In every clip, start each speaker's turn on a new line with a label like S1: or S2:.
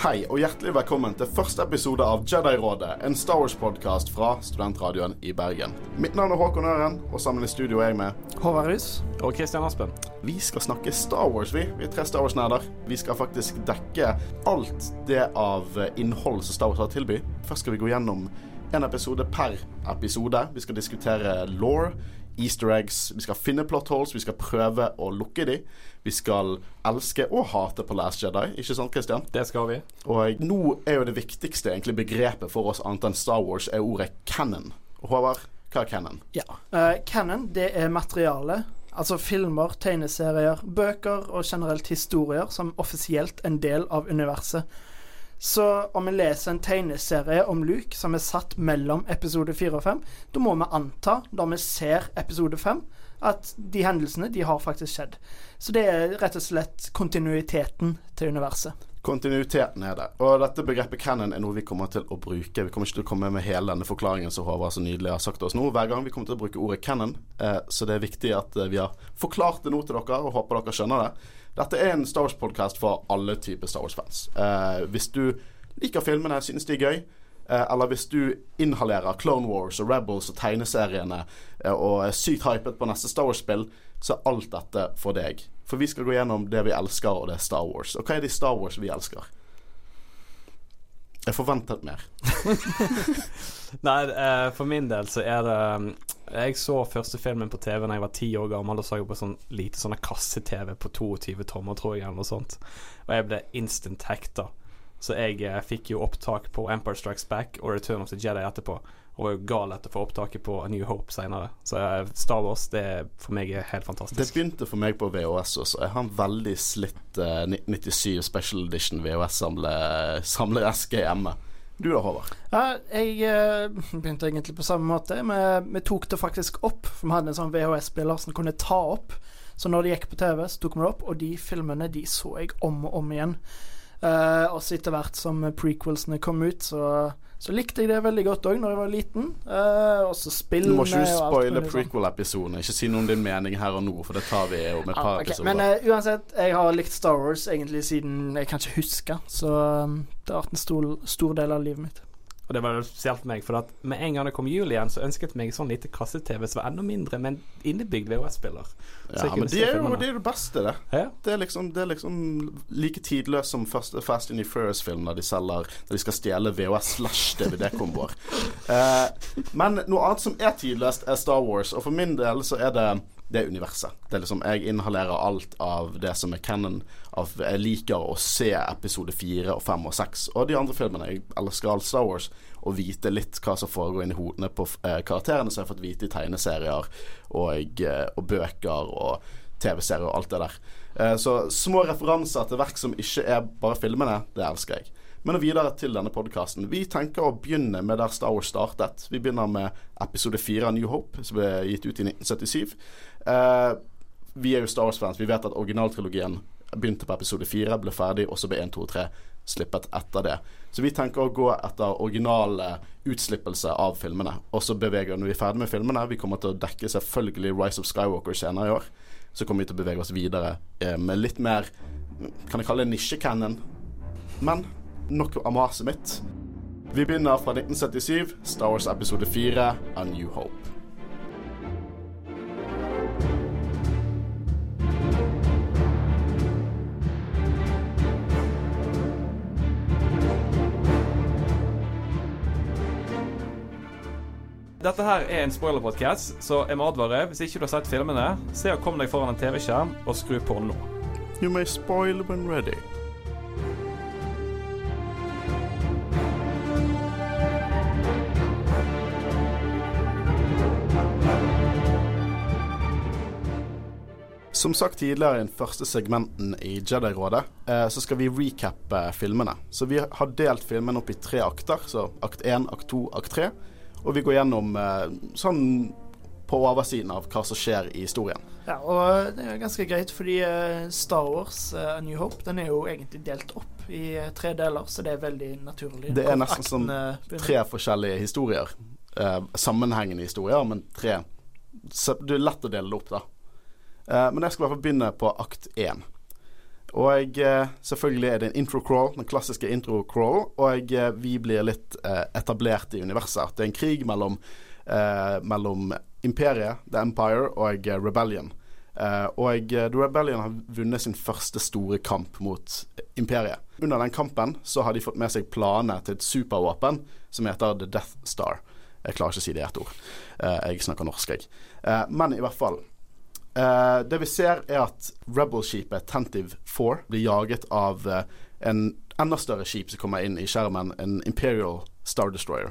S1: Hei og hjertelig velkommen til første episode av Jedi-rådet, en Star Wars-podkast fra Studentradioen i Bergen. Mitt navn er Håkon Øren, og sammen i studio er jeg med
S2: Håvard Rus.
S3: Og Kristian Aspen.
S1: Vi skal snakke Star Wars, vi. Vi er tre Star Wars-nerder. Vi skal faktisk dekke alt det av innhold som Star Wars har å tilby. Først skal vi gå gjennom en episode per episode. Vi skal diskutere law, easter eggs, vi skal finne plot holes, vi skal prøve å lukke de. Vi skal elske og hate på Last Jedi, ikke sant Christian?
S3: Det skal vi.
S1: Og nå er jo det viktigste egentlig begrepet for oss annet enn Star Wars, er ordet canon. Håvard, hva er canon?
S2: Ja. Uh, canon, det er materiale. Altså filmer, tegneserier, bøker og generelt historier som offisielt en del av universet. Så om vi leser en tegneserie om Luke som er satt mellom episode 4 og 5, da må vi anta, da vi ser episode 5, at de hendelsene, de har faktisk skjedd. Så det er rett og slett kontinuiteten til universet.
S1: Kontinuiteten er det. Og dette begrepet canon er noe vi kommer til å bruke. Vi kommer ikke til å komme med hele denne forklaringen som Håvard så nydelig har sagt oss nå, hver gang vi kommer til å bruke ordet canon. Eh, så det er viktig at eh, vi har forklart det nå til dere, og håper dere skjønner det. Dette er en Star Wars-podkast for alle typer Star Wars-fans. Eh, hvis du liker filmene, synes de er gøy, Eh, eller hvis du inhalerer Clone Wars og Rebels og tegneseriene eh, og er sykt hypet på neste Star Wars-spill, så er alt dette for deg. For vi skal gå gjennom det vi elsker, og det er Star Wars. Og hva er det i Star Wars vi elsker? Jeg forventet mer.
S3: Nei, eh, for min del så er det Jeg så første filmen på TV da jeg var ti år gammel. Og så jeg på sånn lite sånne kasse-TV på 22 tommer, tror jeg, eller noe sånt. Og jeg ble instant hekta. Så jeg eh, fikk jo opptak på Empire Strikes Back og Return of the Jedi etterpå. Og var jo gal etter å få opptaket på A New Hope senere. Så eh, Star Wars det for meg er helt fantastisk.
S1: Det begynte for meg på VHS også. Jeg har en veldig slitt eh, 97 Special Edition VHS-samlereske hjemme. Du da, Håvard?
S2: Ja, jeg eh, begynte egentlig på samme måte. Vi, vi tok det faktisk opp. For vi hadde en sånn VHS-spiller som kunne ta opp. Så når det gikk på TV, så tok vi det opp, og de filmene de så jeg om og om igjen. Uh, og så etter hvert som prequelsene kom ut, så, så likte jeg det veldig godt òg når jeg var liten. Uh, og så spillene
S1: Du må ikke spoile prequel-episoden. Ikke si noen din mening her og nå, for det tar vi om et par ah, okay. episoder.
S2: Men uh, uansett, jeg har likt Star Wars egentlig siden jeg kan ikke huske, så um, det har vært en stor, stor del av livet mitt.
S3: Og det var spesielt meg, for at med en gang det kom jul igjen, så ønsket jeg meg sånn lite kasse-TV som var enda mindre, men innebygd VHS-spiller.
S1: Ja, men det er jo det, er det beste, det. Ja? Det, er liksom, det, er liksom, like tidløst som første Fast and Furious-film, når de selger Når de skal stjele VHS slash DVD-komboer. eh, men noe annet som er tidløst, er Star Wars, og for min del så er det det universet. Det er liksom, Jeg inhalerer alt av det som er canon. Av, jeg liker å se episode fire og fem og seks og de andre filmene. Jeg elsker all Star Wars. Og vite litt hva som foregår inni hodene på eh, karakterene som jeg har fått vite i tegneserier og, eh, og bøker og TV-serier og alt det der. Eh, så små referanser til verk som ikke er bare filmene, det elsker jeg. Men videre til denne podkasten. Vi tenker å begynne med der Star Wars startet. Vi begynner med episode fire av New Hope, som ble gitt ut i 1977. Uh, vi er jo Star Wars-fans. Vi vet at originaltrilogien begynte på episode fire, ble ferdig, og så ble 1, 2 og 3 slippet etter det. Så vi tenker å gå etter originale utslippelse av filmene. Og så beveger når vi er ferdig med filmene, vi kommer til å dekke selvfølgelig Rise of Skywalker senere i år. Så kommer vi til å bevege oss videre eh, med litt mer Kan jeg kalle det nisje-cannon? Men nok av maset mitt. Vi begynner fra 1977, Star Wars episode 4, A New Hope.
S3: Dette her er en spoiler-podkast, så jeg må advare. Hvis ikke du har sett filmene, se og kom deg foran en TV-skjerm og skru på nå.
S1: You may spoil when ready. Som sagt tidligere i den første segmenten i Jedi-rådet, eh, så skal vi recappe filmene. Så vi har delt filmen opp i tre akter. Så akt 1, akt 2, akt 3. Og vi går gjennom eh, sånn på oversiden av hva som skjer i historien.
S2: Ja, og det er ganske greit, fordi eh, Star Wars A New Hope den er jo egentlig delt opp i tre deler, så det er veldig naturlig.
S1: Det er nesten som tre forskjellige historier. Eh, sammenhengende historier, men tre så Det er lett å dele det opp, da. Eh, men jeg skal i hvert fall begynne på akt én. Og jeg, selvfølgelig er det en intro-crawl, den klassiske intro-crawl, og jeg, vi blir litt eh, etablert i universet. Det er en krig mellom, eh, mellom imperiet, The Empire, og Rebellion. Uh, og The Rebellion har vunnet sin første store kamp mot imperiet. Under den kampen så har de fått med seg planene til et supervåpen som heter The Death Star. Jeg klarer ikke å si det i ett ord. Uh, jeg snakker norsk, jeg. Uh, men i hvert fall. Det vi ser, er at Rebel-skipet Tentive 4 blir jaget av en enda større skip som kommer inn i skjermen, en Imperial Star Destroyer.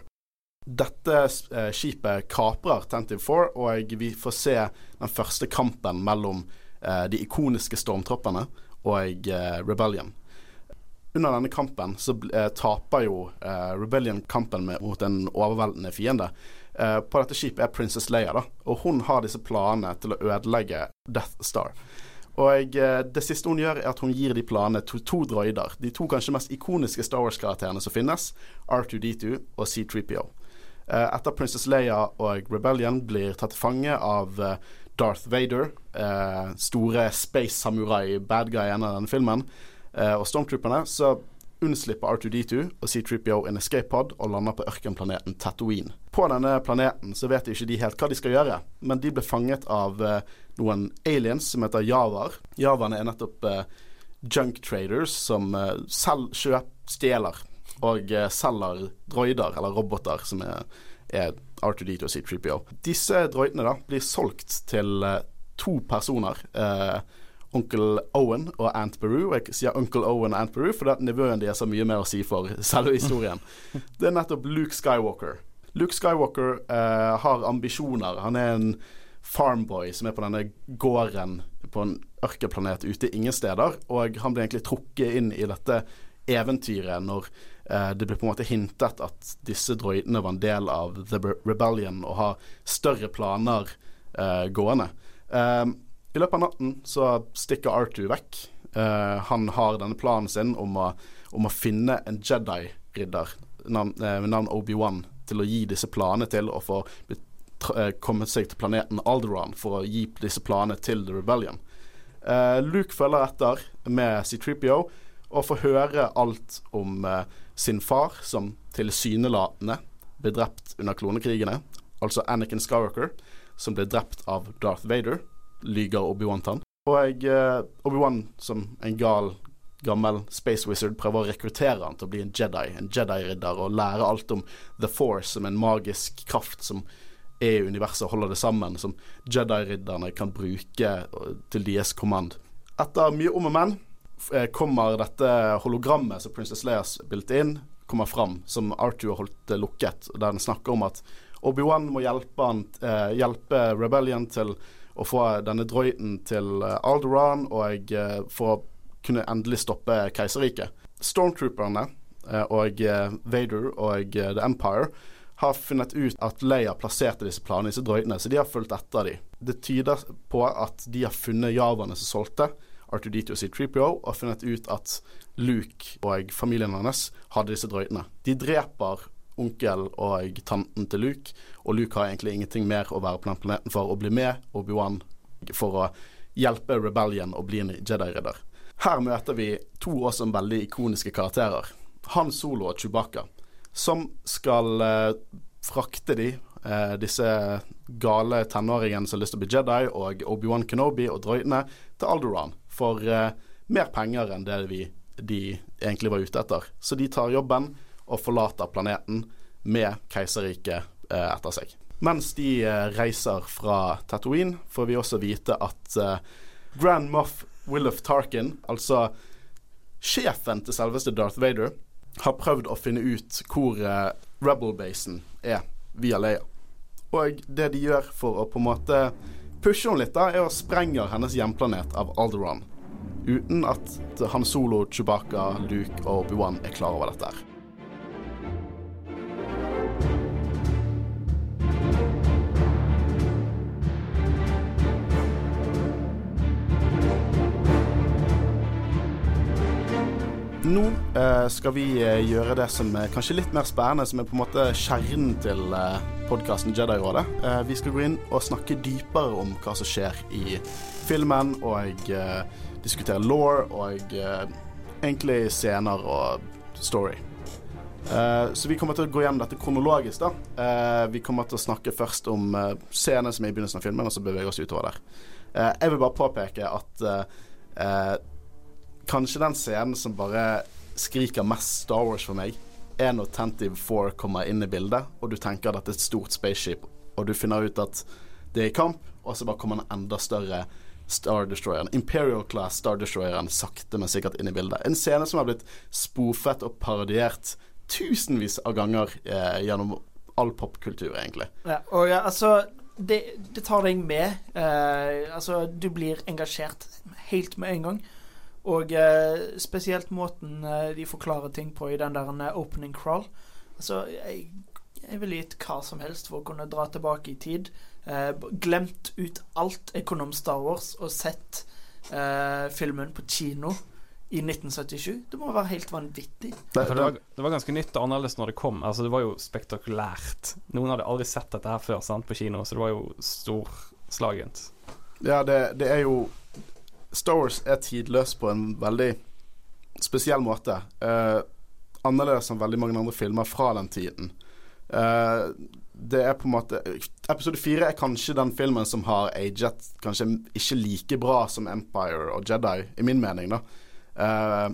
S1: Dette uh, skipet kaprer Tentive 4, og vi får se den første kampen mellom de ikoniske stormtroppene og Rebellion. Under denne kampen så taper jo Rebellion kampen med, mot en overveldende fiende. Eh, på dette skipet er Princess Leia, da, og hun har disse planene til å ødelegge Death Star. Og Det siste hun gjør, er at hun gir de planene til to droider. De to kanskje mest ikoniske Star Wars-karakterene som finnes, R2D2 og C3PO. Eh, etter Princess Leia og Rebellion blir tatt til fange av eh, Darth Vader, eh, store space samurai-bad en av denne filmen, og stormtrooperne, så unnslipper R2D2 og C3PO en escape pod og lander på ørkenplaneten Tatooine. På denne planeten så vet ikke de helt hva de skal gjøre, men de ble fanget av noen aliens som heter Javaer. Javaene er nettopp junk traders som selv kjøper, stjeler og eh, selger droider, eller roboter, som er, er R2D2 og C3PO. Disse droidene da blir solgt til eh, to personer. Eh, onkel Owen og Aunt Beru. Og Jeg sier Onkel Owen og Aunt Beru fordi at nivåen deres har mye mer å si for selve historien. Det er nettopp Luke Skywalker. Luke Skywalker eh, har ambisjoner. Han er en farmboy som er på denne gården på en ørkenplanet ute ingen steder, og han blir egentlig trukket inn i dette eventyret når eh, det blir på en måte hintet at disse droidene var en del av The Rebellion og har større planer eh, gående. Eh, I løpet av natten så stikker R2 vekk. Uh, han har denne planen sin om å, om å finne en Jedi-ridder navn, uh, med navn Obi-Wan til å gi disse planene til og få uh, kommet seg til planeten Alderaan for å gi disse planene til The Rebellion. Luke følger etter med C3PO og får høre alt om sin far, som tilsynelatende ble drept under klonekrigene. Altså Anakin Skywalker, som ble drept av Darth Vader, lyger Obi-Wan til han. Og uh, Obi-Wan, som en gal, gammel space wizard, prøver å rekruttere han til å bli en Jedi, en Jedi-ridder, og lære alt om The Force, som en magisk kraft som er i universet og holder det sammen, som Jedi-ridderne kan bruke til deres kommand. Etter mye om og men Eh, kommer dette hologrammet som Princess Leia spilte inn, kommer fram, som Arthur holdt lukket, der den snakker om at Obi-Wan må hjelpe, han, eh, hjelpe, Rebellion til å få denne droiden til Alderan og eh, for å kunne endelig stoppe keiserriket. Stormtrooperne eh, og eh, Vader og The Empire har funnet ut at Leia plasserte disse planene disse droidene, så de har fulgt etter dem. Det tyder på at de har funnet javaene som solgte, R2D2 og C3PO og funnet ut at Luke og familien hans hadde disse drøytene. De dreper onkel og tanten til Luke, og Luke har egentlig ingenting mer å være på den planeten for å bli med Obi-Wan for å hjelpe Rebellion å bli en Jedi-ridder. Her møter vi to også veldig ikoniske karakterer. Han Solo og Chewbacca, som skal eh, frakte de, eh, disse gale tenåringene som har lyst til å bli Jedi, og Obi-Wan Kenobi og droidene, til Alderan for eh, mer penger enn det vi, de egentlig var ute etter. Så de tar jobben og forlater planeten med keiserriket uh, etter seg. Mens de uh, reiser fra Tatooine, får vi også vite at Grand Moff Willof Tarkin, altså sjefen til selveste Darth Vader, har prøvd å finne ut hvor Rebel-basen er via Leia. Og det de gjør for å på en måte pushe henne litt, da, er å sprenge hennes hjemplanet av Alderon. Uten at Han Solo, Chewbacca, Luke og Obi-Wan er klar over dette. her. Nå eh, skal vi eh, gjøre det som er kanskje litt mer spennende, som er på en måte kjernen til eh, podkasten Jedi-rådet. vi skal gå inn og snakke dypere om hva som skjer i filmen, og diskutere law og egentlig scener og story. Så vi kommer til å gå gjennom dette kronologisk. da Vi kommer til å snakke først om scenene som er i begynnelsen av filmen, og så beveger vi oss utover der. jeg vil bare påpeke at kanskje den scenen som bare skriker mest Star Wars for meg, er når Tentive 4 kommer inn i bildet, og du tenker at det er et stort spaceship, og du finner ut at det er i kamp, og så bare kommer en enda større Star Destroyeren. Imperial Class Star Destroyeren sakte, men sikkert inn i bildet. En scene som har blitt spofet og parodiert tusenvis av ganger eh, gjennom all popkultur, egentlig.
S2: Ja, og ja, altså det, det, tar deg med. Eh, altså, du blir engasjert helt med en gang. Og eh, spesielt måten eh, de forklarer ting på i den der eh, opening crawl. Altså, jeg, jeg ville gitt hva som helst for å kunne dra tilbake i tid eh, glemt ut alt jeg kunne om Star Wars, og sett eh, filmen på kino i 1977. Det må være helt vanvittig.
S3: Det, det, var, det, var, ganske nytt og annerledes når det kom. Altså, det var jo spektakulært. Noen hadde aldri sett dette her før sant, på kino, så det var jo storslagent.
S1: Ja, det, det er jo Star Wars er tidløs på en veldig spesiell måte. Eh, annerledes enn veldig mange andre filmer fra den tiden. Uh, det er på en måte Episode fire er kanskje den filmen som har aget kanskje ikke like bra som Empire og Jedi, i min mening, da. Uh,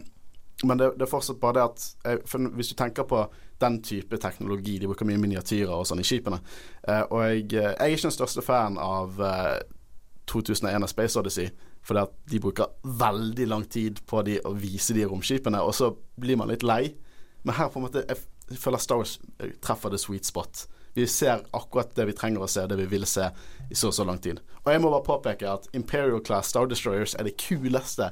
S1: men det, det, er fortsatt bare det at jeg, Hvis du tenker på den type teknologi, de bruker mye miniatyrer og sånn i skipene. Uh, og jeg, jeg, er ikke den største fan av 2001 av Space Odyssey, fordi at de bruker veldig lang tid på de å vise de romskipene, og så blir man litt lei. Men her på en måte jeg, føler Star Wars eh, treffer the sweet spot. Vi ser akkurat det vi trenger å se, det vi vil se i så og så lang tid. Og jeg må bare påpeke at Imperial Class Star Destroyers er det kuleste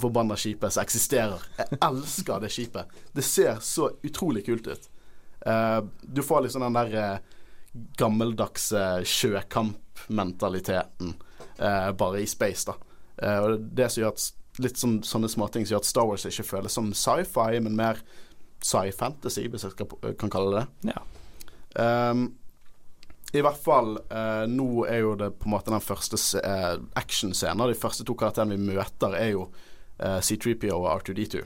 S1: forbanna skipet som eksisterer. Jeg elsker det skipet. Det ser så utrolig kult ut. Uh, du får liksom den der uh, gammeldagse sjøkampmentaliteten uh, bare i space, da. Og det som gjør at litt sånn, sånne småting som gjør at Star Wars ikke føles som sci-fi, men mer sci-fantasy, hvis jeg skal, kan kalle det
S3: det. Ja.
S1: Um, I hvert fall uh, Nå er jo det på en måte den første uh, actionscenen. De første to karakterene vi møter, er jo uh, C3PO og R2D2.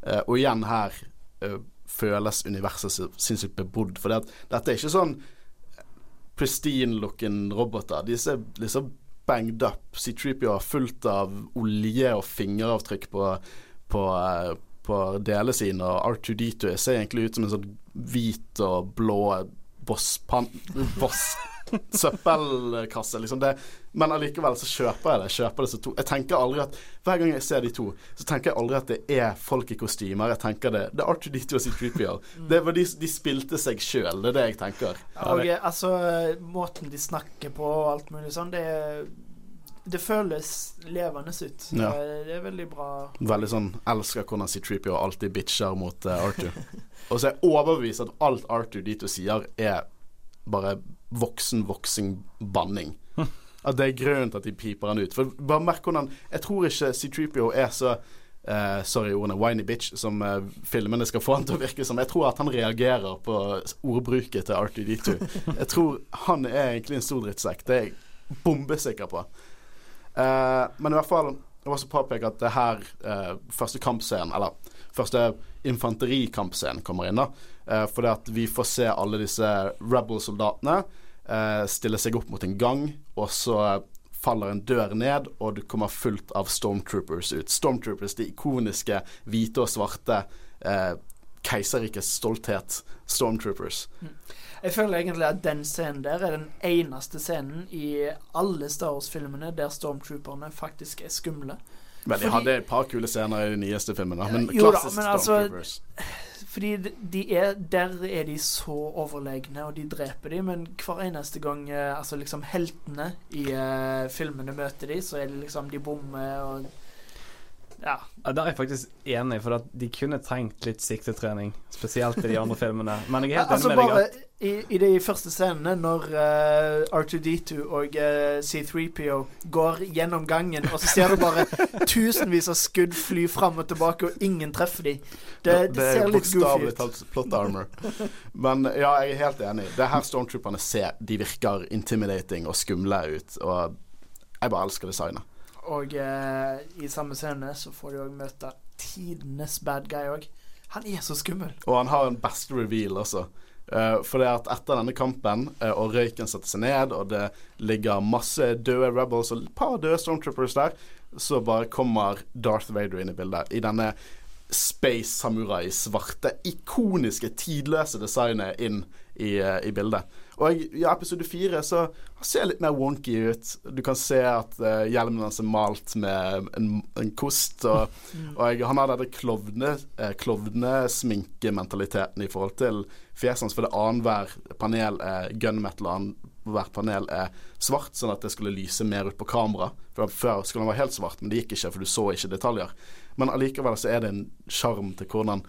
S1: Uh, og igjen her føles universet sinnssykt bebodd. For det dette er ikke sånn pristine-looking roboter. Disse, disse banged up. C3PO er fullt av olje og fingeravtrykk på, på, på delene sine, og R2D2 ser egentlig ut som en sånn hvit og blå boss, boss. Liksom det. Men allikevel så kjøper jeg det. Kjøper det to. Jeg tenker aldri at Hver gang jeg ser de to, så tenker jeg aldri at det er folk i kostymer. Jeg tenker det Det er R2D2 og C3PO. Det var de, de spilte seg sjøl. Det er det jeg tenker.
S2: Og altså Måten de snakker på og alt mulig sånn, det er det føles levende ut. Ja. Det er veldig bra.
S1: Veldig sånn Elsker hvordan C3PO alltid bitcher mot uh, Arthur. og så er jeg overbevist at alt Arthur dit du sier, er bare voksen, voksen banning. At det er grunnen til at de piper han ut. For bare merk hvordan Jeg tror ikke C3PO er så uh, sorry ordene, whiny bitch som uh, filmene skal få han til å virke som. Jeg tror at han reagerer på ordbruket til Arthur D2. Jeg tror han er egentlig en stor drittsekk. Det er jeg bombesikker på. Uh, men i hvert fall jeg vil også påpeke at det her uh, første kampscenen, eller første infanterikampscenen, kommer inn. da uh, Fordi at vi får se alle disse rebel-soldatene stille seg opp mot en gang, og så faller en dør ned, og du kommer fullt av stormtroopers ut. Stormtroopers, de ikoniske hvite og svarte eh, keiserrikets stolthet, stormtroopers. Mm.
S2: Jeg føler egentlig at den scenen der er den eneste scenen i alle Star Wars-filmene der stormtrooperne faktisk er skumle.
S1: Men de fordi, hadde et par kule scener i de nyeste filmene, men jo klassisk da, men altså, stormtroopers.
S2: fordi de er, der er de så overlegne, og de dreper de, men hver eneste gang uh, altså liksom heltene i uh, filmene møter de, så er det liksom de bommer og ja.
S3: Der er jeg faktisk enig, for at de kunne trengt litt siktetrening. Spesielt i de andre filmene. Men jeg er helt
S2: altså
S3: enig med deg
S2: at i, i, de første scenene, når uh, R2D2 og uh, C3PO går gjennom gangen, og så ser du bare tusenvis av skudd fly fram og tilbake, og ingen treffer de. Det, det, det ser litt goofy ut.
S1: Det er talt plot armor. Men ja, jeg er helt enig. Det er her stormtrooperne ser. De virker intimidating og skumle ut, og jeg bare elsker designet.
S2: Og eh, i samme scene så får de òg møte tidenes bad guy òg. Han er så skummel.
S1: Og han har en best reveal også. Uh, for det at etter denne kampen, uh, og røyken setter seg ned, og det ligger masse døde rebels og et par døde stormtroopers der, så bare kommer Darth Vader inn i bildet. I denne Space Samurai-svarte, ikoniske, tidløse designet inn i, uh, i bildet. Og i episode fire så han ser litt mer wonky ut. Du kan se at uh, hjelmen hans er malt med en, en kost. Og, mm. og han har klovne, uh, klovnesminkementaliteten i forhold til fjeset hans. For det annenhver panel er gunmetal, og hvert panel er svart, sånn at det skulle lyse mer ut på kamera. For Før skulle han være helt svart, men det gikk ikke, for du så ikke detaljer. Men allikevel så er det en sjarm til hvordan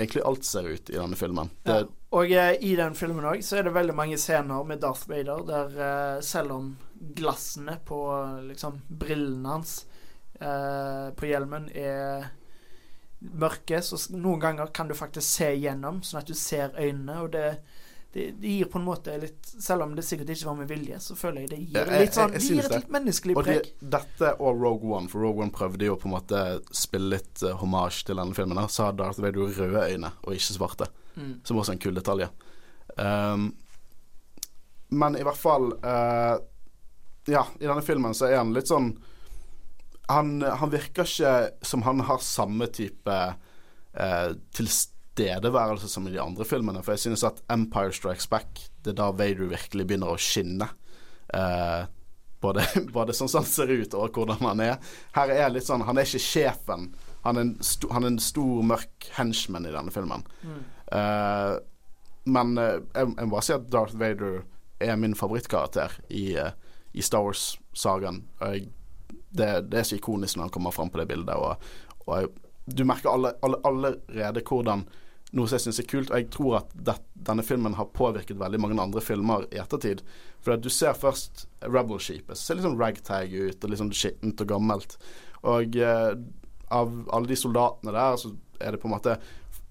S1: egentlig alt ser ut i denne filmen. Det, ja.
S2: Og eh, i den filmen òg så er det veldig mange scener med Darth Vader der eh, selv om glassene på liksom brillene hans eh, på hjelmen er mørke, så noen ganger kan du faktisk se gjennom, sånn at du ser øynene, og det det, det, gir på en måte litt Selv om det sikkert ikke var med vilje, så føler jeg det gir litt sånn Det gir et litt menneskelig preg.
S1: Og dette og Rogue One, for Rogue One prøvde jo på en måte spille litt uh, hommage til denne filmen. Så har Darth Vader jo røde øyne og ikke svarte, mm. som også er en kul detalj. Um, men i hvert fall uh, Ja, i denne filmen så er han litt sånn Han, han virker ikke som han har samme type uh, tilstand tilstedeværelse som i de andre filmene. For jeg synes at Empire Strikes Back, det er da Vader virkelig begynner å skinne. Eh, både, både sånn som han ser ut, og hvordan han er. Her er litt sånn Han er ikke sjefen. Han er en, sto, han er en stor, mørk henchman i denne filmen. Mm. Eh, men eh, jeg, jeg, må bare si at Darth Vader er min favorittkarakter i, uh, i Star Wars-sagaen. Det, det, er så ikonisk når han kommer fram på det bildet. Og, og jeg, du merker alle, alle, allerede hvordan noe som jeg syns er kult. Og jeg tror at det, denne filmen har påvirket veldig mange andre filmer i ettertid. For du ser først Rebel Sheep. Det ser litt sånn ragtag ut, og litt sånn skittent og gammelt. Og eh, av alle de soldatene der, så er det på en måte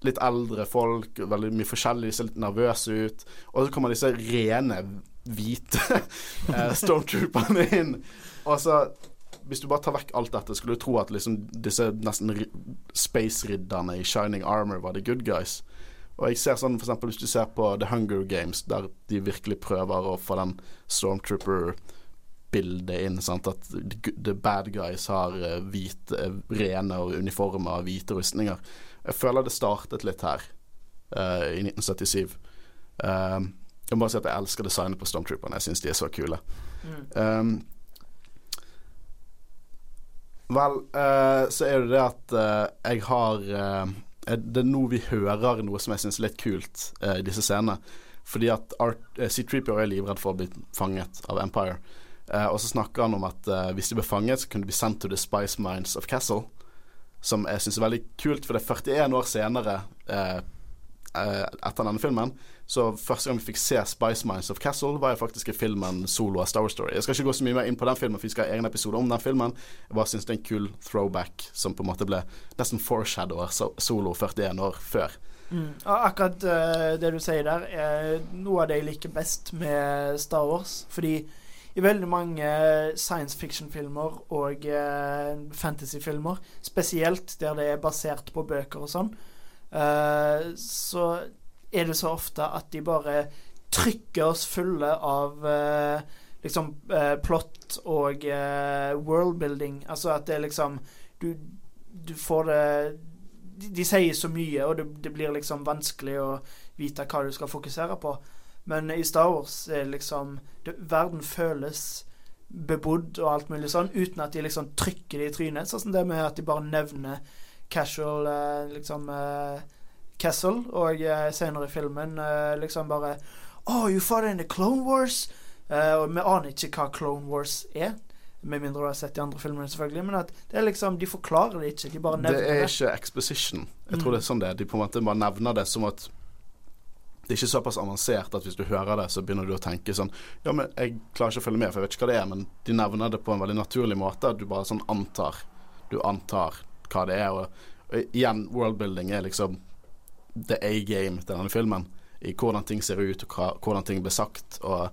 S1: litt eldre folk, veldig mye forskjellig, de ser litt nervøse ut. Og så kommer disse rene, hvite eh, stormtrooperne inn. Og så hvis du bare tar vekk alt dette, skulle du tro at liksom disse nesten space-ridderne i Shining Armor var the good guys. Og jeg ser sånn for eksempel hvis du ser på The Hunger Games, der de virkelig prøver å få den Stormtrooper-bildet inn. Sant? At the bad guys har uh, hvite, uh, rene og uniformer, hvite rustninger. Jeg føler det startet litt her uh, i 1977. jeg må bare si at jeg elsker designet på Stormtrooperne. Jeg syns de er så kule. Mm. Um, Vel, uh, så er det det at uh, jeg har uh, Det er nå vi hører noe som jeg syns er litt kult i disse scenene. Fordi at C-Treeper er livredd for å bli fanget av Empire. og så snakker han om at hvis de ble fanget, så kunne de bli sendt til The Spice Mines of Castle. Som jeg syns er veldig kult, for det er 41 år senere etter denne filmen. Så første gang vi fikk se Spice Minds of Castle, var jo faktisk i filmen solo av Star Story. Jeg skal ikke gå så mye mer inn på den filmen, for vi skal ha egen episode om den filmen. Jeg bare syns det er en kul throwback som på en måte ble nesten foreshadower solo 41 år før.
S2: Mm. Og akkurat uh, det du sier der, er noe av det jeg liker best med Star Wars. Fordi i veldig mange science fiction-filmer og uh, fantasy-filmer, spesielt der det er basert på bøker og sånn, uh, så er det så ofte at de bare trykker oss fulle av eh, liksom eh, plot og eh, worldbuilding. Altså at det er liksom Du, du får det de, de, sier så mye, og det, det, blir liksom vanskelig å vite hva du skal fokusere på. Men i Star Wars er liksom det, Verden føles bebodd og alt mulig sånn, uten at de liksom trykker det i trynet. Sånn som det med at de bare nevner casual liksom Kessel, og uh, senere i filmen uh, liksom bare Oh, you fought in the Clone Wars? Uh, og vi aner ikke hva Clone Wars er. Med mindre du har sett de andre filmene, selvfølgelig. Men at det er liksom, de forklarer det ikke. De bare nevner
S1: det. Det er ikke exposition. Jeg mm. tror det er sånn det er. De på en måte bare nevner det som at det er ikke såpass avansert at hvis du hører det, så begynner du å tenke sånn Ja, men jeg klarer ikke å følge med, for jeg vet ikke hva det er. Men de nevner det på en veldig naturlig måte. At du bare sånn antar. Du antar hva det er. Og, og igjen, worldbuilding er liksom the A-game til denne filmen. I hvordan ting ser ut, og hvordan ting blir sagt. Og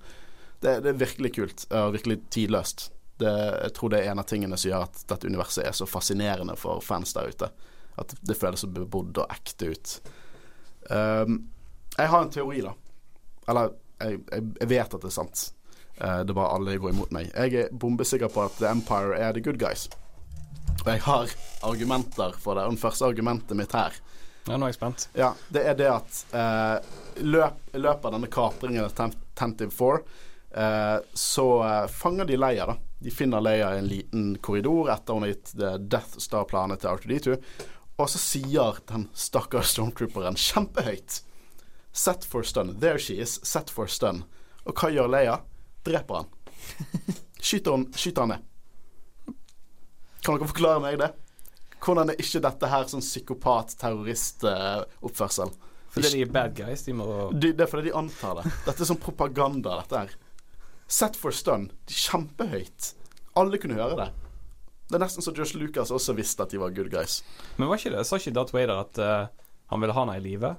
S1: det, det, er virkelig kult og virkelig tidløst. Det, jeg tror det er en av tingene som gjør at dette universet er så fascinerende for fans der ute. At det føles så bebodd og ekte ut. Um, jeg har en teori, da. Eller jeg, jeg, vet at det er sant. Uh, det bare alle går imot meg. Jeg er bombesikker på at The Empire er the good guys. Og jeg har argumenter for det. Og det første argumentet mitt her
S3: Ja, nå er jeg spent.
S1: Ja, det er det at eh, løp, i løpet av denne kapringen av Tentive 4 eh, så uh, fanger de Leia, da. De finner Leia i en liten korridor etter hun har gitt Death Star-planet til R2D2. Og så sier den stakkars stormtrooperen kjempehøyt Set for stun. There she is. Set for stun. Og hva gjør Leia? Dreper han. Skyter, han, skyter han ned. Kan dere forklare meg det? Hvordan er ikke dette her sånn psykopat-terrorist-oppførsel?
S3: Fordi de er bad guys. De må
S1: de, Det er fordi de antar det. Dette er sånn propaganda, dette her. Set for stun. Kjempehøyt. Alle kunne høre det. Det er nesten så Josh Lucas også visste at de var good guys.
S3: Men var ikke det, sa ikke Darth Vader at uh, han ville ha henne i live?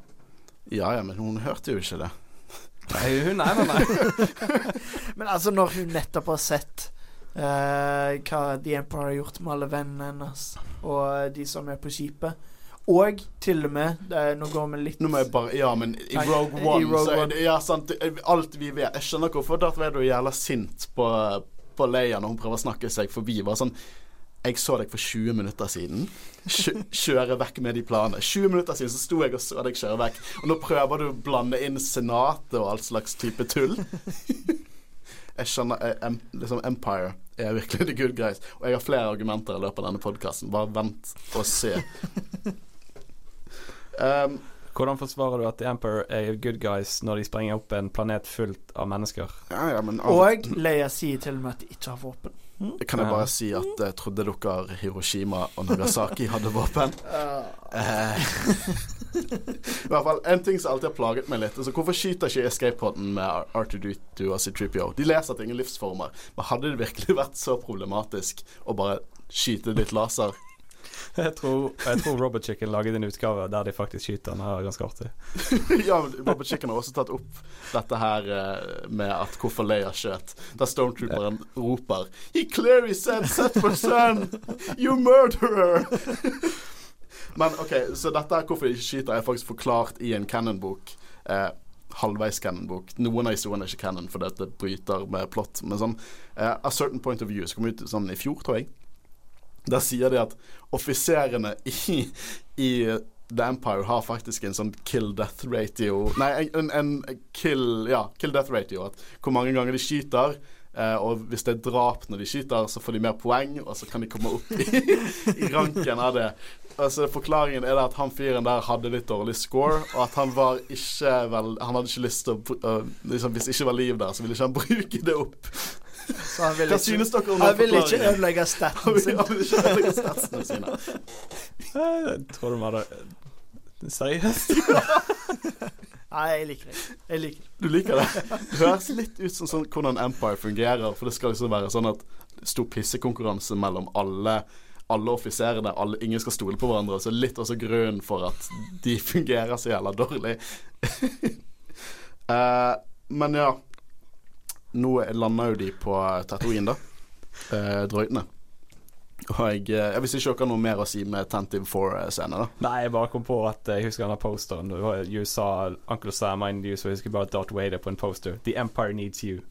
S1: Ja ja, men hun hørte jo ikke det.
S3: Nei, hun er nei, nei.
S2: men altså, når hun nettopp har sett uh, hva The Empire har gjort med alle vennene hennes, og de som er på skipet og til og med det, Nå går vi litt
S1: bare Ja, men i Rogue One, I Rogue så One. Det, Ja, sant. Alt vi vet Jeg skjønner hvorfor Darth Vader er jævla sint på, på Leia når hun prøver å snakke seg forbi. Bare sånn jeg så deg for 20 minutter siden. Kjøre vekk med de planene. 20 minutter siden så sto jeg og så deg kjøre vekk. Og nå prøver du å blande inn Senatet og all slags type tull. Jeg skjønner jeg, liksom Empire er virkelig the good guys. Og jeg har flere argumenter i løpet av denne podkasten. Bare vent og se.
S3: Um, Hvordan forsvarer du at The Empire er good guys når de sprenger opp en planet fullt av mennesker?
S1: Ja, ja, men,
S2: og Leia sier til og med at de ikke har våpen.
S1: Kan jeg bare si at jeg trodde dere Hiroshima og Nagasaki hadde våpen? uh. I hvert fall En ting som alltid har plaget meg litt. Altså, hvorfor skyter ikke Escape-poden med R2D2 og C3PO? De leser at ingen livsformer, men hadde det virkelig vært så problematisk å bare skyte litt laser?
S3: Jeg tror, jeg tror Robert Chicken laget en utgave der de faktisk skyter den. er ganske artig.
S1: ja, Robert Chicken har også tatt opp dette her eh, med at hvorfor Leia skjøt. Der Stormtrooperen roper He clearly said set for sun! You murderer! Men OK, så dette er hvorfor de ikke skyter, er faktisk forklart i en Cannon-bok. Eh, halvveis Cannon-bok. Noen av historiene er ikke Cannon fordi det bryter med plott. Men sånn eh, A Certain Point of View som kom ut sånn i fjor, tror jeg. Der sier de at offiserene i, i The Empire har faktisk en sånn kill death ratio Nei, en, en kill Ja, kill death ratio. At hvor mange ganger de skyter. Eh, og hvis det er drap når de skyter, så får de mer poeng, og så kan de komme opp i, i ranken av det. Altså Forklaringen er at han fyren der hadde litt dårlig score, og at han var ikke vel Han hadde ikke lyst til å uh, liksom, Hvis det ikke var liv der, så ville ikke han bruke det opp.
S2: Så han vil Hva synes dere om Han vil ikke ødelegge statsen sin.
S1: Han vil ikke ødelegge statsene sine.
S3: Jeg tror du var det Seriøst?
S2: Nei, jeg liker det. Jeg liker det.
S1: Du liker det? Det høres litt ut som sånn, hvordan Empire fungerer. For det skal liksom være sånn at stor pissekonkurranse mellom alle alle offiserene, alle, ingen skal stole på hverandre. Så litt også grunnen for at de fungerer så jævla dårlig. uh, men ja, nå lander jo de på Tatooine, da. Eh, drøytene. Og jeg, eh, jeg visste ikke dere noe mer å si med Tentive 4-scenen, da.
S3: Nei, jeg bare kom på at jeg husker denne posteren. You sa Uncle Sam I you, så jeg husker bare Darth Vader på en poster. The Empire needs you.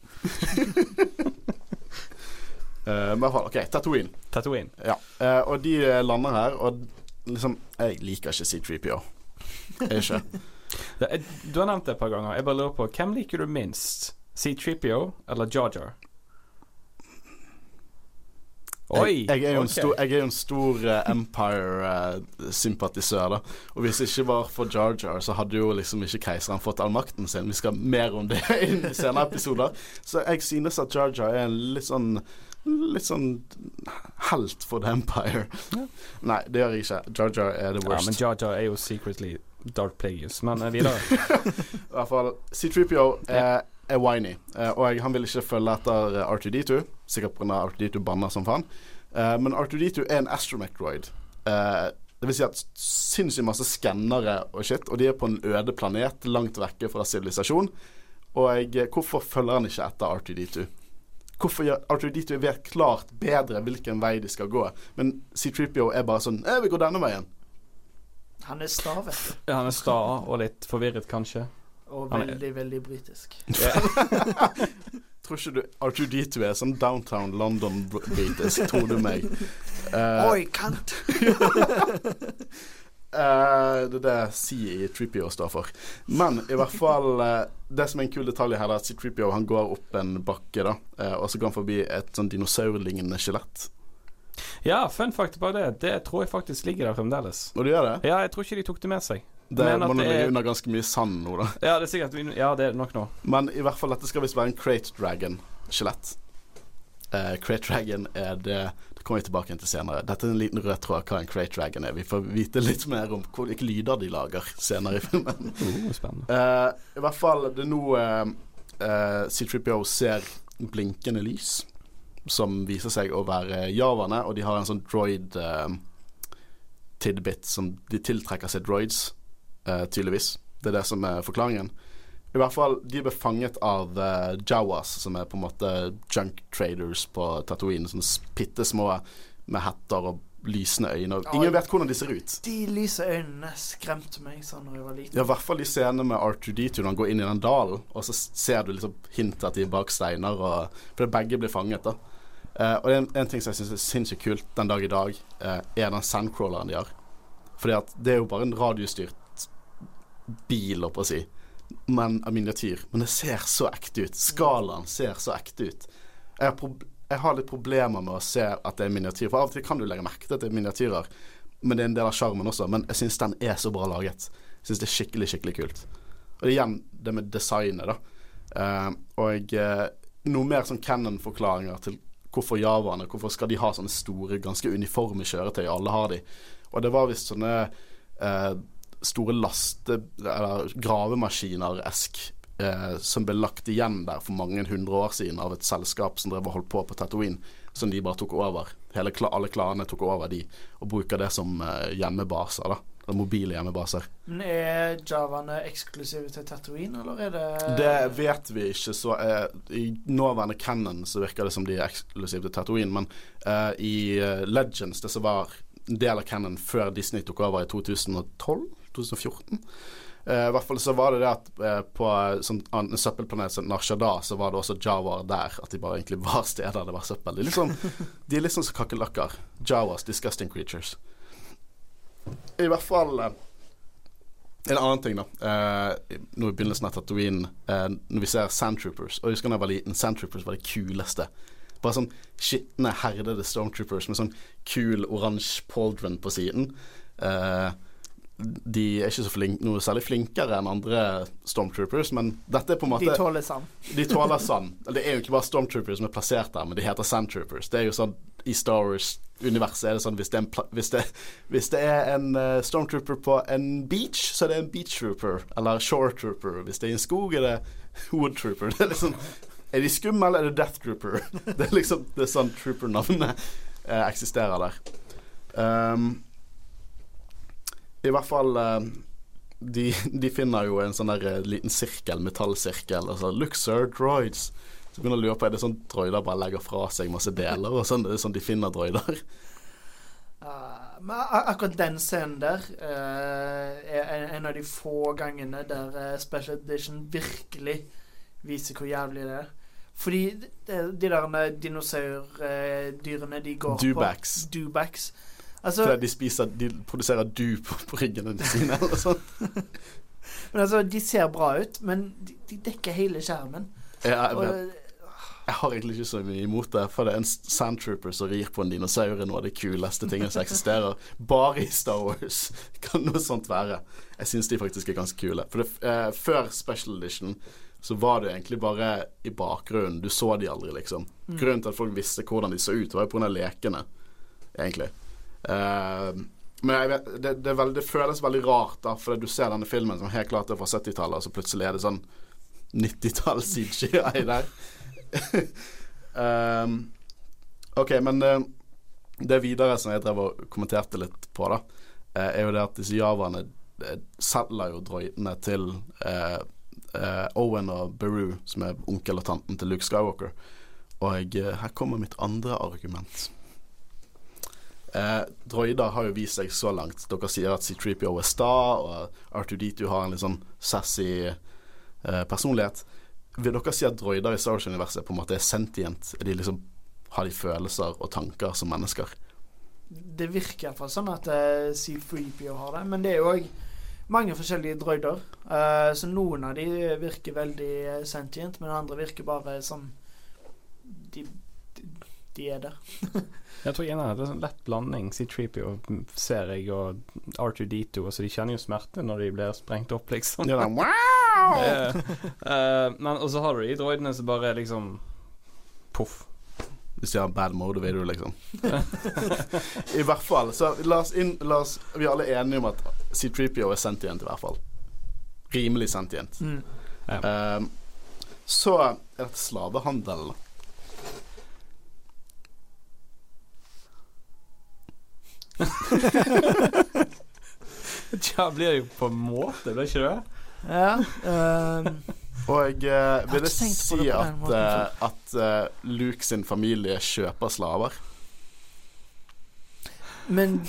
S1: uh, I hvert fall, OK, Tatooine.
S3: Tatooine.
S1: Ja. Uh, og de lander her, og liksom Jeg liker ikke C3PO. Jeg ikke.
S3: du har nevnt det et par ganger. Jeg bare lurer på Hvem liker du minst? C-Tripio eller Jar-Jar?
S1: Oi! Jeg, jeg, er okay. stor, jeg, er jo en stor uh, Empire-sympatisør, uh, da. Og hvis det ikke var for Jar-Jar, så hadde jo liksom ikke keiseren fått all makten sin. Vi skal mer om det i senere episoder. Så jeg synes at Jar-Jar er en litt sånn Litt sånn helt for The Empire. Ja. Nei, det gjør jeg ikke. Jar-Jar er the worst.
S3: Ja, men Jar-Jar er jo secretly Dark Plagueis. Men uh, videre.
S1: I hvert fall C3PO er er whiny. Uh, og han vil ikke følge etter R2D2, sikkert pga. R2D2 banner som faen. Uh, men R2D2 er en astromecroid. Det vil si at sinnssykt masse skannere og shit, og de er på en øde planet langt vekke fra sivilisasjon. Og jeg, hvorfor følger han ikke etter R2D2? Hvorfor gjør R2D2 vet klart bedre hvilken vei de skal gå, men C3PO er bare sånn Jeg vil gå denne veien.
S2: Han er sta, vet du.
S3: Ja, han er sta og litt forvirret, kanskje.
S2: Og veldig, veldig britisk.
S1: tror ikke du R2D2 er sånn downtown London-britisk, tror du meg.
S2: Uh, Oi, kant!
S1: Uh, det er det C i Trippio står for. Men i hvert fall uh, Det som er en kul detalj her, er at C3PO han går opp en bakke, da uh, og så går han forbi et sånn dinosaurlignende skjelett.
S3: Ja, fun fact på det. Det tror jeg faktisk ligger der fremdeles.
S1: Og du gjør det?
S3: Ja, jeg tror ikke de tok det med seg.
S1: Det må nå ligge under ganske mye sand nå, da.
S3: Ja, det er sikkert Ja, det er nok nå.
S1: Men i hvert fall, dette skal visst være en Crate Dragon-skjelett. Crate Dragon er det Det kommer vi tilbake til senere. Dette er en liten rød tråd hva en Crate Dragon er. Vi får vite litt mer om hvilke lyder de lager senere i filmen.
S3: Oh, spennende.
S1: Uh, I hvert fall, det er nå uh, uh, C3PO ser blinkende lys som viser seg å være javaene, og de har en sånn droid uh, tidbit som de tiltrekker seg droids, tydeligvis. Det er det som er forklaringen. I hvert fall, de ble fanget av uh, Jawas, som er på en måte junk traders på Tatooine. Sånne bitte små med hetter og lysende øyne. Og ingen vet hvordan de ser ut.
S2: De lyse øynene skremte meg sånn da jeg var liten.
S1: Ja, i hvert fall de scenene med R2D2 når han går inn i den dalen, og så ser du liksom hint at de er bak steiner, og, for begge blir fanget, da. Uh, og en, en, ting som jeg syns er sinnssykt kult den dag i dag, uh, er den sandcrawleren de har. Fordi at det er jo bare en radiostyrt bil, holdt på å si men av miniatyr. Men det ser så ekte ut. Skalaen ser så ekte ut. Jeg har, jeg har, litt problemer med å se at det er miniatyr. For av og til kan du legge merke til at det er miniatyrer, men det er en del av sjarmen også. Men jeg syns den er så bra laget. Jeg syns det er skikkelig, skikkelig kult. Og igjen det med designet, da. Uh, og uh, noe mer sånn Cannon-forklaringer til hvorfor javaene Hvorfor skal de ha sånne store, ganske uniforme kjøretøy? Alle har de. Og det var visst sånne uh, store laste... Eller gravemaskiner-esk eh, som ble lagt igjen der for mange hundre år siden av et selskap som drev og holdt på på Tatooine, som de bare tok over. Hele, alle klanene tok over de, og bruker det som eh, hjemmebaser. da Mobile hjemmebaser.
S2: Men Er javaene eksklusive til Tatooine, eller er det
S1: Det vet vi ikke. Så eh, I nåværende canon så virker det som de er eksklusive til Tatooine, men eh, i uh, Legends, det som var en del av canon før Disney tok over i 2012 2014. Uh, I hvert fall så var det det at uh, på sånn, en søppelplanet som Narshada, så var det også Jawa der. At de bare egentlig var steder det var søppel. De liksom, de er litt sånn som kakerlakker. Jawas, disgusting creatures. I hvert fall en annen ting, da. Eh, nå i begynnelsen av Tatooine, eh, når vi ser Sandtroopers Og jeg husker da jeg var liten, Sandtroopers var det kuleste. Bare sånn skitne, herdede Stormtroopers med sånn kul oransje pauldron på siden. Uh, de er ikke så flink, noe særlig flinkere enn andre Stormtroopers, men dette er på en måte
S2: De tåler sand.
S1: De tåler sand. Det er jo ikke bare Stormtroopers som er plassert der, men de heter Sandtroopers. Det er jo sånn i Star Wars-universet er det sånn hvis det er en, hvis det, hvis det er en uh, Stormtrooper på en beach, så er det en beach trooper, eller shore trooper. Hvis det er i en skog, er det wood trooper. Det er liksom Er de skumle, eller er det death trooper? Det er liksom Det er sånn trooper-navnet uh, eksisterer der. Um, i hvert fall eh, de, de, finner jo en sånn der eh, liten sirkel, metallsirkel, Altså Luxor droids'. Så begynner å lure på er det sånn droider bare legger fra seg masse deler, og sånn, det er sånn de finner droider.
S2: Uh, men akkurat den scenen der uh, er en av de få gangene der Special Edition virkelig viser hvor jævlig det er. Fordi de, de der dinosaurdyrene de går
S1: Dubacks.
S2: på Dubacks. Altså,
S1: Fordi de, spiser, de produserer du på, på ryggene sine, eller sånt.
S2: men altså, de ser bra ut, men de, de dekker hele skjermen.
S1: Ja, jeg, og, jeg har egentlig ikke så mye imot det, for det er en sandtrooper som rir på en dinosaur, noe av de kuleste tingene som eksisterer. Bare i Star Wars kan noe sånt være. Jeg syns de faktisk er ganske kule. For det, eh, før Special Edition så var det egentlig bare i bakgrunnen. Du så de aldri, liksom. Mm. Grunnen til at folk visste hvordan de så ut, var jo pga. lekene, egentlig. Uh, men vet, det, det, veld, det, føles veldig rart, da, fordi du ser denne filmen som helt klart er fra 70-tallet, og så plutselig er det sånn 90-talls CGI der. um, OK, men uh, det videre som jeg drev og kommenterte litt på, da, uh, er jo det at disse javaene selger jo droidene til Owen og Beru, som er onkel og tanten til Luke Skywalker. Og uh, her kommer mitt andre argument. Eh, droider har jo vist seg så langt. Dere sier at C3PO er sta, og R2D2 har en litt sånn sassy eh, personlighet. Vil dere si at droider i Star Wars-universet på en måte er sentient? Er de liksom, har de følelser og tanker som mennesker?
S2: Det virker iallfall sånn at uh, C3PO har det, men det er jo òg mange forskjellige droider. Eh, så noen av de virker veldig uh, sentient, men andre virker bare som de, de, er der.
S3: Jeg tror en av det er en lett blanding. C3PO ser jeg, og R2D2. Altså, de kjenner jo smerte når de blir sprengt opp, liksom. Ja, wow! uh, men og så har du de droidene som bare liksom Poff.
S1: Hvis de har bad motivator, liksom. I hvert fall. Så la oss, inn, la oss Vi er alle enige om at C3PO er sentient, i hvert fall. Rimelig sentient. Mm. Uh, så er dette slavehandel.
S3: Tja, blir det jo på en måte, blir ikke det?
S2: Ja. Um,
S1: og jeg uh, vil si at, uh, at uh, Luke sin familie kjøper slaver.
S2: Men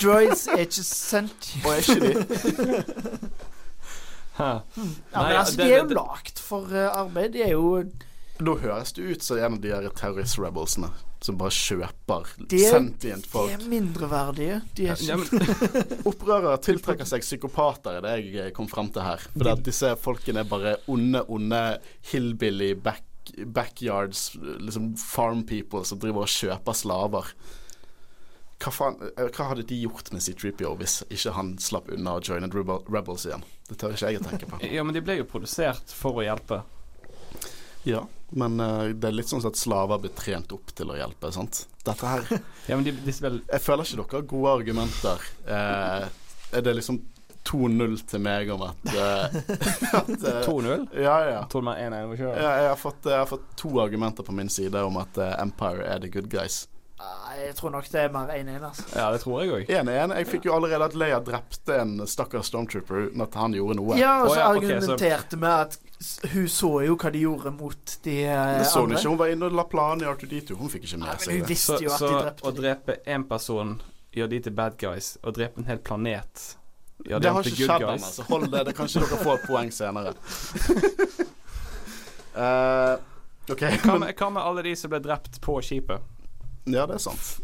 S2: droids er ikke sendt
S1: Og er ikke de?
S2: Hmm. Ja, men altså, de er jo lagd for arbeid. De er jo
S1: Nå høres det ut som en av de her terrorist rebelsene som bare kjøper de er, sentient folk.
S2: De er mindreverdige. De er
S1: ja, Opprørere tiltrekker seg psykopater, er det jeg kom fram til her. For at disse folkene er bare onde, onde hillbilly back, backyards, liksom farm people som driver og kjøper slaver. Hva, faen, eh, hva hadde de gjort med C3PO hvis ikke han slapp unna og joinet Rebels igjen? Det tør ikke jeg å tenke på.
S3: Ja, men de ble jo produsert for å hjelpe.
S1: Ja, men uh, det er litt sånn at slaver blir trent opp til å hjelpe. sant? Dette her
S3: ja, de, de vel...
S1: Jeg føler ikke dere har gode argumenter. Uh, er det liksom 2-0 til meg om at, uh,
S3: at 2-0?
S1: Ja, ja.
S3: Tror du man 1-1
S1: ja, jeg, har fått, jeg har fått to argumenter på min side om at Empire er the good guys.
S2: Jeg tror nok det er mer 1-1. Altså.
S3: Ja, det tror jeg òg.
S1: Jeg fikk jo allerede at Leia drepte en stakkars stormtrooper Når han gjorde noe.
S2: Ja, og så oh, ja, argumenterte okay, så... med at hun så jo hva de gjorde mot de andre.
S1: det så hun Ikke. Hun var inne og la planen i R2D2. Hun fikk ikke med seg
S2: det. Så, så
S3: å drepe én person gjør de til bad guys. Å drepe en hel planet
S1: gjør det har ikke skjedd ennå, så hold det. Det Kanskje dere får et poeng senere. uh, okay,
S3: hva, med, hva med alle de som ble drept på skipet?
S1: Ja, det er sant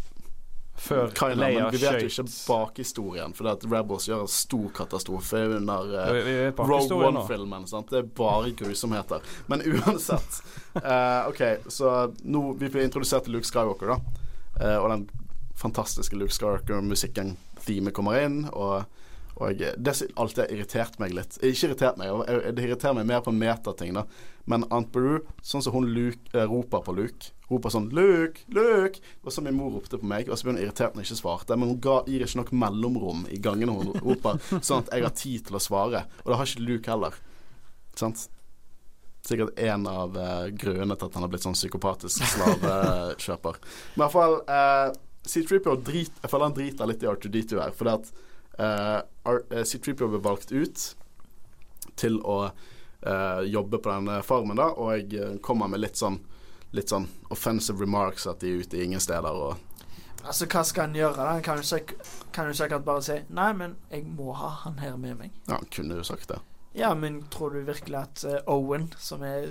S3: før Kaina, Leia
S1: Men vi vet jo ikke bakhistorien, for det at Rebels gjør en stor katastrofe under uh, Rogue One-filmen. Det er bare grusomheter. Men uansett. Uh, OK, så nå Vi blir introdusert til Luke Skywalker, da. Uh, og den fantastiske Luke Skywalker-musikken, Theme, kommer inn. Og, og det som alltid har irritert meg litt Ikke irritert meg, det irriterer meg mer på metating, da. Men Aunt Beru, sånn som hun Luke, roper på Luke roper sånn 'Luke! Luke!' Og så min mor ropte på meg, og så ble hun irritert når jeg ikke svarte. Men hun ga, gir ikke nok mellomrom i gangene hun roper, sånn at jeg har tid til å svare. Og det har ikke Luke heller. Sant? Sikkert en av uh, grunnene til at han har blitt sånn psykopatisk slavekjøper. Men i hvert fall uh, C3PO drit, Jeg føler han driter litt i R2D2 her, fordi at C3PO ble valgt ut til å uh, jobbe på denne farmen, da, og jeg kommer med litt sånn litt sånn offensive remarks at de er ute i ingen steder og
S2: Altså, hva skal han gjøre? Han kan jo, sikkert, kan jo sikkert bare si Nei, men jeg må ha han her med meg.
S1: Ja, han kunne jo sagt det.
S2: Ja, men tror du virkelig at uh, Owen, som er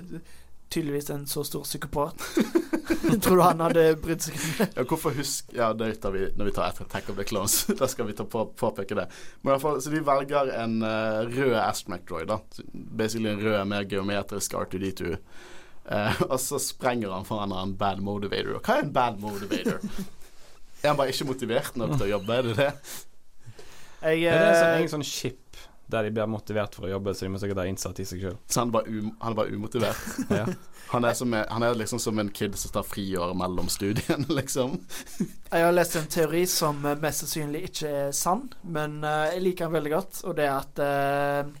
S2: tydeligvis en så stor psykopat Tror du han hadde brydd seg om
S1: det? Ja, hvorfor husk Ja, det tar vi når vi tar etter Attack of the Clones. da skal vi ta på, påpeke det. Men i hvert fall, Så de velger en uh, rød Astronaut Droid, da. Basically en rød, mer geometrisk R2D2 Uh, og så sprenger han foran en bad motivator. Og hva er en bad motivator? er han bare ikke motivert nok til å jobbe? Er det det?
S3: Jeg, uh, det er en sånn, sånn chip der de blir motivert for å jobbe, så de må sikkert ha innsatt i seg sjøl.
S1: Så han er bare, um, han er bare umotivert? ja. han, er som, han, er liksom som en kid som tar friår mellom studiene, liksom.
S2: jeg har lest en teori som mest sannsynlig ikke er sann, men uh, jeg liker den veldig godt, og det er at Uh,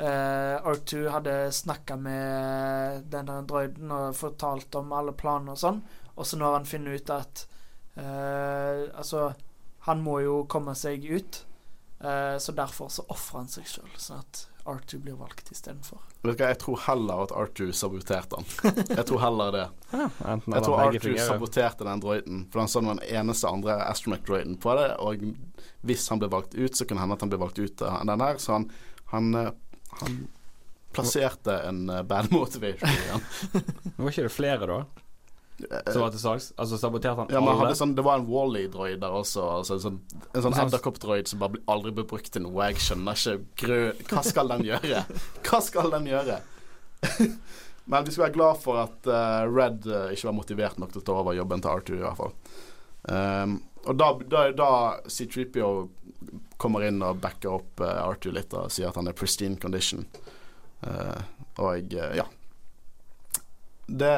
S2: Uh, R2 hadde snakka med denne droiden og fortalt om alle planene og sånn. Og så når han finner ut at uh, Altså, han må jo komme seg ut. Uh, så derfor så ofrer han seg sjøl, sånn at Arthur blir valgt istedenfor.
S1: Jeg tror heller at Arthur saboterte han. Jeg tror heller det. ja, jeg tror Arthur saboterte den droiden, for han sa den eneste andre astromech-droiden på det, og hvis han ble valgt ut, så kunne hende at han ble valgt ut av den her, så han, han, eh, han plasserte en uh, bad motivation igjen.
S3: Var ikke det flere, da? Som var til salgs? Altså saboterte han
S1: ja, men alle? Sånn, det var en Wally-droid der også. Altså, en sånn, en sånn edderkoppdroid som bare aldri ble brukt til noe. Jeg skjønner ikke grø Hva skal den gjøre? Hva skal den gjøre? men vi skal være glad for at uh, Red uh, ikke var motivert nok til å ta over jobben til Arthur, i hvert fall. Um, og da, da, da C3PO kommer inn og backer opp uh, Arthur litt og sier at han er pristine condition. og ja det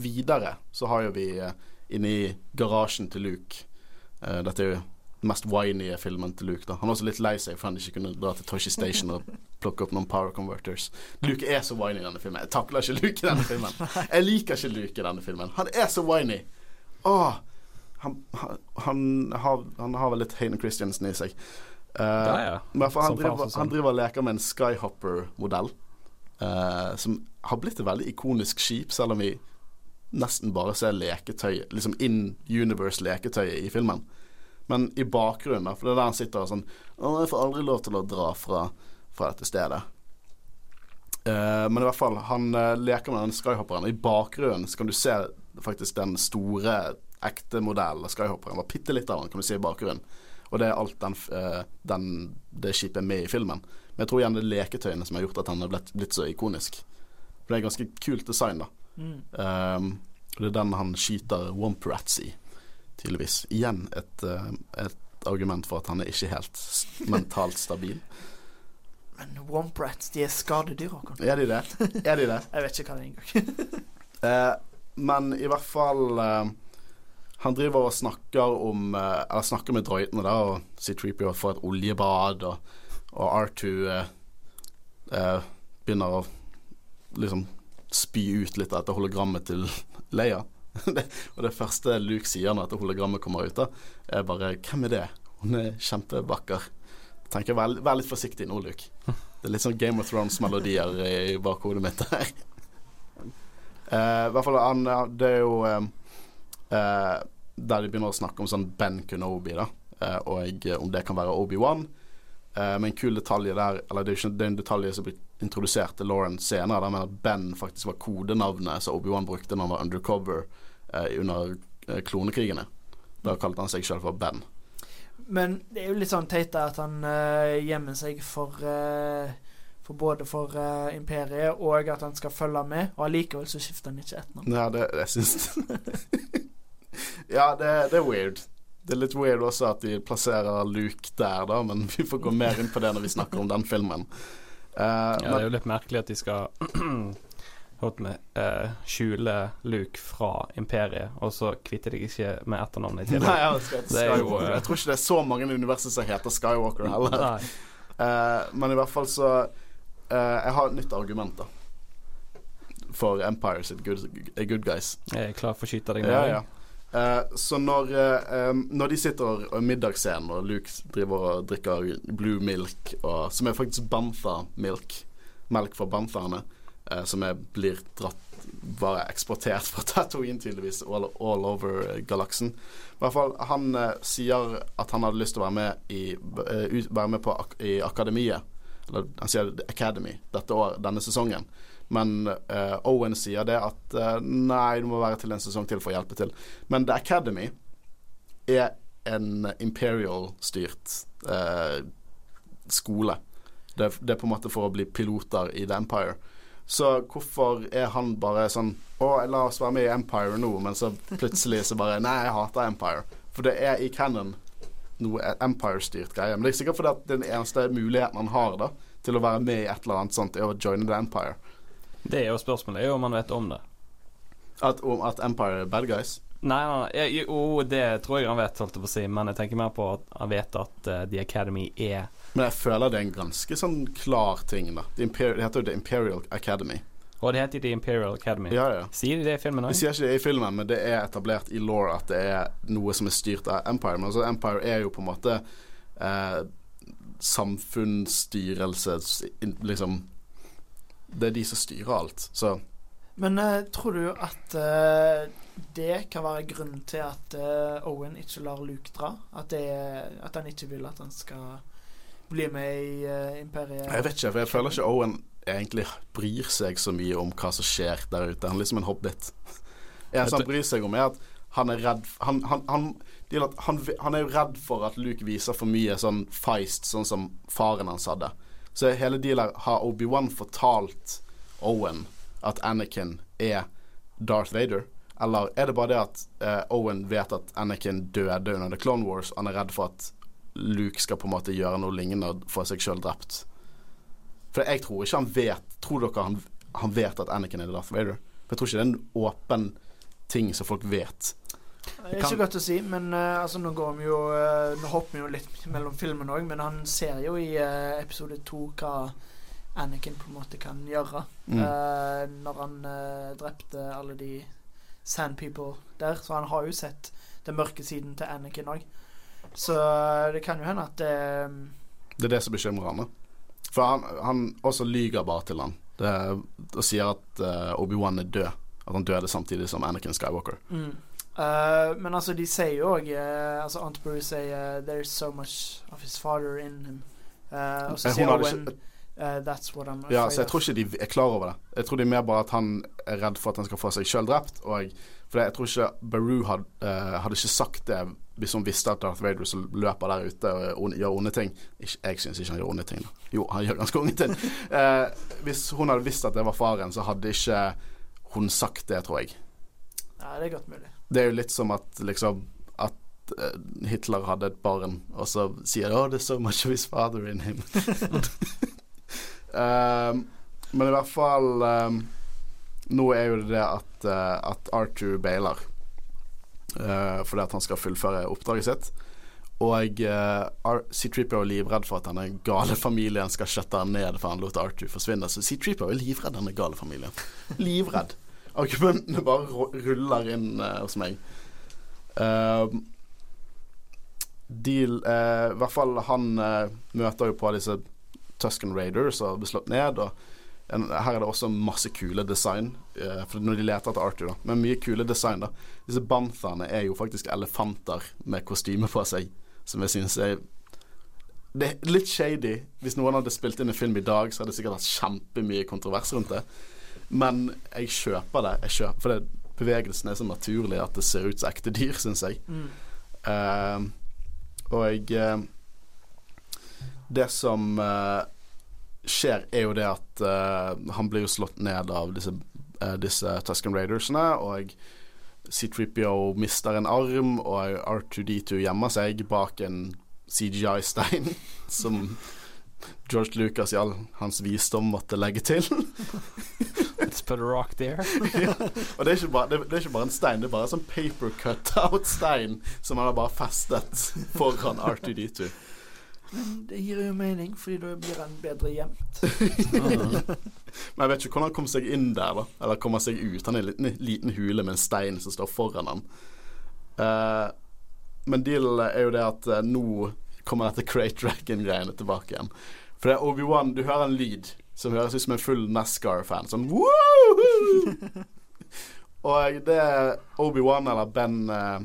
S1: videre så har jo vi inni garasjen til Luke uh, Dette er jo den mest whiny filmen til Luke. da Han var også litt lei seg for han ikke kunne dra til Toshi Station og plukke opp noen power converters. Luke er så whiny i denne filmen. Jeg takler ikke Luke i denne filmen. Jeg liker ikke Luke i denne filmen. Han er så whiny. Åh, han, han, han, har, han har vel litt Hayden Christiansen i seg. Uh, ja, ja. han, driver, han driver og leker med en Skyhopper-modell. Uh, som har blitt et veldig ikonisk skip, selv om vi nesten bare ser leketøy, liksom in universe-leketøyet i filmen. Men i bakgrunnen, for det er der han sitter og sånn Å, jeg får aldri lov til å dra fra, fra dette stedet. Uh, men i hvert fall, han uh, leker med den skyhopperen. I bakgrunnen så kan du se faktisk den store, ekte modellen av skyhopperen. Bare bitte litt av den kan du si, i bakgrunnen. Og det er alt den, den, det skipet er med i filmen. Men jeg tror igjen det er leketøyene som har gjort at han har blitt, blitt så ikonisk. For det er ganske kult design, da. Mm. Um, det er den han skyter Womp Rats i, tydeligvis. Igjen et, uh, et, argument for at han er ikke helt mentalt stabil.
S2: Men Womp Rats, de er skadedyr, Håkon.
S1: Er de det? Er de det?
S2: Jeg vet ikke hva det er engang.
S1: uh, men i hvert fall uh, Han driver og snakker om uh, Eller snakker med drøytene, da, og C3PO får et oljebad, og, og R2 begynner å liksom spy ut litt av dette hologrammet til Leia. og det første Luke sier når dette hologrammet kommer ut, da, er bare 'Hvem er det?' Hun er kjempevakker. Tenker Vær, vær litt forsiktig nå, Luke. Det er litt sånn Game of Thrones-melodier i bakhodet mitt her. uh, I hvert fall han, Det er jo uh, der de begynner å snakke om sånn Ben Kenobi, da, uh, og om det kan være Obi-Wan. Uh, med en kul detalj der Eller det er, ikke, den detaljen en detalj som blir introdusert til Lauren senere, med at Ben faktisk var kodenavnet som Obi-Wan brukte når han var undercover uh, under uh, klonekrigene. Da kalte han seg selv for Ben.
S2: Men det er jo litt sånn teit at han gjemmer seg for for både for imperiet og at han skal følge med, og allikevel så skifter han ikke ett navn.
S1: Ja, det, det syns Ja, det, det er weird. Det er litt weird også at de plasserer Luke der, da, men vi får gå mer inn på det når vi snakker om den filmen.
S3: Uh, ja, det er jo litt merkelig at de skal med, uh, skjule Luke fra Imperiet, og så kvitter de ikke med etternavnet i tillegg.
S1: Jo, uh, jeg tror ikke det er så mange i universet som heter Skywalker heller. men i hvert fall så Jeg har et nytt argument, da. For Empire sitt good, good guys.
S3: Jeg er klar for å skyte deg ned.
S1: Ja, ja. Uh, så når, uh, når, de sitter i middagsscenen, og Luke driver og drikker blue milk, og, som er faktisk bantha-milk, melk fra banthaene, uh, som er, blir dratt bare eksportert fra Tatooine, tydeligvis, all, all over galaksen. I hvert fall, han sier at han hadde lyst til å være med, i, være med på ak i akademiet, eller han sier Academy, dette år, denne sesongen. Men uh, Owen sier det at uh, nei, du må være til en sesong til for å hjelpe til. Men The Academy er en Imperial-styrt uh, skole. Det, det, er på en måte for å bli piloter i The Empire. Så hvorfor er han bare sånn Å, la oss være med i Empire nå, men så plutselig så bare Nei, jeg hater Empire. For det er i canon noe Empire-styrt greie. Men det er sikkert fordi at den eneste muligheten han har da til å være med i et eller annet sånt, er å joine The Empire.
S3: Det er jo spørsmålet, er jo om han vet om det.
S1: At, om at Empire er bad guys?
S3: Nei, nei, jo, det tror jeg han vet, holdt jeg på å si, men jeg tenker mer på at han vet at uh, The Academy er
S1: Men jeg føler det er en ganske sånn klar ting, da. Det, heter jo The Imperial Academy.
S3: Og det heter The Imperial Academy.
S1: Ja, ja.
S3: Sier de det i filmen òg?
S1: De sier ikke det i filmen, men det er etablert i law at det er noe som er styrt av Empire. Men altså Empire er jo på en måte eh, samfunnsstyrelse Liksom Det er de som styrer alt, så
S2: Men uh, tror du at uh, det kan være grunnen til at uh, Owen ikke lar Luke dra? At, det, at, han ikke vil at han skal bli med i Imperiet?
S1: Jeg vet ikke, for jeg føler ikke Owen egentlig bryr seg så mye om hva som skjer der ute. Han er liksom en hobbit. Det han bryr seg om, er at han er redd han, han, han, han, er jo redd for at Luke viser for mye sånn feist, sånn som faren hans hadde. Så hele dealet har Obi-Wan fortalt Owen at Anakin er Darth Vader? Eller er det bare det at eh, Owen vet at Anakin døde under The Clone Wars, og han er redd for at Luke skal på en måte gjøre noe lignende og få seg sjøl drept? For jeg tror ikke han vet Tror dere han, han vet at Anakin er Darth Vader? For jeg tror ikke det er en åpen ting som folk vet.
S2: Det er ikke godt å si, men uh, altså, nå, går vi jo, uh, nå hopper vi jo litt mellom filmene òg, men han ser jo i uh, episode to hva Anakin på en måte kan gjøre. Mm. når han drepte alle de Sand People der. Så han har jo sett den mørke siden til Anakin òg. Så det kan jo hende at det
S1: Det er det som bekymrer han. For han, han også lyger bare til han. Det, og sier at Obi-Wan er død. At han døde samtidig som Anakin Skywalker.
S2: Mm. Uh, men altså, de sier jo òg uh, altså Aunt Brew sier uh, 'There's so much of his father in him'. Og så sier Owen 'That's what I'm afraid
S1: Ja, så jeg tror ikke de er klar over det. Jeg tror de er mer bare at han er redd for at han skal få seg sjøl drept. Og for jeg tror ikke Beru had, hadde ikke sagt det hvis hun visste at Darth Vader løper der ute og gjør onde ting. Ikke, jeg syns ikke han gjør onde ting. Da. Jo, han gjør ganske onde ting. hvis hun hadde visst at det var faren, så hadde ikke hun sagt det, tror jeg.
S2: Ja, det er godt mulig.
S1: Det er jo litt som at liksom At uh, Hitler hadde et barn, og så sier 'Oh, there's so much of his father in him'. um, men i hvert fall um, Nå er jo det det at, uh, at Arthur bailer uh, fordi at han skal fullføre oppdraget sitt. Og uh, C-Tripper er livredd for at denne gale familien skal skjøtte han ned for han lot Arthur forsvinne. Så C-Tripper er livredd denne gale familien. Livredd. Argumentene bare ruller inn uh, hos meg. Uh, deal uh, I hvert fall han møter jo på disse Tusken Raiders og blir slått ned. Og en, her er det også masse kule design. for når de leter etter Arthur, da. Men mye kule design, da. Disse banthaene er jo faktisk elefanter med kostyme på seg, som jeg syns er det er litt shady. Hvis noen hadde spilt inn en film i dag, så hadde det sikkert hatt kjempemye kontrovers rundt det. Men jeg kjøper det. Jeg kjøper, for det, bevegelsen er så naturlig at det ser ut som ekte dyr, syns jeg. Mm. Uh, og uh, Det som uh, skjer, er jo det at han blir jo slått ned av disse, disse Tusken Raidersene, og C3PO mister en arm, og R2D2 gjemmer seg bak en CGI-stein som George Lucas i all hans visdom måtte legge til.
S3: Let's put a rock there.
S1: ja. Og det er, bare, det, det er, ikke bare, en stein, det er bare en sånn paper cut-out-stein som han har bare festet foran R2D2.
S2: Men det gir jo mening, fordi da blir han bedre gjemt.
S1: Men jeg vet ikke hvordan han kommer seg inn der, da. Eller kommer seg ut. Han er en liten, liten hule med en stein som står foran han. Uh, men dealen er jo det at uh, nå kommer dette Crate Dragon-greiene tilbake igjen. For det er Obi-Wan Du hører en lyd som høres ut som en full NASCAR-fan. Sånn Og det er Obi-Wan eller Ben, uh,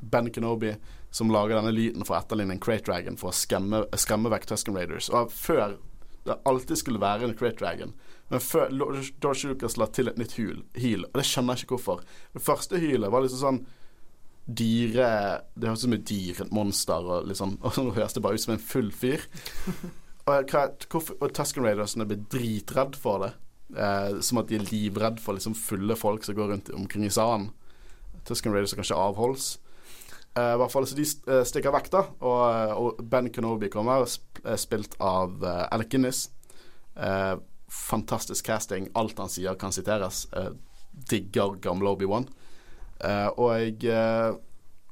S1: ben Kenobi som lager denne lyden for å etterligne en Crate Dragon for å skremme, skremme vekk Tusken Raiders. Og før det alltid skulle være en Crate Dragon, men før George Lucas la til et nytt hyl, hyl, og det skjønner jeg ikke hvorfor. Det første hylet var liksom sånn dyre Det høres ut som et dyr, et monster, og liksom Og så høres det bare ut som en full fyr. Og, hvorfor, og Tusken Raidersene blir dritredd for det. Eh, som at de er livredd for liksom fulle folk som går rundt omkring i salen. Tusken Raiders er kanskje avholds. Eh, I hvert fall så De eh, stikker vekk, da. Og, eh, og Ben Kenobi kommer, spilt av uh, Alec Guinness. Eh, fantastisk casting. Alt han sier, kan siteres. Eh, digger gamle Obi-Wan. Og jeg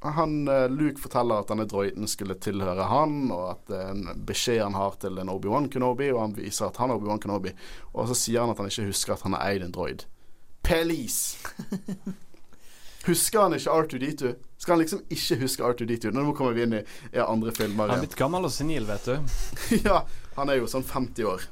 S1: han, eh, Luke forteller at denne droiden skulle tilhøre han, og at det er en beskjed han har til en Obi-Wan Kenobi, og han viser at han er Obi-Wan Kenobi. Og så sier han at han ikke husker at han har eid en droid. Police! Husker han ikke R2D2? Skal han liksom ikke huske R2D2? Nå kommer vi inn i, i andre filmer.
S4: Han er blitt gammel og senil, vet du.
S1: ja, han er jo sånn 50 år.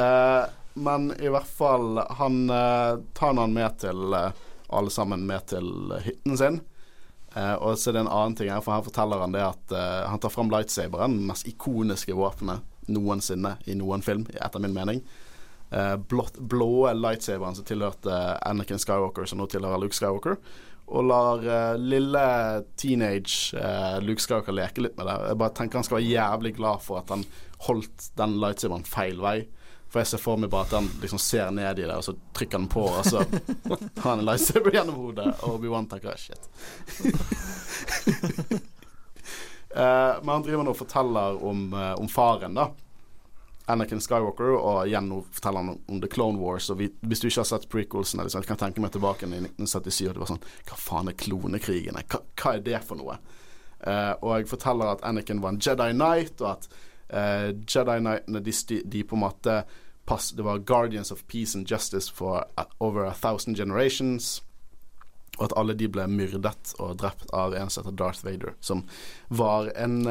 S1: uh, men i hvert fall Han uh, tar han med til uh, alle sammen med til hytten sin. og så er det en annen ting her, for her forteller han det at han tar fram lightsaberen, det mest ikoniske våpenet noensinne i noen film, etter min mening. Uh, blått, blå lightsaberen som tilhørte Anakin Skywalker, som nå tilhører Luke Skywalker. Og lar uh, lille teenage uh, Luke Skywalker leke litt med det. Jeg bare tenker han skal være jævlig glad for at han holdt den lightsaberen feil vei. For jeg ser for meg bare at han liksom ser ned i det, og så trykker han på, og så har han en lightsaber gjennom hodet, og Obi-Wan tenker shit. men han driver nå og forteller om, om faren, da. Anakin Skywalker, og igjen nå forteller han om The Clone Wars. Og vi, hvis du ikke har sett prequelsene, liksom, jeg kan tenke meg tilbake i 1977, og det var sånn Hva faen er klonekrigene? Hva, hva er det for noe? Uh, og jeg forteller at Anakin var en Jedi Knight, og at uh, Jedi Knightene de, de, på en måte pass, Det var Guardians of Peace and Justice for over a thousand generations. Og at alle de ble myrdet og drept av en som heter Darth Vader, som var en,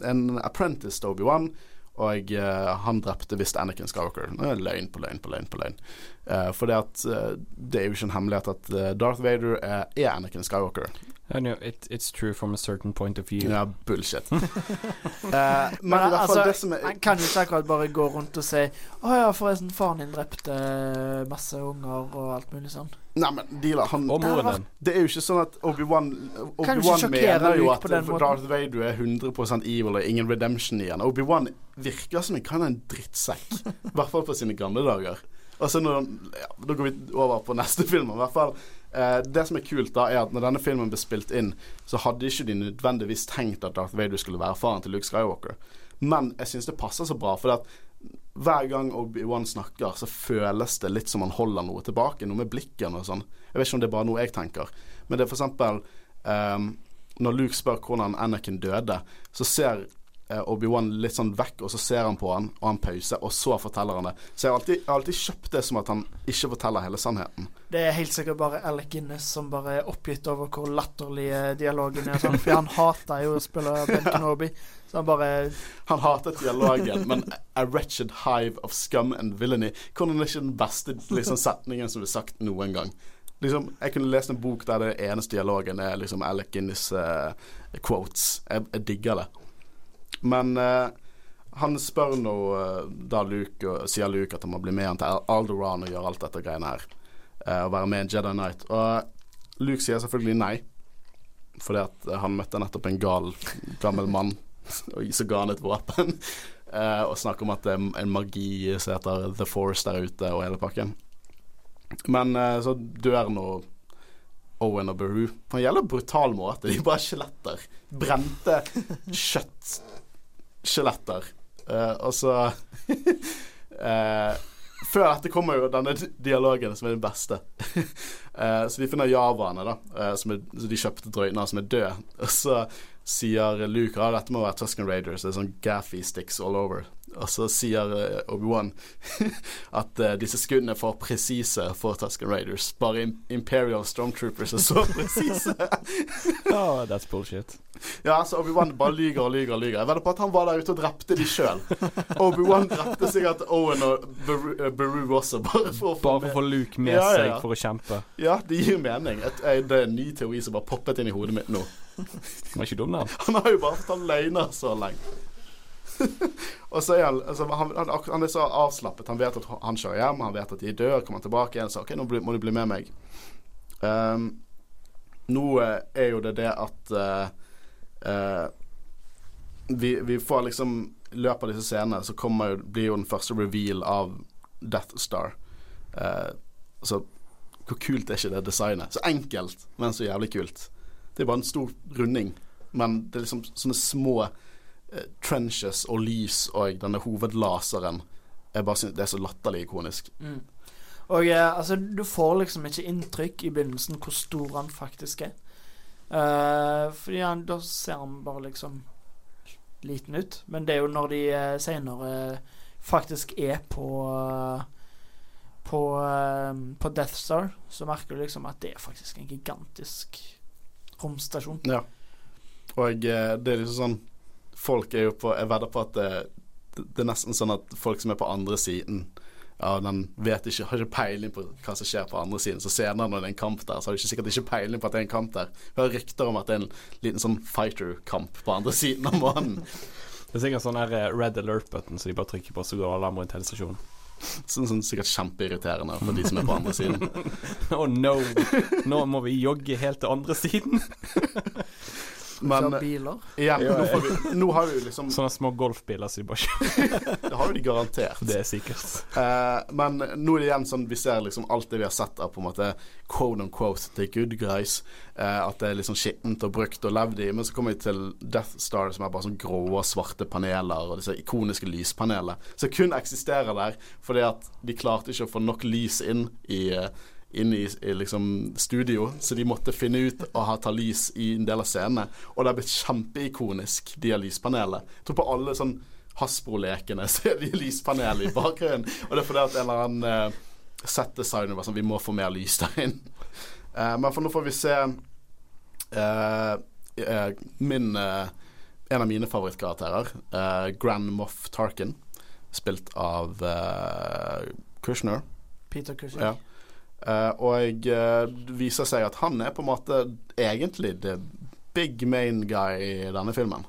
S1: en apprentice til Obi-Wan og uh, han drepte visst Anakin Skywalker. Løgn på løgn på løgn. på løgn. Uh, for det, at, uh, det er jo ikke en hemmelighet at Darth Vader er, er Anakin Skywalker.
S4: I know, it, it's true from a certain point of view.
S1: Ja, bullshit.
S2: men, men altså, det som er Han kan jo ikke akkurat bare gå rundt og si 'Å ja, forresten, faren din drepte masse unger', og alt mulig sånn.
S1: Nei, men dealer, han
S4: Og moren din.
S1: Det er jo ikke sånn at Obi-Wan Obi mener jo at Darth Vader er 100% evil og ingen redemption igjen. Obi-Wan virker som han er en drittsekk. I hvert fall på sine gamle dager. Og så når, ja, Da går vi over på neste film. I hvert fall eh, Det som er kult, da er at når denne filmen ble spilt inn, så hadde ikke de nødvendigvis tenkt at Darth Vader skulle være faren til Luke Skywalker. Men jeg syns det passer så bra, for hver gang Obi-Wan snakker, så føles det litt som han holder noe tilbake. Noe med blikken og sånn. Jeg vet ikke om det er bare noe jeg tenker. Men det er for eksempel um, Når Luke spør hvordan Anakin døde, så ser Obi-Wan litt sånn vekk, og så ser han på han, og han pauser, og så forteller han det. Så jeg har alltid, jeg har alltid kjøpt det som at han ikke forteller hele sannheten.
S2: Det er helt sikkert bare Alec Guinness som bare er oppgitt over hvor latterlig dialogen er. Sånn, for han hater jo å spille Ben Kenobi. Så han bare
S1: Han hatet dialogen, men A wretched hive of scum and villainy Hvordan er ikke den beste liksom, setningen som er sagt noen gang? Liksom, jeg kunne lest en bok der det eneste dialogen er liksom Alec Guinness uh, quotes. Jeg, jeg digger det. Men uh, han spør nå uh, da Luke, og sier Luke at han må bli med han til Alderan og gjøre alt dette greiene her. Og være med i Jedi Knight. Og Luke sier selvfølgelig nei, fordi at han møtte nettopp en gal, gammel mann og så ga han et våpen. og snakker om at det er en magi som heter The Force der ute, og hele pakken. Men så dør nå Owen og Beru på en jævla brutal måte. De bare skjeletter. Brente kjøtt skjeletter. Uh, så uh, Før dette kommer jo denne dialogen som er den beste. uh, så de finner javaene, da, som, er, de kjøpte drøytene, som er døde. Og så sier Luke at dette må være Tusken Raiders. Det er sånn gaffy sticks all over. Og så sier uh, Obi-Wan at uh, disse skuddene er for presise for Tusken Raiders. Bare Imperial Stormtroopers er så presise.
S4: oh, that's bullshit.
S1: Ja, altså Obi-Wan bare lyger og lyger og lyger. Jeg vedder på at han var der ute og drepte de sjøl. Obi-Wan drepte sikkert Owen og Beru, uh, også, bare for å få,
S4: bare for Luke med ja, seg for å kjempe.
S1: Ja, det gir mening. Et, det er en ny teori som bare poppet inn i hodet mitt nå.
S4: Han er ikke dum, da.
S1: Han har jo bare fortalt løgner så lenge. og så er han, altså, han, han, han, er så avslappet. Han vet at han kjører hjem, han vet at de dør. Kommer tilbake igjen og OK, nå må du bli med meg. Um, nå er jo det det at uh, uh, vi, vi, får liksom I løpet av disse scenene så kommer blir jo den første reveal av Death Star. Uh, så hvor kult er ikke det designet? Så enkelt, men så jævlig kult. Det er bare en stor runding, men det er liksom sånne små Eh, trenches og lys og denne hovedlaseren jeg bare synes Det er så latterlig ikonisk.
S2: Mm. Og eh, altså, du får liksom ikke inntrykk i begynnelsen hvor stor han faktisk er. Uh, fordi han, da ser han bare liksom liten ut. Men det er jo når de uh, senere uh, faktisk er på uh, på, på Death Star, så merker du liksom at det er faktisk en gigantisk romstasjon.
S1: Ja. Og det er liksom sånn Folk er jo på Jeg vedder på at det, det, er nesten sånn at folk som er på andre siden ja, den vet ikke, har ikke peiling på hva som skjer på andre siden. Så senere når det er en kamp der, så har de ikke sikkert ikke peiling på at det er en kamp der. Vi har rykter om at det er en liten sånn fighter-kamp på andre siden av månen.
S3: Det er sikkert sånn her eh, red alert-button, som de bare trykker på, så går alarm rundt hele stasjonen.
S1: Sånn, sånn sikkert kjempeirriterende for de som er på andre siden.
S3: oh no, nå må vi jogge helt til andre siden.
S2: Men biler?
S1: Ja, nå, får vi, nå har vi liksom
S3: Sånne små golfbiler som de bare kjører.
S1: det har jo de garantert.
S3: Det er sikkert.
S1: Uh, men nå er det igjen sånn vi ser liksom alt det vi har sett av på en måte quote on quote the good guys. Uh, at det er liksom skittent og brukt og levd i. Men så kommer vi til Death Star, som er bare sånn grå og svarte paneler, og disse ikoniske lyspanelene. Som kun eksisterer der fordi at de klarte ikke å få nok lys inn i uh, inn i, i liksom studio, så de måtte finne ut å ha ta lys i en del av scenene. Og det har blitt kjempeikonisk, de har lyspanelet. Jeg tror på alle sånn Hasbro-lekene så er de lyspanel i bakgrunnen. Og det er fordi at en eller annen uh, set-designer var sånn Vi må få mer lys der inn. Uh, men for nå får vi se uh, min En av mine favorittkarakterer, Grand Moff Tarkin, spilt av Kushner.
S2: Peter Kushner.
S1: Ja. Uh, og uh, det viser seg at han er på en måte egentlig the big main guy i denne filmen.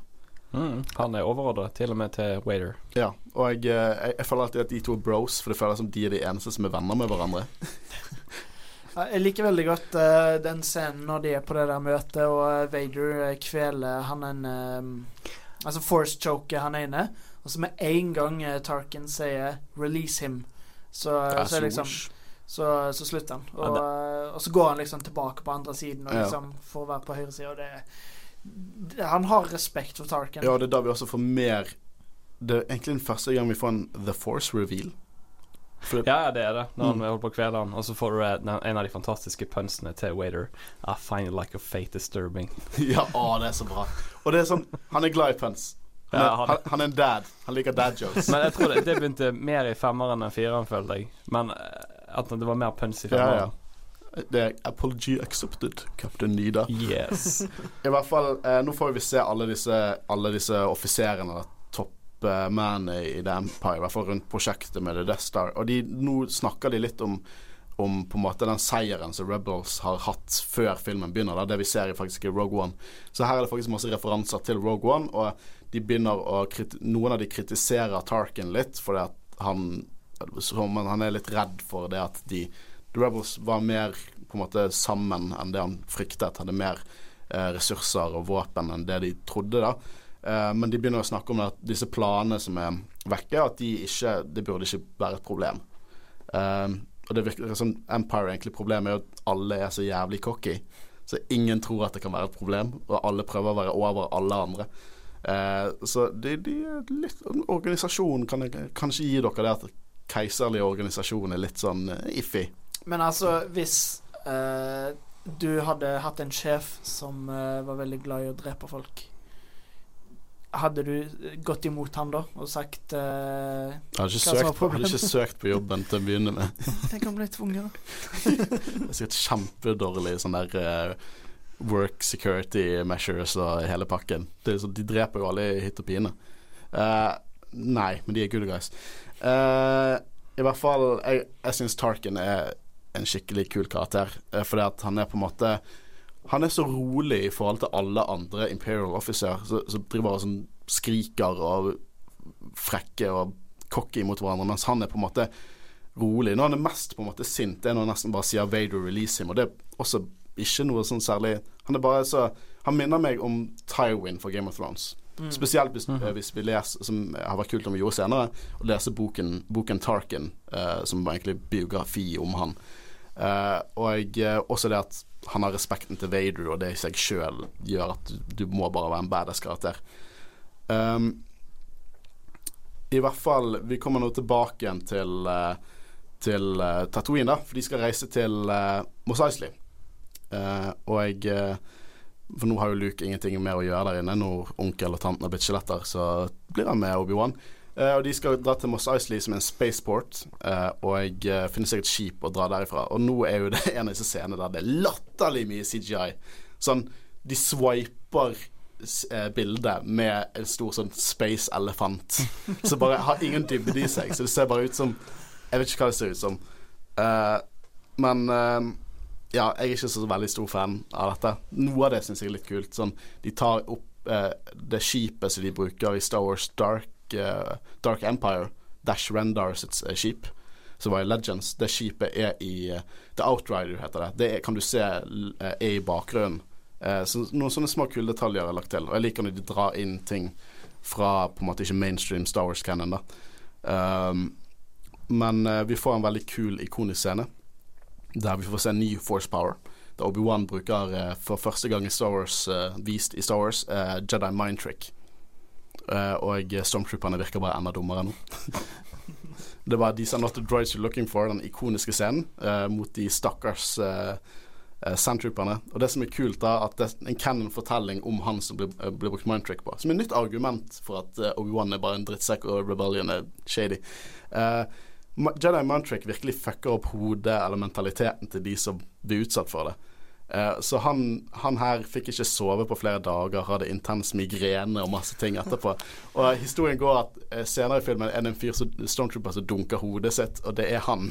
S3: Mm, han er overordna, til og med til Waiter.
S1: Ja, og jeg, uh, jeg, jeg, føler alltid at de to er bros, for det føles som de er de eneste som er venner med hverandre.
S2: jeg liker veldig godt den scenen når de er på det der møtet, og Vader kveler han en Altså force choker han ene, og så med en gang Tarkin sier 'release him', så, så er liksom så, så slutter han. Og, ja, og, så går han liksom tilbake på andre siden og liksom får være på høyre side. Og det, han har respekt for Tarkin.
S1: Ja, og det er da vi også får mer Det er egentlig den første gang vi får en The Force reveal.
S3: Det, ja, det er det. Når han mm. holder på å kvele han. Og så får du en av de fantastiske punsene til Waiter. I find it like a fate disturbing.
S1: ja, å, det er så bra. Og det er sånn Han er glad i puns. Han er, ja, han, han, er en dad. Han liker dad jokes.
S3: Men jeg tror det, det begynte mer i femmeren enn fireren, føler jeg. Men eh, at det var mer punch i filmen? Ja,
S1: ja. Det er apology accepted, Captain Nida.
S3: Yes.
S1: I hvert fall, eh, nå får vi se alle disse, alle disse offiserene, toppmennene i The Empire, i hvert fall rundt prosjektet med The Death Star. Og de, nå snakker de litt om om på en måte den seieren som Rebels har hatt før filmen begynner. Da, det vi ser i faktisk i Rogue One. Så her er det faktisk masse referanser til Rogue One, og de begynner å noen av de kritiserer Tarkin litt fordi at han som han er litt redd for det at de The Rebels var mer på en måte sammen enn det han fryktet. Hadde mer eh, ressurser og våpen enn det de trodde. da eh, Men de begynner å snakke om at disse planene som er vekke, at de ikke Det burde ikke være et problem. Eh, og det virker som Empire egentlig problemet er at alle er så jævlig cocky. Så ingen tror at det kan være et problem, og alle prøver å være over alle andre. Eh, så de, de, litt Organisasjonen kan ikke gi dere det at keiserlig organisasjon er litt sånn uh, iffy.
S2: Men altså, hvis uh, du hadde hatt en sjef som uh, var veldig glad i å drepe folk hadde du gått imot han da og sagt uh,
S1: Jeg hadde ikke, søkt, hadde ikke søkt på jobben til å begynne med.
S2: Tenk om bli ble tvunget,
S1: da. det er sikkert kjempedårlig sånn der uh, work security measures og hele pakken. Så, de dreper jo alle i hytt og pine. Uh, nei, men de er good guys. Uh, I hvert fall Jeg, jeg syns Tarkin er en skikkelig kul karakter. Uh, fordi at han er på en måte Han er så rolig i forhold til alle andre Imperial Officer som driver og sånn skriker og frekke og cocky mot hverandre, mens han er på en måte rolig. Når han er mest på en måte sint, det er når han nesten bare sier 'Vader release him', og det er også ikke noe sånn særlig Han er bare så Han minner meg om Tywin for Game of Thrones. Mm. Spesielt hvis, mm. hvis, vi leser, som har vært kult om vi gjorde senere, å lese boken, boken Tarkin, uh, som var egentlig biografi om han. Uh, og uh, også det at han har respekten til Vader, og det i seg sjøl gjør at du, du, må bare være en badass karakter. Um, I hvert fall Vi kommer nå tilbake igjen til, til Tatooine, da, for de skal reise til uh, Mos Eisley. og jeg for nå har jo Luke ingenting mer å gjøre der inne. Når onkel og tanten har blitt skjeletter, så blir han med Obi-Wan. Eh, og de skal dra til Moss Isley som en spaceport, eh, og jeg finner seg et skip å dra derifra. Og nå er jo det en av disse scenene der det er latterlig mye CGI. Sånn, de swiper bildet med en stor sånn space elefant som bare har ingen dybde i seg. Så det ser bare ut som Jeg vet ikke hva det ser ut som. men ja, jeg er ikke så veldig stor fan av dette. Noe av det syns jeg er litt kult. Sånn, de tar opp det skipet som de bruker i Star Wars Dark eh, Dark Empire, Dash Rendar sitt uh, skip, som var i Legends. Det skipet er i uh, The Outrider, heter det. Det er, kan du se er i bakgrunnen. så noen sånne små kule detaljer er lagt til. Og jeg liker når de drar inn ting fra på en måte ikke mainstream Star Wars-canon. Um, men vi får en veldig kul, ikonisk scene der vi får se en ny Force Power. Da Obi-Wan bruker for første gang i Star Wars, vist i Star Wars, Jedi Mind Trick. Uh, og stormtrooperne virker bare enda dummere nå. det var 'These are not the droids you're looking for', den ikoniske scenen uh, mot de stakkars uh, sandtrooperne. Og det som er kult, da, at det er en canon-fortelling om han som blir, blir brukt mindtrick på. Som er et nytt argument for at Obi-Wan er bare en drittsekk og Rebellion er shady. Jedi mindtrick virkelig fucker opp hodet eller mentaliteten til de som blir utsatt for det. Uh, så han, han, her fikk ikke sove på flere dager, hadde intens migrene og masse ting etterpå. Og historien går at uh, senere i filmen er det en fyr som Stormtrooper som dunker hodet sitt, og det er han.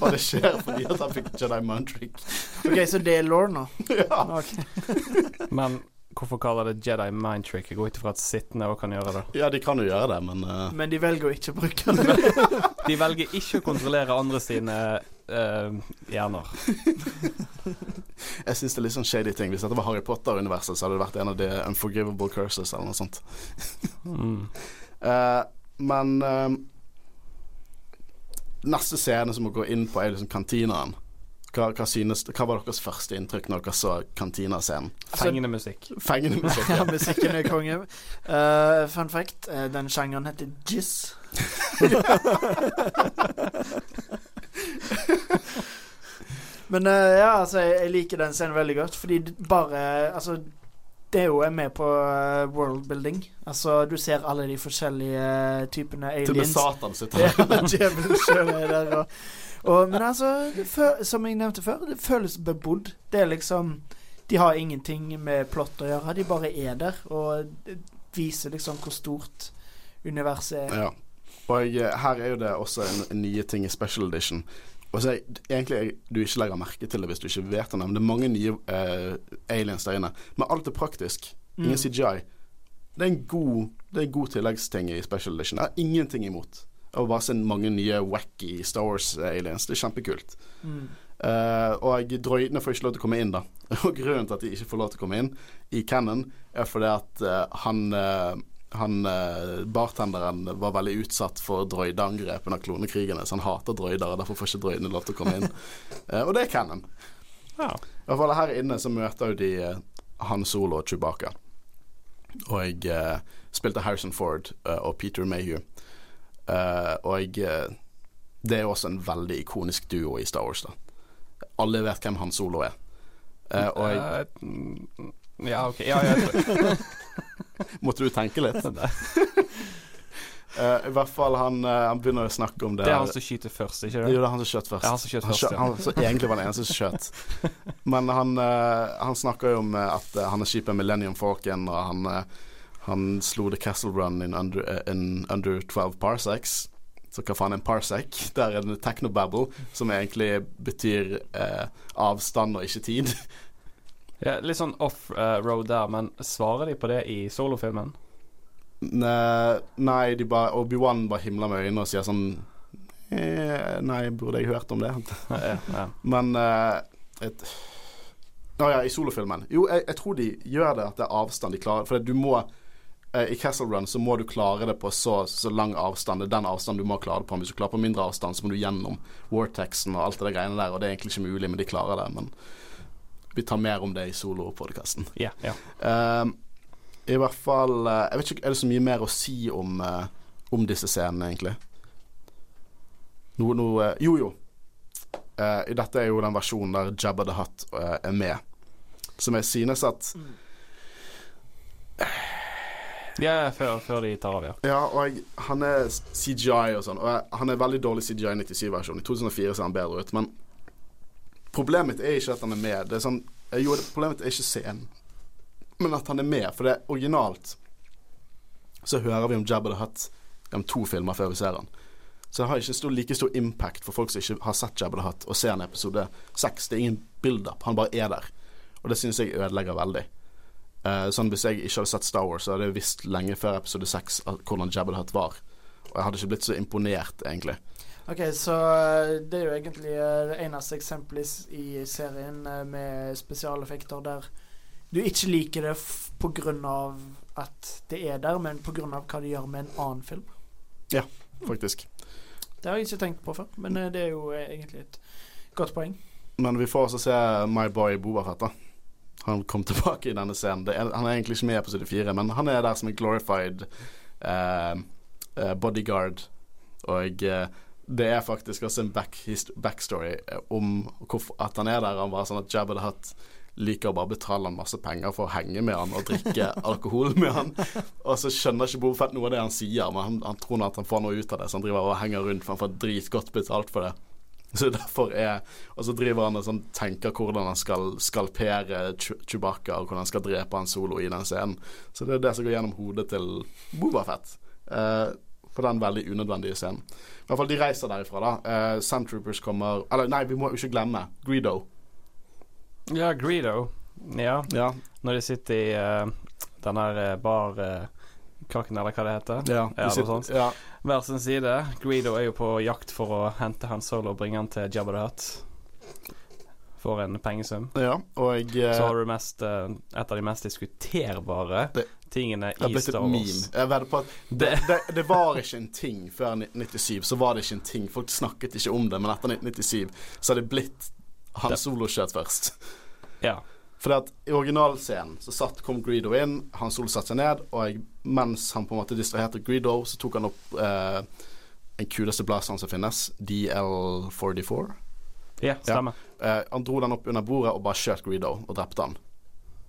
S1: og det skjer fordi at han fikk Jedi Mind
S2: ok, så det er law nå?
S1: ja.
S4: Okay. Men hvorfor kaller det Jedi Mind Trick? Jeg går ut ifra at sittende òg kan gjøre det.
S1: Ja, de kan jo gjøre det, men uh...
S2: Men de velger å ikke bruke det.
S4: de velger ikke å kontrollere andre sine hjerner.
S1: Jeg syns det er litt sånn shady ting. Hvis dette var Harry Potter-universet, så hadde det vært en av de unforgivable curses eller noe sånt. mm. uh, men uh, neste scene som må gå inn på, er liksom kantinaen. Hva, hva, synes, hva, var deres første inntrykk når dere så kantinascenen?
S4: Altså, Fengende musikk.
S1: Fengende musikk,
S2: ja. musikken er konge. Uh, fun fact, den sjangeren heter jizz. Men uh, ja, altså, jeg, jeg, liker den scenen veldig godt, fordi bare Altså, det er jo med på uh, worldbuilding. Altså, du ser alle de forskjellige uh, typene aliens. Til og med
S1: Satan sitter der.
S2: er der og, og, men altså, for, som jeg nevnte før, det føles bebodd. Det er liksom De har ingenting med plott å gjøre, de bare er der og viser liksom hvor stort universet er.
S1: Ja. Og her er jo det også en, en nye ting i special edition. Og så egentlig du ikke legger merke til det hvis du ikke vet det, men det er mange nye uh, aliens der inne. Men alt er praktisk. Ingen mm. CGI. Det er en god Det er en god tilleggsting i special edition. Jeg har ingenting imot å bare se mange nye wacky Star Wars-aliens. Det er kjempekult. Mm. Uh, og droidene får ikke lov til å komme inn, da. Og grunnen til at de ikke får lov til å komme inn i Cannon, er fordi at uh, han uh, han bartenderen var veldig utsatt for droideangrep under klonekrigene, så han hater droider, og derfor får ikke droidene lov til å komme inn. og det er canon. Ja. I hvert fall her inne så møter jo de Han Solo og Chewbacca. Og jeg spilte Harrison Ford og Peter Mayhew. Eh, og jeg Det er jo også en veldig ikonisk duo i Star Wars, da. Alle vet hvem Han Solo er. og jeg
S4: Ja, OK. Ja, jeg
S1: Måtte du tenke litt? Uh, I hvert fall han, uh, han, begynner å snakke om det
S4: Det er han som skyter først, ikke det?
S1: Jo, det er han som skjøt først.
S4: Ja, han som skjøt først, ja.
S1: han, egentlig var den en som skjøt. Men han, uh, han snakker jo om at han er skipet Millennium Falcon, og han, han slo The Castle Run in under, in under 12 parsecs. Så hva faen er en parsec? Der er det technobabble, som egentlig betyr avstand og ikke tid.
S4: Ja, litt sånn off-road der, men svarer de på det i solofilmen?
S1: Nei, de bare Obi-Wan bare himler med øynene og sier sånn eh, Nei, burde jeg hørt om det? ja, ja. Men eh, et, Å ja, i solofilmen. Jo, jeg, jeg, tror de gjør det at det er avstand de klarer. For du må eh, I Castle Run så må du klare det på så, så lang avstand. Det er den avstanden du må klare det på. Hvis du klarer på mindre avstand, så må du gjennom Wartexen og alt det der greiene der. Og det er egentlig ikke mulig, men de klarer det. Men vi tar mer om det i solopodkasten.
S4: Yeah, yeah.
S1: uh, I hvert fall uh, Jeg vet ikke, Er det så mye mer å si om, uh, om disse scenene, egentlig? Noe, noe eh, Jo, jo. dette er jo den versjonen der Jabba the Hutt er med. Som jeg synes at
S4: Ja, før, før de tar av, ja.
S1: Ja, og jeg, han er CGI og sånn. Og jeg, han er veldig dårlig CGI 97-versjon. I 2004 ser han bedre ut. Men problemet mitt er ikke at han er med. Det er sånn, jo, problemet mitt er ikke scenen, men at han er med. For det er originalt så hører vi om Jabba the Hutt om to filmer før vi ser han. Så det har ikke stor, like stor impact for folk som ikke har sett Jabba the Hutt og ser i episode seks. Det er ingen build-up, han bare er der. Og det synes jeg ødelegger veldig. Uh, sånn Hvis jeg ikke hadde sett Star Wars, så hadde jeg visst lenge før episode seks hvordan Jabba the Hutt var. Og jeg hadde ikke blitt så imponert, egentlig.
S2: Ok, Så eh, det er jo egentlig eh, det eneste eksempelet i serien med spesialeffekter der du ikke liker det på grunn av at det er der, men pga. hva de gjør med en annen film.
S1: Ja, faktisk.
S2: Det har jeg ikke tenkt på før, men det er jo egentlig et godt poeng.
S1: Men vi får også se My Boy Bobafett, da. Han kom tilbake i denne scenen. Er, han er egentlig ikke med i episode fire, men han er der som en glorified uh, uh, bodyguard. Og uh, det er faktisk også en back backstory om at han er der. Han var sånn at Jabba the Hutt liker å bare betale han masse penger for å henge med han og drikke alkohol med han. Og så skjønner ikke Bofett noe av det han sier, men han, han tror at han får noe ut av det, så han driver og henger rundt for han får dritgodt betalt for det. Så derfor er Og så driver han og sånn, tenker hvordan han skal skalpere Chewbacca, og hvordan han skal drepe han solo i den scenen. Så det er det som går gjennom hodet til Bobafett. Eh, for den veldig unødvendige scenen. I hvert fall de reiser derifra, da. Eh, Sandtroopers kommer Eller nei, vi må jo ikke glemme Greedo.
S4: Ja, Greedo. Ja.
S1: ja.
S4: Når de sitter i uh, den uh, bar... Uh, kaken, eller hva det heter.
S1: Ja,
S4: ja, sitter, ja. Hver sin side. Greedo er jo på jakt for å hente Han Solo og bringe han til Jabba the Hutt. For en pengesum.
S1: Ja, og
S4: jeg, Så har du mest, uh, et av de mest diskuterbare det, tingene i Star Wars.
S1: Jeg at det, det, det, var ikke en ting før 1997. Så var det ikke en ting. Folk snakket ikke om det, men etter 1997 så har det blitt Han Solo-skjøt først.
S4: Ja
S1: for at i originalscenen så satt, kom Greedo inn, Han Solo satte seg ned, og mens han på en måte distraherte Greedo, så tok han opp eh, den kuleste blasteren som finnes, DL44.
S4: Ja, stemmer.
S1: Ja. Eh, han dro den opp under bordet og bare skjøt Greedo og drepte han.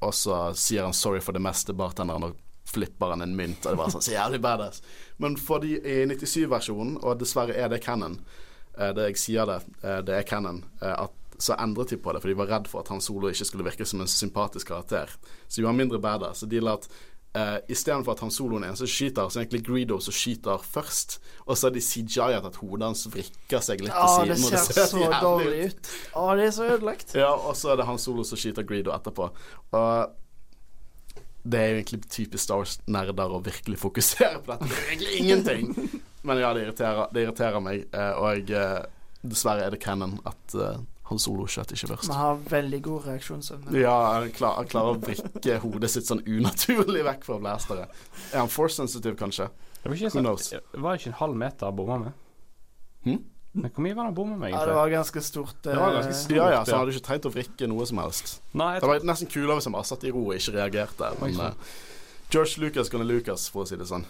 S1: Og så sier han 'sorry for det meste', bartenderen, og flipper han en mynt. Og det var sånn så jævlig badass. Men for de i 97-versjonen, og dessverre er det canon, eh, det jeg sier det, eh, det er canon, eh, at så endret de på det, for de var redd for at Han Solo ikke skulle virke som en sympatisk karakter. Så de var mindre badass. Så de la at uh, istedenfor at Han soloen er en som skyter, så er egentlig Greedo som skyter først. Og så har de CJI-et at hodet hans vrikker seg litt
S2: til siden. Ja, det ser, det så dårlig ut. Å, det er så ødelagt.
S1: Ja, og så er det Han Solo som skyter Greedo etterpå. Og det er jo egentlig typisk Star Wars-nerder å virkelig fokusere på dette. Det er egentlig ingenting. Men ja, det irriterer, det irriterer meg. Uh, og uh, dessverre er det canon at han Solo ikke først.
S2: Vi har veldig god reaksjonsevne.
S1: Ja, han, klar, klarer å vrikke hodet sitt sånn unaturlig vekk fra blastere. Er han force sensitive, kanskje?
S4: Det var ikke, Who knows? Var det ikke en halv meter Å bomma med?
S1: Hm?
S4: Men hvor mye var det han bomma med,
S2: egentlig? Ja, det var ganske stort.
S1: det var ganske stort ja, ja, så han hadde ikke trengt å vrikke noe som helst.
S4: Nei,
S1: det var nesten kulere hvis han bare satt i ro og ikke reagerte. Men uh, George Lucas gonna Lucas, for å si det sånn.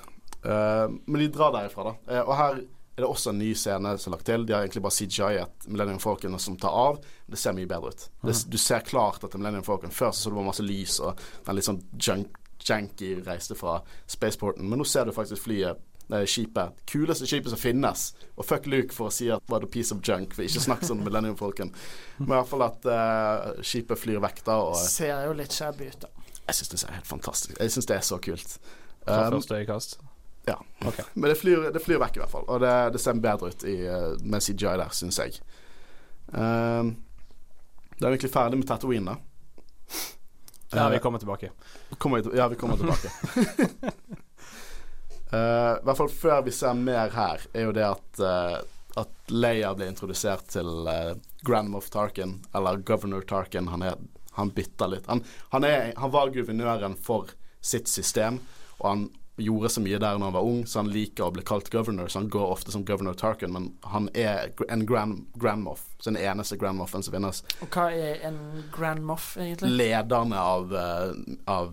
S1: Uh, men de drar derifra, da. Uh, og her er det også en ny scene som er lagt til. De har egentlig bare CGI-et Millennium Falcon som tar av. Det ser mye bedre ut. Det, du ser klart at Millennium Falcon Før så, så du bare masse lys og den litt sånn junk, janky reiste fra spaceporten, men nå ser du faktisk flyet det skipet. Kuleste skipet som finnes. Og fuck Luke for å si at det var det piece of junk, for ikke snakk sånn Millennium Falcon. Men i hvert fall at uh, skipet flyr vekk da. Og,
S2: ser jo litt shabby ut, da.
S1: Jeg syns det ser helt fantastisk Jeg syns det er så kult.
S4: Fra um, første øyekast?
S1: Ja. Okay. Men det flyr, det flyr, vekk, i hvert fall. Og det, det ser bedre ut i, uh, med CGI der, syns jeg. Um, da er vi egentlig ferdig med Tatooine, da.
S4: Ja, vi kommer tilbake.
S1: Kommer, ja, vi kommer tilbake. uh, I hvert fall før vi ser mer her, er jo det at uh, At Leia blir introdusert til uh, Grand Moff Tarkin, eller Governor Tarkin. Han, er, han bytter litt. Han, han, er, han var guvernøren for sitt system, og han gjorde så mye der når han var ung, så han liker å bli kalt governor. Så han går ofte som governor Tarkin, men han er en grand, grand moff. Så den eneste grand moffen som finnes.
S2: Og hva er en grand moff, egentlig?
S1: Lederne av, uh, av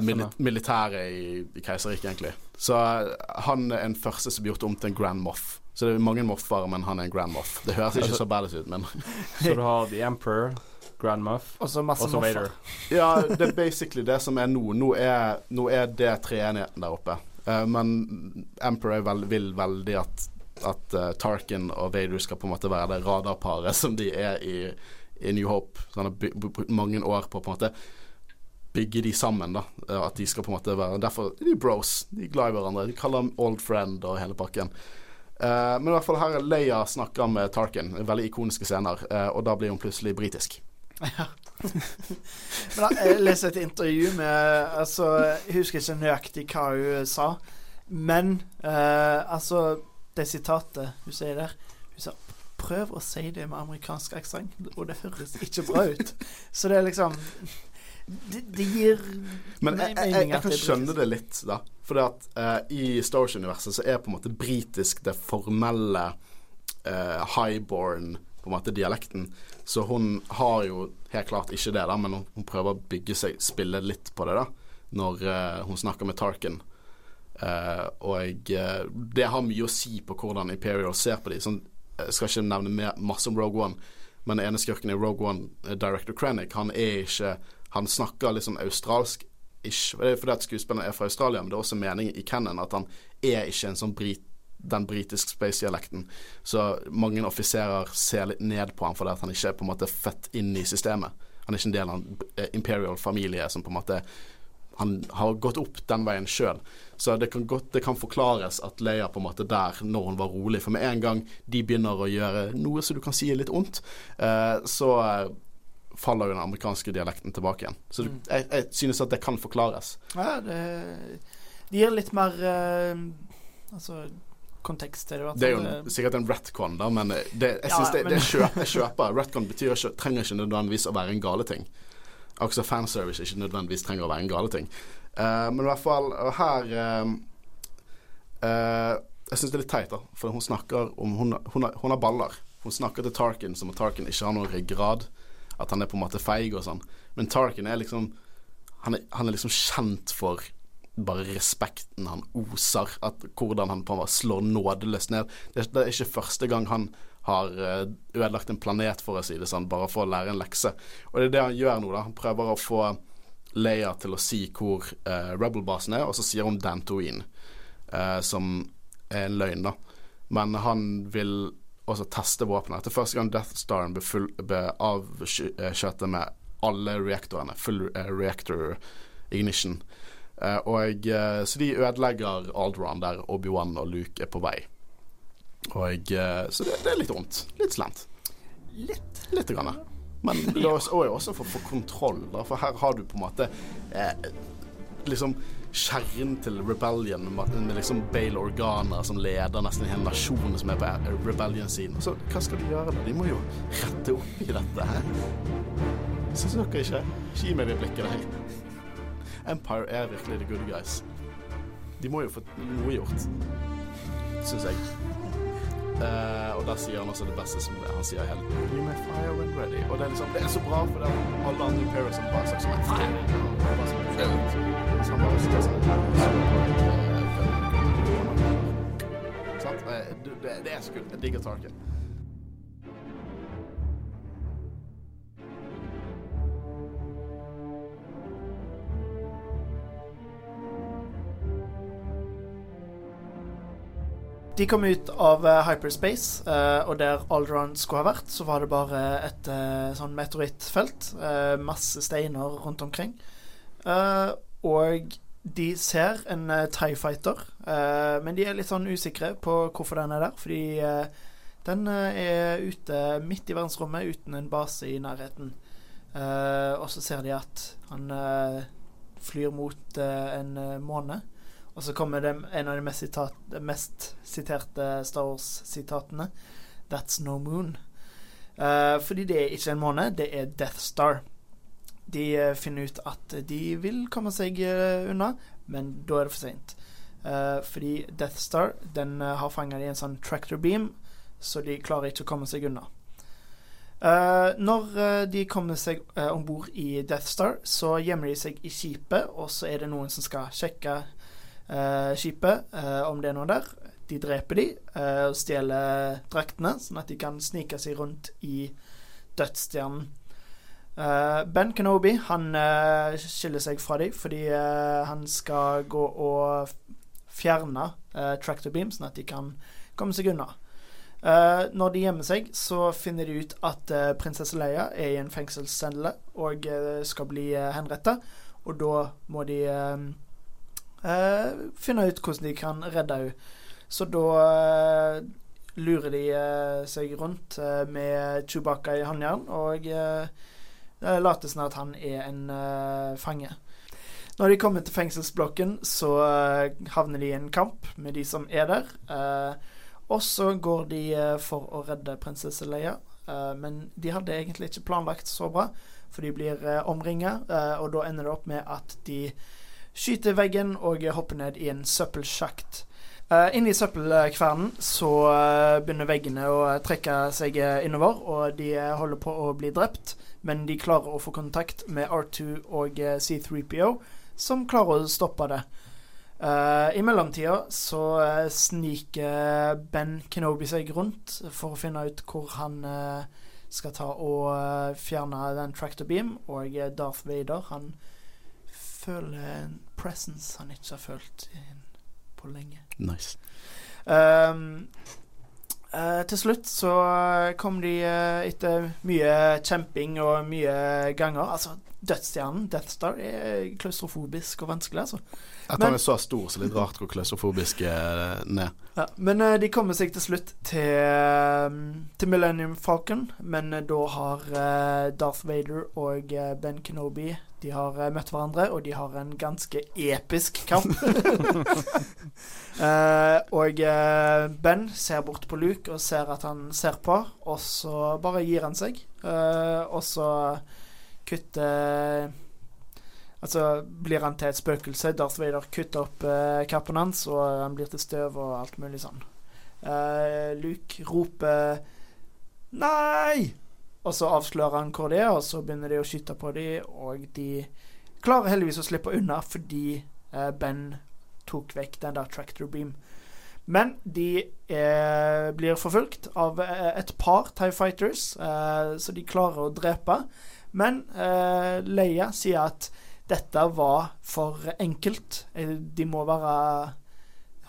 S1: mili militæret i, i keiserriket, egentlig. Så uh, han er en første som blir gjort om til en grand moff. Så det er mange moffer, men han er en grand moff. Det høres ikke så badass ut, men
S4: Så du har The Emperor, Grand Muff.
S2: Og så Vader.
S1: ja, det er basically det som er nå. Nå er, nå er det treenigheten der oppe. Uh, men Emperor vel, vil veldig at, at uh, Tarkin og Vader skal på en måte være det radarparet som de er i, i New Hope. Så han har brukt mange år på på en måte bygge de sammen. da At de skal på en måte være Derfor er de bros. De er glad i hverandre. De kaller dem old friend og hele pakken. Uh, men i hvert fall her er Leia snakker med Tarkin. Veldig ikoniske scener. Uh, og da blir hun plutselig britisk. Ja.
S2: men da, Jeg leste et intervju med Altså, Jeg husker ikke nøyaktig hva hun sa, men uh, altså Det sitatet hun sier der Hun sa Prøv å si det med amerikansk aksent, og det høres ikke bra ut. Så det er liksom det, det gir
S1: Men jeg, jeg, jeg, jeg kan skjønne det litt, da. For at uh, i Star Wars-universet så er på en måte britisk det formelle uh, highborn på en måte dialekten. Så hun har jo helt klart ikke det, da, men hun, hun prøver å bygge seg, spille litt på det, da, når uh, hun snakker med Tarkin. Uh, og uh, det har mye å si på hvordan Imperial ser på dem. Sånn, jeg skal ikke nevne mer, masse om Rogue One, men den ene skurken i Rogue One, Director Krennic, han er ikke han snakker liksom australsk ish. Det er fordi at skuespilleren er fra Australia, men det er også meningen i Kennan at han er ikke en sånn brit, den britiske space-dialekten. Så mange offiserer ser litt ned på ham fordi han ikke er på en måte født inn i systemet. Han er ikke en del av en eh, imperial familie som på en måte han har gått opp den veien sjøl. Så det kan, godt, det kan forklares at Leia på en måte der, når hun var rolig For med en gang de begynner å gjøre noe som du kan si er litt ondt, eh, så faller jo den amerikanske dialekten tilbake igjen. Så det, jeg, jeg, synes at det kan forklares.
S2: Ja, det, det gir litt mer eh, Altså kontekst til
S1: det. Er jo en, sikkert en retcon, da, men det, jeg ja, det, men... det kjøper, jeg kjøper. Retcon betyr trenger ikke nødvendigvis å være en gale ting. Også fanservice ikke nødvendigvis trenger å være en gale ting. Uh, men i hvert fall her uh, uh, Jeg syns det er litt teit, da. For hun snakker om Hun, hun, har, hun har baller. Hun snakker til Tarkin som om Tarkin ikke har noen ryggrad at han er på en måte feig og sånn. Men Tarkin er liksom han er, han er, liksom kjent for bare respekten han oser. At hvordan han på en måte slår nådeløst ned. Det, er ikke første gang han har uh, ødelagt en planet, for å si det sånn, bare for å lære en lekse. Og det er det han gjør nå, da. Han prøver å få Leia til å si hvor uh, Rebel-basen er, og så sier hun Dantoine, uh, som er en løgn, da. Men han vil også teste våpenet. Etter første gang Death Staren ble, ble avskjøtet med alle reaktorene, full uh, reactor ignition. Uh, og uh, Så de ødelegger Aldron der Obi-Wan og Luke er på vei. Og Så det, det, er litt vondt. Litt slemt.
S2: Litt.
S1: Litt grann. Men det er også for, få kontroll, da. For her har du på en måte liksom kjernen til Rebellion, med liksom Bale Organa som leder nesten en hel nasjon som er på Rebellion-siden. Så hva skal de gjøre da? De må jo rette opp i dette her. Syns dere? Ikke gi meg det blikket der. Empire er virkelig the good guys. De må jo få noe gjort, syns jeg. Uh, og der sier han også det beste som det. Han sier hele tiden fire when ready. Og det er liksom Det er så bra, for det er alle andre Imperials som bare sagt sånn Sant? Det, det er så kult. Jeg digger Tarkin.
S2: De kom ut av uh, hyperspace, uh, og der Alderon skulle ha vært, så var det bare et uh, sånn meteorittfelt. masse steiner rundt omkring. og de ser en Tie Fighter, men de er litt sånn usikre på hvorfor den er der. Fordi den er ute midt i verdensrommet uten en base i nærheten. og så ser de at han flyr mot en måne. Og så kommer det en av de mest, sitat, mest siterte Star Wars-sitatene. That's no moon. Uh, fordi det er ikke en måne, det er Death Star. De uh, finner ut at de vil komme seg uh, unna, men da er det for seint. fordi Death Star den har fanga i en sånn tractor beam, så de klarer ikke å komme seg unna. når de kommer seg uh, om bord i Death Star, så gjemmer de seg i skipet, og så er det noen som skal sjekke skipet, eh, om det er noe der. De dreper de eh, og stjeler draktene, sånn at de kan snike seg rundt i dødsstjernen. Uh, ben Kenobi han uh, skiller seg fra dem fordi uh, han skal gå og fjerne tractor beam, sånn at de kan komme seg unna. når de gjemmer seg, så finner de ut at prinsesse Leia er i en fengselscelle og skal bli uh, henretta. Og da må de finne ut hvordan de kan redde henne. Så da lurer de seg rundt med Chewbacca i håndjern og later som at han er en fange. Når de kommer til fengselsblokken, så havner de i en kamp med de som er der. Og så går de for å redde prinsesse Leia, men de hadde egentlig ikke planlagt så bra, for de blir uh, omringa, og da ender det opp med at de skyter veggen og hopper ned i en søppelsjakt. Uh, inne i søppelkvernen så uh, begynner veggene å trekke seg innover, og de holder på å bli drept men de klarer å få kontakt med R2 og eh, C3PO, som klarer å stoppe det. Uh, I mellomtida så uh, sniker Ben Kenobi seg rundt for å finne ut hvor han uh, skal ta og fjerne den tractor beam, og Darth Vader han føler en presence han ikke har følt på lenge.
S1: Nice.
S2: Um, Uh, til slutt så kom de uh, etter mye kjemping og mye ganger Altså, dødsstjernen, Death Star, er klaustrofobisk og vanskelig, altså.
S1: At han er så stor, så litt rart hvor klaustrofobisk er ned.
S2: Ja, men uh, de kommer seg til slutt til, til Millennium Falcon, men da har Darth Vader og Ben Kenobi de har uh, møtt hverandre, og de har en ganske episk kamp. uh, og uh, Ben ser bort på Luke og ser at han ser på, og så bare gir han seg. og så kutter Altså blir han til et spøkelse. Darth Vader kutter opp kappen hans, og han blir til støv og alt mulig sånn. Luke roper 'Nei!' Og så avslører han hvor det er, og så begynner de å skyte på dem, og de klarer heldigvis å slippe unna fordi eh, Ben tok vekk den der tractor beam. Men de eh, blir forfulgt av eh, et par Tie Fighters, eh, så de klarer å drepe. Men eh, Leia sier at dette var for enkelt. Eh, de må være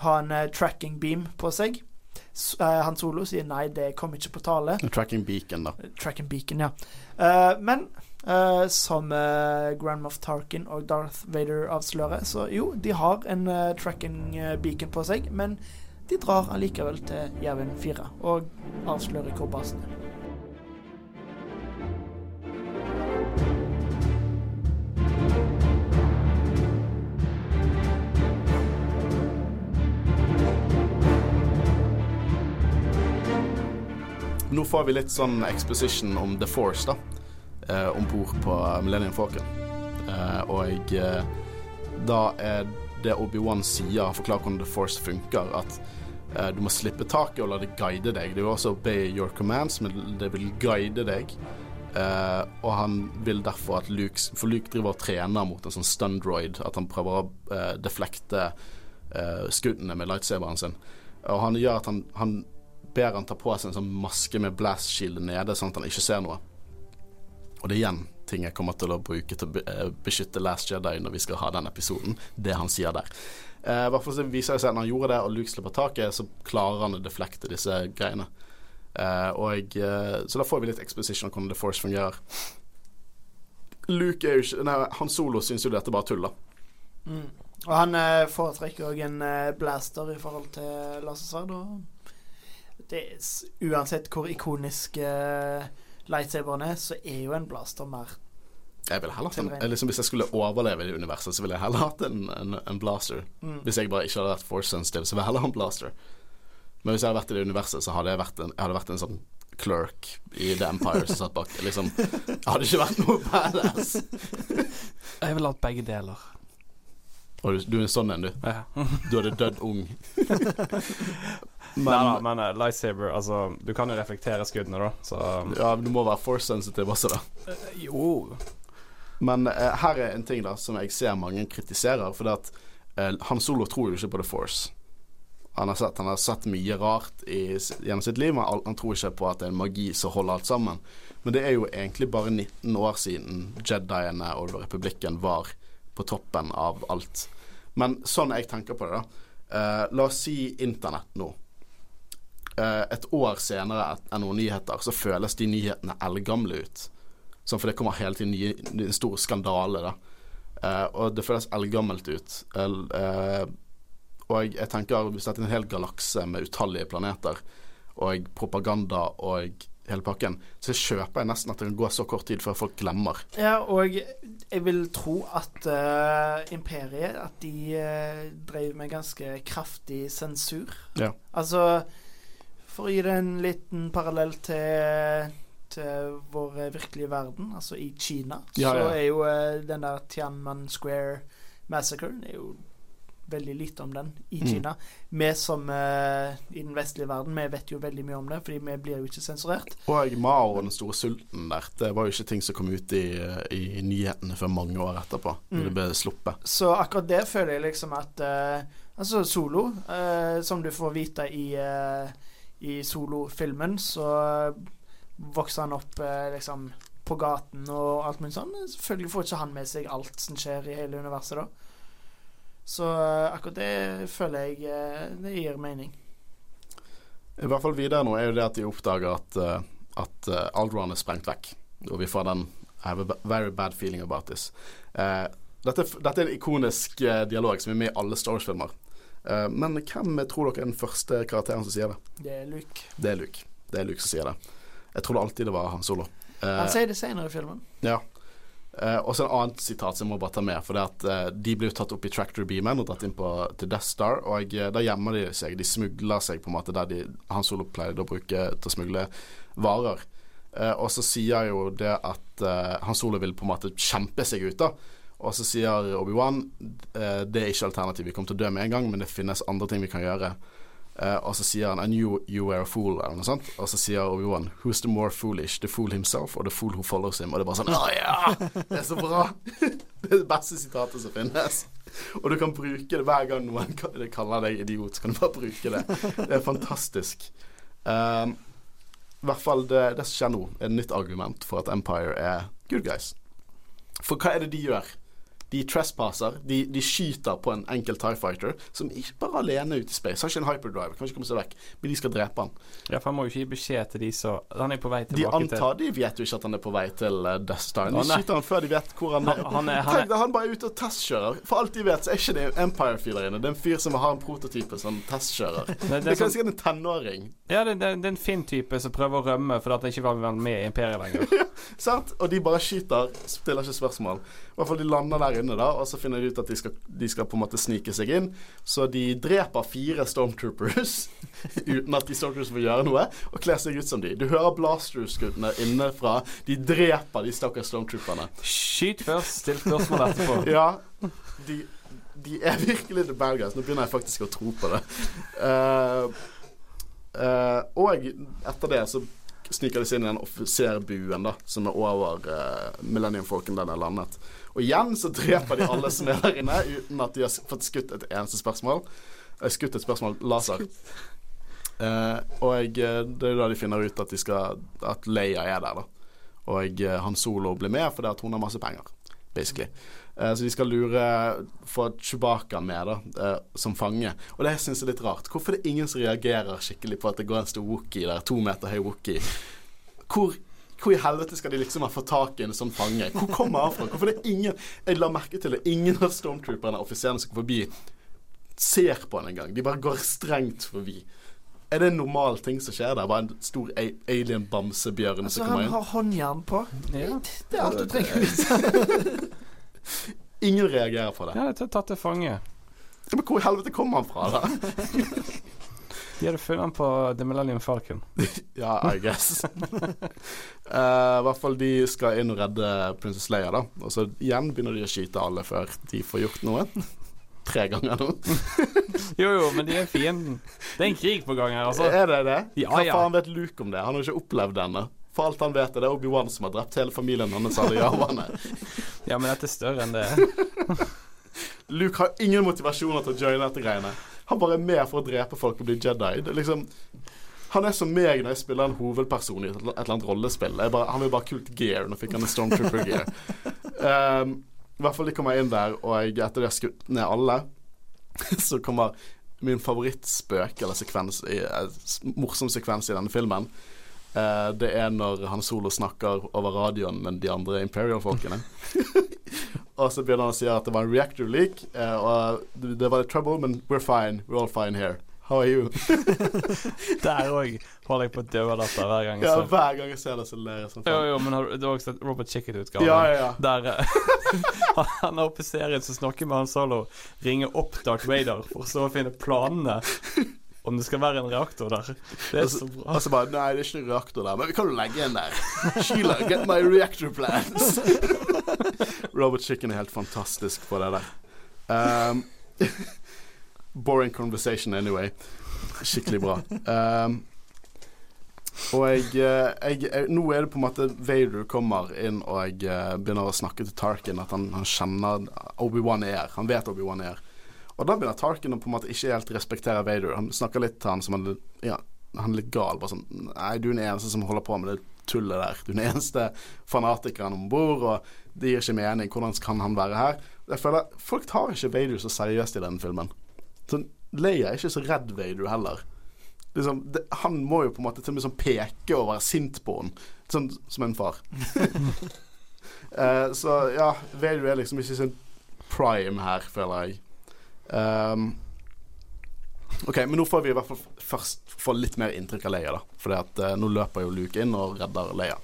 S2: ha en tracking beam på seg. Uh, Han Solo sier nei, det kommer ikke på tale.
S1: Tracking Beacon, da.
S2: Tracking Beacon, ja. Uh, men uh, som Grand Moff Tarkin og Darth Vader avslører, så jo, de har en tracking beacon på seg, men de drar allikevel til Jæven 4 og avslører hvor basen er.
S1: Nå får vi litt sånn exposition om The Force, da. Eh, Om bord på Millennium Falcon. Eh, og eh, da er det Obi-Wan sier, forklarer hvordan The Force funker, at eh, du må slippe taket og la det guide deg. Det vil også obey your commands, men det vil guide deg. Eh, og han vil derfor at Luke For Luke driver og trener mot en sånn stun-droid, at han prøver å eh, deflekte skuddene med lightsaberen sin. Og han gjør at han, han ber han ta på seg en sånn maske med blast shield nede, sånn at han ikke ser noe. Og det er igjen ting jeg kommer til å bruke til å eh, beskytte Last Jedi når vi skal ha den episoden. Det han sier der. Eh, hvert så viser det seg at når han gjorde det, og Luke slipper taket, så klarer han å deflekte disse greiene. Eh, og, eh, så da får vi litt exposition om hvordan The Force fungerer. Luke er jo ikke Nei, han solo syns jo dette bare tull, da.
S2: Mm. Og han eh, foretrekker òg en eh, blaster i forhold til lasersverd. Og det, uansett hvor ikonisk uh, lightsaberen er, så er jo en blaster mer
S1: jeg ville heller hatt en, liksom Hvis jeg skulle overleve i universet, så ville jeg heller hatt en, en, en blaster. Mm. Hvis jeg bare ikke hadde vært force sensitive, så ville jeg heller ha en blaster. Men hvis jeg hadde vært i det universet, så hadde jeg vært en, jeg hadde vært en sånn clerk i The Empire som satt bak. Liksom, jeg hadde ikke vært noe badass.
S4: jeg ville hatt begge deler.
S1: Og du, du er sånn en, du? Ja. du hadde dødd ung.
S4: Men, Nei men uh, lightsaber Altså, du kan jo reflektere skuddene, da, så
S1: Ja, men du må være force sensitive også, da.
S4: Uh, jo.
S1: Men uh, her er en ting da som jeg ser mange kritiserer. For det at Han Solo tror jo ikke på The Force. han har sett. Han har sett mye rart i, gjennom sitt liv, men han, han tror ikke på at det er en magi som holder alt sammen. Men det er jo egentlig bare 19 år siden Jediene og republikken var på toppen av alt. Men sånn jeg tenker på det, da. La oss si internett nå. Uh, et år senere enn noen nyheter, så føles de nyhetene eldgamle ut. Sånn, for det kommer hele tiden nye, en stor skandale, da. Uh, og det føles eldgammelt ut. og jeg tenker hvis dette er en hel galakse med utallige planeter, og propaganda og hele pakken, så kjøper jeg nesten at det kan gå så kort tid før folk glemmer.
S2: Ja, og jeg vil tro at uh, Imperiet At de uh, drev med ganske kraftig sensur.
S1: Ja.
S2: Altså For å gi det en liten parallell til til vår virkelige verden, altså i Kina, ja, så er jo uh, den der Tianman Square Massacre er jo veldig lite om den i mm. Kina. Vi som uh, i den vestlige verden, vi vet jo veldig mye om det, fordi vi blir jo ikke sensurert.
S1: Og Mao og den store sulten der, det var jo ikke ting som kom ut i, i nyhetene før mange år etterpå, når mm. det ble sluppet.
S2: Så akkurat det føler jeg liksom at uh, Altså Solo, uh, som du får vite i, i Solo-filmen, så vokser han opp liksom på gaten og alt mulig sånn. Selvfølgelig får ikke han med seg alt som skjer i hele universet da. Så eh, akkurat det føler jeg eh, det gir mening.
S1: I hvert fall videre nå er jo det at de oppdager at, eh, at Aldron er sprengt vekk. Og vi får den I have a very bad feeling about this. Uh, dette, dette, er en ikonisk dialog som er med i alle Star Wars-filmer. Uh, men hvem tror dere er den første karakteren som sier det?
S2: Det er Luke.
S1: Det er Luke. Det er Luke som sier det. Jeg trodde alltid det var Han Solo.
S2: han sier det senere i filmen.
S1: Ja. Uh, og så en annet sitat som jeg må bare ta med. For det at uh, De blir jo tatt opp i Tractor Beamen og dratt inn på, til Death Star. Og uh, da gjemmer de seg. De smugler seg på en måte der de, Han Solo pleide å bruke til å smugle varer. og så sier jo det at Han Solo vil på en måte kjempe seg ut, da. Og så sier Obi-Wan det er ikke alternativ. Vi kommer til å dø med en gang, men det finnes andre ting vi kan gjøre. Uh, og så sier han 'I knew you were a fool', eller noe sånt. Og så sier Obi-Wan 'Who's the more foolish? The fool himself or the fool who follows him?' Og det er bare sånn Å ja! Det er så bra! det er det beste sitatet som finnes. Og du kan bruke det hver gang noen kaller deg idiot, så kan du bare bruke det. Det er fantastisk. Um, I hvert fall det, det som skjer nå, er et nytt argument for at Empire er good guys. For hva er det de gjør? De trespasser. De, de, skyter på en enkel Tie Fighter som ikke bare alene ute i space. Har ikke en hyperdrive, kan ikke komme seg vekk. Men de skal drepe han.
S4: Ja, for han må jo ikke gi beskjed til de som Han er på vei
S1: tilbake til De antar de vet jo ikke at han er på vei til uh, Death Star. De skyter han før de vet hvor han er. Han, er, han, deg, han bare er ute og testkjører. For alt de vet, så er ikke det Empire-fyr der inne. Det er en fyr som har en prototype som testkjører. Det, det, det er sikkert en tenåring.
S4: Ja, det, det, det, er en fin type som prøver å rømme fordi han ikke være med i Imperiet lenger.
S1: ja, sant? Og de bare skyter, stiller ikke spørsmål. I hvert fall de lander der inne, da, og så finner de ut at de skal, de skal på en måte snike seg inn. Så de dreper fire Stormtroopers uten at de Stormtroopers får gjøre noe, og kler seg ut som de. Du hører Blaster-skuddene innenfra. De dreper de stakkars Stormtrooperne.
S4: Skyt først, still spørsmål etterpå.
S1: ja, de, de, er virkelig the bad guys. Nå begynner jeg faktisk å tro på det. Uh, uh, og etter det så sniker de seg inn i den offiserbuen da som er over uh, Millennium Falcon der den er landet. Og igjen så dreper de alle som er der inne, uten at de har fått skutt et eneste spørsmål. Uh, skutt et spørsmål laser. Uh, og det er da de finner ut at, de skal, at Leia er der, da. Og Han Solo blir med fordi at hun har masse penger, basically. Uh, så de skal lure få Chewbacca med da, uh, som fange. Og det syns jeg er litt rart. Hvorfor er det ingen som reagerer skikkelig på at det går en stor Wookie der, to meter høy Wookie? Hvor hvor i helvete skal de liksom ha fått tak i en sånn fange? Hvor kommer han fra? Hvorfor det er ingen Jeg la merke til det. Ingen av stormtrooperne, offiserene som går forbi, ser på han engang. De bare går strengt forbi. Er det en normal ting som skjer der? Bare en stor alien-bamsebjørn
S2: altså,
S1: som kommer
S2: inn? Han har håndjern på. Ja. Det er alt du trenger å vite.
S1: Ingen reagerer på det.
S4: Ja, det er tatt til fange.
S1: Men hvor i helvete kommer han fra, da?
S4: De hadde funnet på The Millennium Falcon.
S1: ja, I guess. uh, I hvert fall de skal inn og redde Princess Leia, da. Og så igjen begynner de å skyte alle før de får gjort noe. Tre ganger nå.
S4: jo, jo, men de er fienden. Det er en krig på gang her, altså.
S1: Er det det? Ja, Hva ja. faen vet Luke om det? Han har jo ikke opplevd denne. For alt han vet, det er Obi-Wan som har drept hele familien hans. Alle javaene.
S4: ja, men dette er større enn det.
S1: Luke har ingen motivasjoner til å joine dette greiene. Han bare er med for å drepe folk og bli Jedi. Det liksom han er som meg når jeg spiller en hovedperson i et, et eller annet rollespill. Bare, han vil bare kult gear. Nå fikk han en Stormtrooper-gear. Um, I hvert fall de kommer inn der, og jeg, etter de har skutt ned alle, så kommer min favorittspøk eller sekvens i, morsom sekvens i denne filmen. Uh, det er når Han Solo snakker over radioen med de andre Imperial-folkene. og så begynner han å si at det var en reactor leak, uh, og det var litt trouble, men we're fine. We're all fine here. How are you?
S3: Der òg holder jeg på å dø av hver gang.
S1: Ja, hver gang jeg ser det, så ler jeg
S3: sånn. Jo, jo, men har, du har også sett Robert Chicken-utgaven.
S1: Ja, ja, ja.
S3: Der han er oppe i serien som snakker med han Solo, ringer opp Dark Vader for så å finne planene om det skal være en reaktor der. Det er altså, så bra.
S1: Altså bare Nei, det er ikke en reaktor der, men vi kan jo legge en der. Sheila, get my reactor plans. Robert Chicken er helt fantastisk på det der. Um, Boring conversation anyway. Skikkelig bra. Um, og jeg, eh, jeg, jeg, Nå er det på en måte Vader kommer inn og jeg uh, begynner å snakke til Tarkin at han, han kjenner Obi-Wan er. Han vet Obi-Wan er. Og da begynner Tarkin å på en måte ikke helt respektere Vader. Han snakker litt til han som han, ja, han er litt gal. Bare sånn Nei, du er den eneste som holder på med det tullet der. Du er den eneste fanatikeren om bord, og det gir ikke mening. Hvordan kan han være her? Jeg føler Folk tar ikke Vader så seriøst i denne filmen. Sånn, Leia er ikke så redd Vader heller. Liksom, det, han må jo på en måte til og med sånn peke og være sint på henne, sånn som en far. uh, så ja, Vader er liksom ikke sin prime her, føler jeg. Um, OK, men nå får vi i hvert fall først få litt mer inntrykk av Leia, da. For uh, nå løper jo Luke inn og redder Leia.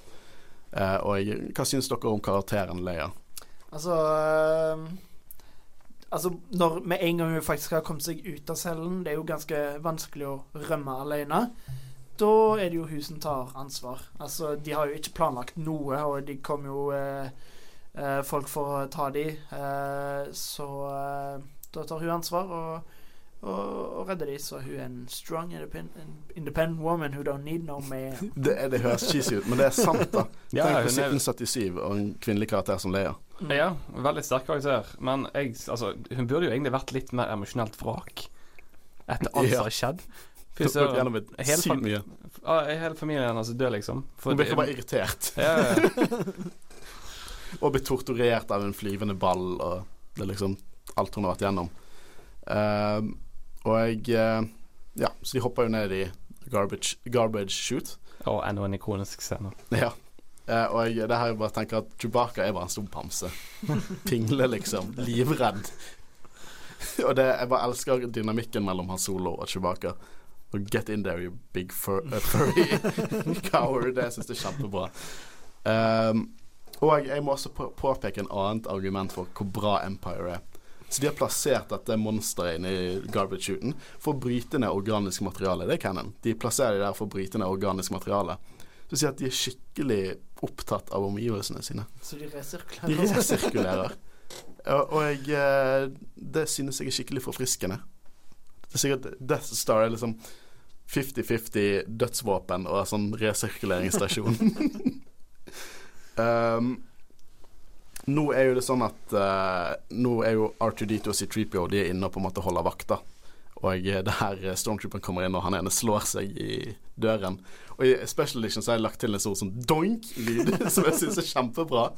S1: Uh, og jeg, hva syns dere om karakteren Leia?
S2: Altså uh Altså, når med en gang hun faktisk har kommet seg ut av cellen, det er jo ganske vanskelig å rømme alene, da er det jo hun som tar ansvar. Altså, de har jo ikke planlagt noe, og de kommer jo eh, eh, folk for å ta de, eh, så eh, da tar hun ansvar. og og, og redder de, så hun er en strong independent woman who don't need no man.
S1: det, det høres cheesy ut, men det er sant, da. ja, Tenk på 1777 og en kvinnelig karakter som Leia.
S3: Mm. Ja, veldig sterk karakter. Men jeg, altså, hun burde jo egentlig vært litt mer emosjonelt vrak etter alt som har skjedd.
S1: Gått gjennom et sykt mye.
S3: Hele familien hennes dør, liksom.
S1: For hun virker bare irritert. Ja, ja. og blir torturert av en flyvende ball, og det er liksom alt hun har vært gjennom. Uh, og jeg eh, Ja, så de hopper jo ned i garbage, garbage shoot.
S3: Og enda en ikonisk scene.
S1: Ja. Uh, og jeg, det her jeg bare tenker at Chewbacca er bare en stor bamse. Pingle, liksom. Livredd. og det, jeg bare elsker dynamikken mellom Han Solo og Chewbacca. Og get in there, you big fur, uh, furry coward. Det syns jeg er kjempebra. Um, og jeg må også påpeke en annet argument for hvor bra Empire er. Så de har plassert dette monsteret inne i garbage shooten for å bryte ned organisk materiale. Det er canon. De plasserer det der for å bryte ned organisk materiale. Så sier at de er skikkelig opptatt av omgivelsene sine.
S2: Så de resirkulerer?
S1: De resirkulerer. og, jeg, eh, det synes jeg er skikkelig forfriskende. Det er sikkert Death Star er liksom 50-50 dødsvåpen og sånn resirkuleringsstasjon. um, Nå er jo det sånn at uh, Nå er jo R2D2 og C3PO De er inne og på en måte holder vakta. Og det her Stormtrooperen kommer inn, og han ene slår seg i døren. Og i Special Edition så har jeg lagt til en sånn doink-lyd, som jeg syns er kjempebra.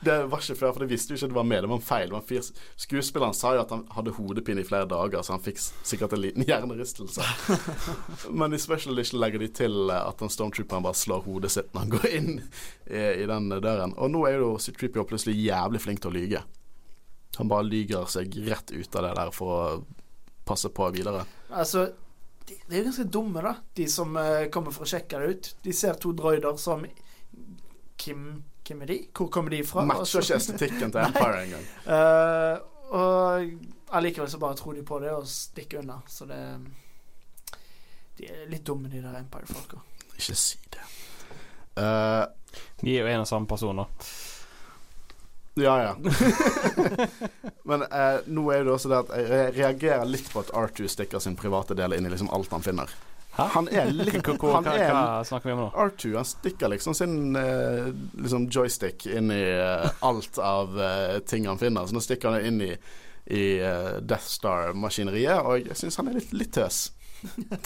S1: Det var ikke før, for det visste jo ikke det var med. Det var en feil. Skuespilleren sa jo at han hadde hodepine i flere dager, så han fikk sikkert en liten hjernerystelse. Men i Special Edition legger de til at den stormtrooperen bare slår hodet sitt når han går inn i, i den døren. Og nå er jo C-Tripio plutselig jævlig flink til å lyge. Han bare lyger seg rett ut av det der for å passe på videre.
S2: Altså de, de er jo ganske dumme, da, de som uh, kommer for å sjekke det ut. De ser to droider som Kim hvem er de? Hvor kommer de fra?
S1: Matcher ikke estetikken til Empire engang.
S2: Uh, og allikevel så bare tror de på det og stikker unna. Så det De er litt dumme, de der Empire-folka.
S1: Ikke si det. Uh,
S3: de er jo en og samme person, da.
S1: Ja, ja. Men uh, nå er det også det at jeg reagerer litt på at Arthur stikker sin private del inn i liksom alt han finner. Han er litt
S3: Hva, hva snakker vi om nå?
S1: R2 han stikker liksom sin eh, liksom joystick inn i uh, alt av eh, ting han finner. Så nå stikker han inn i i uh, Death Star-maskineriet, og jeg syns han er litt, litt tøs.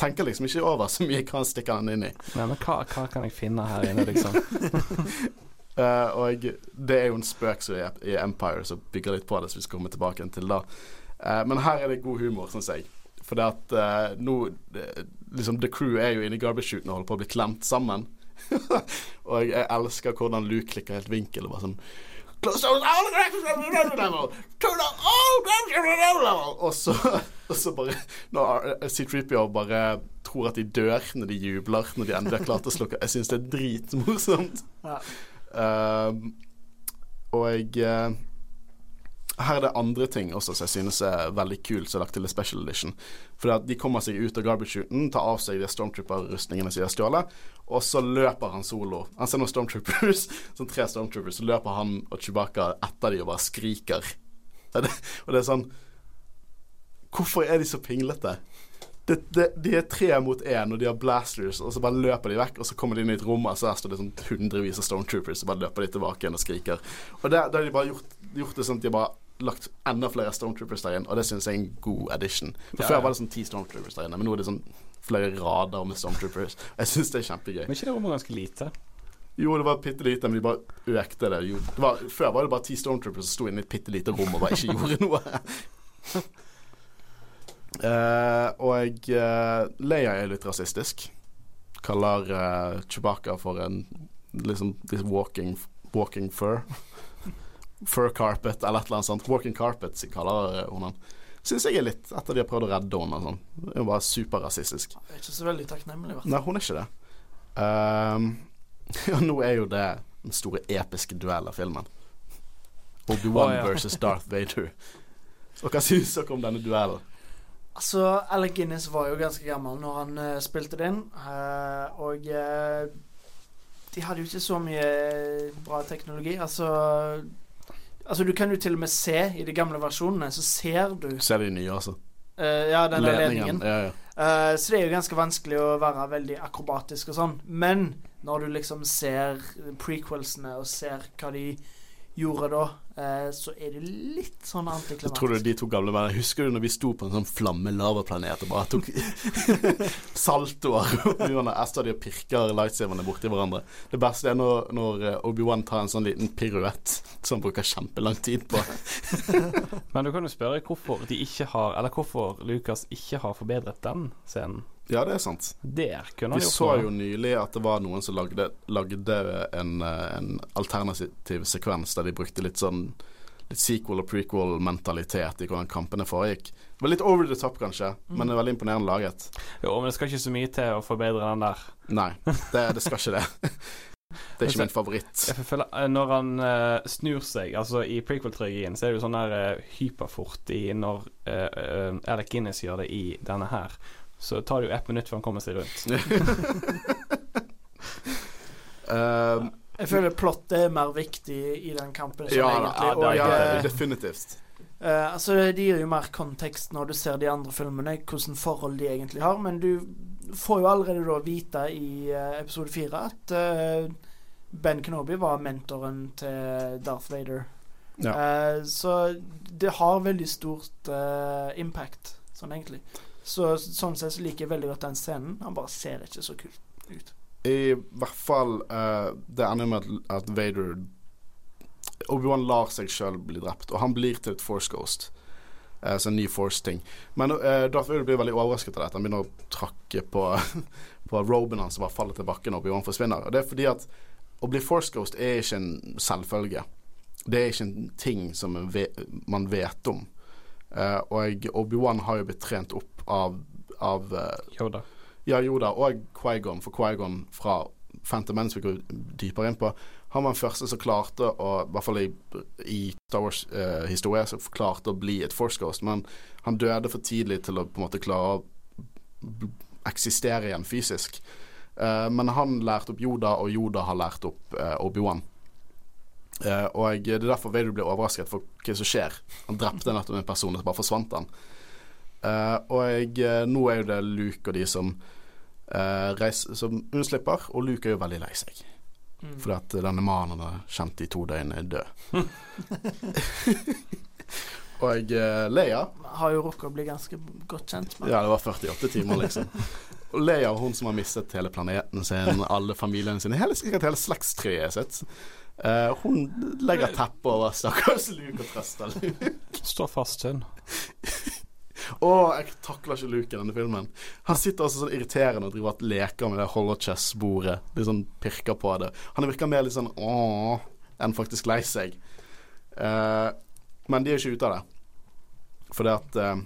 S1: Tenker liksom ikke over så mye hva han stikker han inn i.
S4: Nei, men hva, hva kan jeg finne her inne, liksom?
S1: uh, og det er jo en spøk som er i Empire som bygger litt på det, så vi skal komme tilbake til da. Uh, men her er det god humor, syns jeg. For det at uh, nå liksom The Crew er jo inne i garbage shooten og holder på å bli klemt sammen. og jeg elsker hvordan Luke klikker helt vinkel og bare sånn og så, og så bare Når C3PO bare tror at de dør når de jubler, når de endelig har klart å slukke Jeg syns det er dritmorsomt. Ja. Uh, og jeg uh, her er det andre ting også som jeg synes er veldig kult som er lagt til i special edition. For De kommer seg ut av garbage-shooten, tar av seg de stormtrooper-rustningene som de har stjålet, og så løper han solo. Han ser noen stormtroopers, sånn tre stormtroopers, så løper han og Chewbacca etter de og bare skriker. Og det er sånn Hvorfor er de så pinglete? Det, det, de er tre mot én, og de har blasters, og så bare løper de vekk. Og så kommer de inn i et rom, og så der står det sånn hundrevis av stormtroopers, og bare løper de tilbake igjen og skriker. Og da har de bare gjort, gjort det sånn at de bare lagt enda flere Stormtroopers der inn, og det syns jeg er en god addition. For ja, Før var det sånn ti Stormtroopers der inne, men nå er det sånn flere rader med Stormtroopers. Jeg syns det er kjempegøy.
S4: Men ikke det rommet ganske lite?
S1: Jo, det var bitte lite, men de bare økte det. Jo, det var, før var det bare ti Stormtroopers som sto inne i et bitte lite rom og bare ikke gjorde noe. uh, og uh, Leia er litt rasistisk. Kaller uh, Chewbacca for en liksom this walking, walking fur fur carpet eller et eller annet sånt. Walking carpet kaller hun han. Syns jeg er litt etter de har prøvd å redde henne. og Sånn. Hun er bare superrasistisk.
S2: Er ikke så veldig takknemlig.
S1: Nei, hun er ikke det. Um, ja, nå er jo det den store episke duell av filmen. Obi-Wan oh, ja. versus Darth Vader. Og hva syns dere om denne duellen?
S2: Altså, Alec Guinness var jo ganske gammel når han uh, spilte det inn, uh, og uh, de hadde jo ikke så mye bra teknologi. Altså Altså, du kan jo til og med se i de gamle versjonene, så ser du
S1: Ser de nye, altså?
S2: Uh, ja, den ledningen. Ja, ja. Uh, så det er jo ganske vanskelig å være veldig akrobatisk og sånn. Men når du liksom ser prequelsene og ser hva de gjorde da, eh, så er det litt sånn antiklimatisk.
S1: Tror du de to gamle mennene Husker du når vi sto på en sånn flamme-lavaplanet og bare tok saltoer? De og pirker lightsaverne borti hverandre. Det beste er når, når eh, Obi-Wan tar en sånn liten piruett som han bruker kjempelang tid på.
S4: Men du kan jo spørre hvorfor de ikke har Eller hvorfor Lucas ikke har forbedret den scenen.
S1: Ja, det er sant.
S4: Der kunne
S1: Vi så jo nylig at det var noen som lagde, lagde en, en, alternativ sekvens der de brukte litt sånn Litt sequel og prequel-mentalitet i hvordan kampene foregikk. Det var litt over the top, kanskje, mm. men det er veldig imponerende laget.
S4: Jo, men det skal ikke så mye til å forbedre den der.
S1: Nei, det, det skal ikke det. Det er ikke min favoritt.
S4: Føler, eh, når han uh, snur seg Altså I prequel-trilogien så er det jo sånn der uh, hyperfort i når uh, Alec Guinness gjør det i denne her så tar det jo ett minutt før han kommer seg rundt.
S2: um, jeg føler plottet er mer viktig i den kampen.
S1: Ja, egentlig, og, ja, definitivt.
S2: Uh, altså Det gir jo mer kontekst når du ser de andre filmene, hvordan forhold de egentlig har. Men du får jo allerede da vite i uh, episode fire at uh, Ben Kenobi var mentoren til Darth Vader. Ja. så det har veldig stort impact, sånn egentlig. Så sånn sett så liker jeg veldig godt den scenen. Han bare ser ikke så kult ut.
S1: I hvert fall uh, Det ender med at, Vader Obi-Wan lar seg sjøl bli drept, og han blir til et Force Ghost. Uh, så en ny Force-ting. Men uh, Darth Vader blir veldig overrasket av dette. Han begynner å trakke på, på roben hans som bare faller til bakken, og Obi-Wan forsvinner. Og det er fordi at å bli Force Ghost er ikke en selvfølge. Det er ikke en ting som man vet om. Uh, og Obi-Wan har jo blitt trent opp av, av
S4: uh, Yoda.
S1: Ja, Yoda og Quaigon, for Quaigon fra Phantom Menace vi går dypere inn på. Han var den første som klarte å, i hvert fall i, i Star Wars-historie, uh, som klarte å bli et Force Ghost, men han døde for tidlig til å på en måte klare å eksistere igjen fysisk. Uh, men han lærte opp Yoda, og Yoda har lært opp uh, Obi-Wan. Uh, og det er derfor Vader blir overrasket for hva som skjer. Han drepte nettopp en person, og så bare forsvant han. Uh, og jeg, uh, nå er jo det Luke og de som, uh, reiser, som unnslipper, og Luke er jo veldig lei seg. Mm. Fordi at denne mannen han har kjent i to døgn, er død. Og uh, Leia
S2: Har jo rukket å bli ganske godt kjent
S1: med. Ja, det var 48 timer, liksom. Og Leia, hun som har mistet hele planeten sin, alle familiene sine, hele, hele slektstreet sitt. Uh, hun legger teppet over stakkars Luke og trøster Luke.
S3: Står fast, hun.
S1: Å, jeg takler ikke Luke i denne filmen. Han sitter også sånn irriterende og driver og leker med det holochess-bordet. Litt sånn pirker på det. Han virker mer litt sånn åh enn faktisk lei seg. Uh, men de er ikke ute av det. Fordi at uh,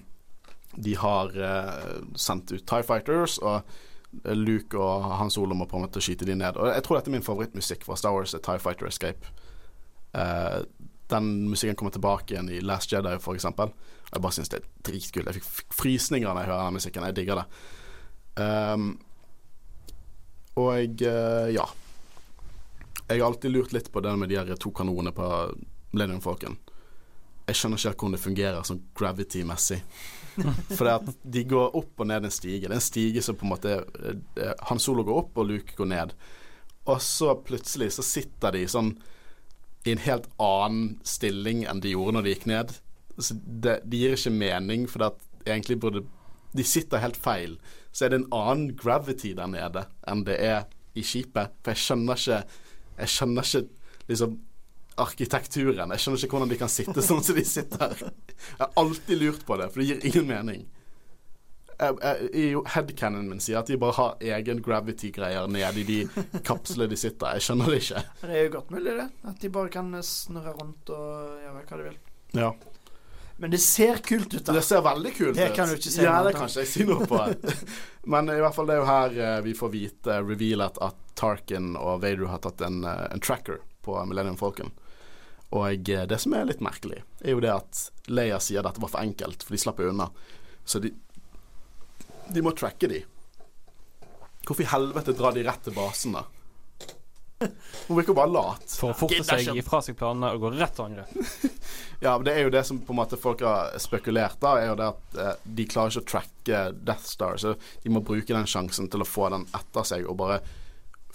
S1: de har uh, sendt ut Tie Fighters, og Luke og Hans Solo må på en måte skyte de ned. Og jeg tror dette er min favorittmusikk fra Star Wars, Tie Fighter Escape. Den musikken kommer tilbake igjen i Last Jedi, eksempel. Jeg bare syns det er dritkult. Jeg fikk frysninger når jeg hører den musikken. Jeg digger det. Um, og jeg ja. Jeg har alltid lurt litt på det med de her to kanonene på Millennium Falcon. Jeg skjønner ikke hvordan det fungerer sånn gravity-messig. For det at de går opp og ned en stige. Det er en stige som på en måte eh, Han Solo går opp, og Luke går ned. Og så plutselig så sitter de sånn i en helt annen stilling enn de gjorde når de gikk ned. Så det, det gir ikke mening, for egentlig burde De sitter helt feil. Så er det en annen gravity der nede enn det er i skipet. For jeg skjønner ikke jeg skjønner ikke liksom arkitekturen. Jeg skjønner ikke hvordan de kan sitte sånn som de sitter. Jeg har alltid lurt på det, for det gir ingen mening. I headcanon min sier at de bare har egen gravity-greier nede i de kapslene de sitter. i. Jeg skjønner det ikke.
S2: Det er jo godt mulig, det. At de bare kan snurre rundt og gjøre hva de vil.
S1: Ja.
S2: Men det ser kult ut. da
S1: Det ser veldig kult
S2: det ut. Kan du ikke si
S1: ja, det kan ikke jeg si noe på. Men i hvert fall det er jo her vi får vite revealet at Tarkin og Vader har tatt en, en tracker på Millennium Falcon. Og det som er litt merkelig, er jo det at Leia sier dette var for enkelt, for de slapp unna. Så de, de må tracke de. Hvorfor i helvete drar de rett til basen, da? Hun virker bare lat.
S3: For å forte seg ifra seg planene og gå rett til angrep.
S1: ja, men det er jo det som på en måte folk har spekulert da, er jo det at eh, de klarer ikke å tracke Death Star, så de må bruke den sjansen til å få den etter seg og bare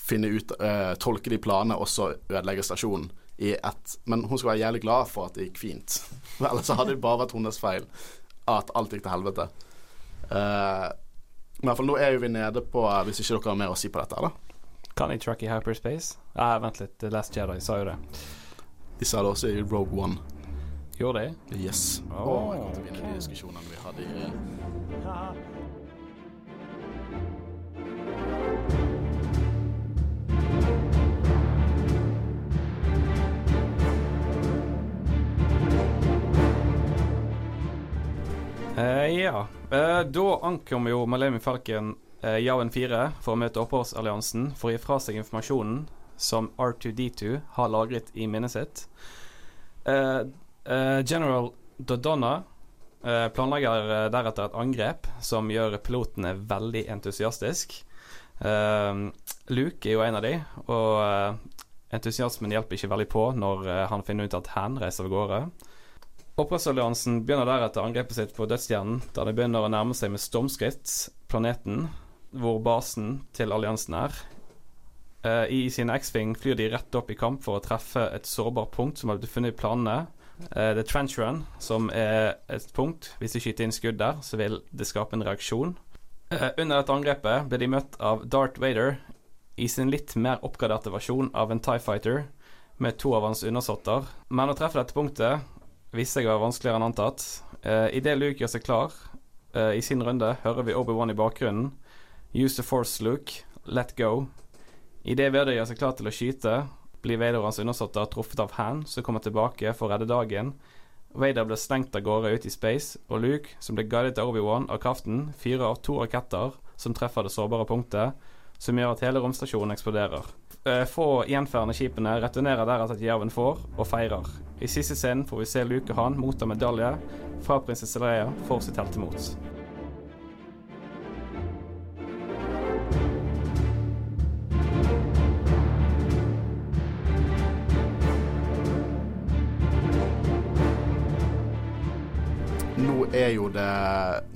S1: finne ut eh, Tolke de planene og så ødelegge stasjonen i ett. Men hun skal være jævlig glad for at det gikk fint. Ellers så hadde det bare vært hennes feil at alt gikk til helvete. Uh, men i hvert fall nå er jo vi nede på Hvis ikke dere har mer å si på dette, da.
S3: Kan jeg track i hyperspace? Ah, vent litt. The Last Jedi sa jo det.
S1: De sa det også i Rogue One.
S3: Gjorde de?
S1: Yes.
S3: Oh, oh
S1: jeg kommer til å vinne de diskusjonene vi hadde i
S3: uh, ja. Uh, da ankommer jo Malemi Falken eh, Yawen 4 for å møte oppholdsalliansen for å gi fra seg informasjonen som R2D2 har lagret i minnet sitt. Eh, eh, General Dodonna eh, planlegger eh, deretter et angrep som gjør pilotene veldig entusiastisk. Eh, Luke er jo en av de, og entusiasmen hjelper ikke veldig på når han finner ut at Han reiser av gårde. Opprørsalliansen begynner deretter angrepet sitt på dødsstjernen, der de begynner å nærme seg med stormskritt planeten hvor basen til alliansen er. Uh, I sin X-Wing flyr de rett opp i kamp for å treffe et sårbart punkt som har blitt funnet i planene. Det er trench run, som er et punkt. Hvis de skyter inn skudd der, så vil det skape en reaksjon. Uh, under dette angrepet ble de møtt av Darth Vader i sin litt mer oppgraderte versjon av en Tie Fighter med to av hans undersåtter. Men å treffe dette punktet viste seg å være vanskeligere enn antatt. Uh, Idet Luke gjør seg klar i sin runde, hører vi Obi-Wan i bakgrunnen Use the force, Luke. Let go. Idet Vader gjør seg klar til å skyte, blir Vader og hans undersåtter truffet av Han, som kommer tilbake for å redde dagen. Vader blir slengt av gårde ut i space, og Luke, som blir guidet av Obi-Wan av kraften, fyrer av to raketter som treffer det sårbare punktet, som gjør at hele romstasjonen eksploderer. Eh, få gjenferdende skipene returnerer deretter til Jerven får, og feirer. I siste scenen får vi se Luke og han motta medalje fra prinsesse Leia for sitt heltemot.
S1: Er jo det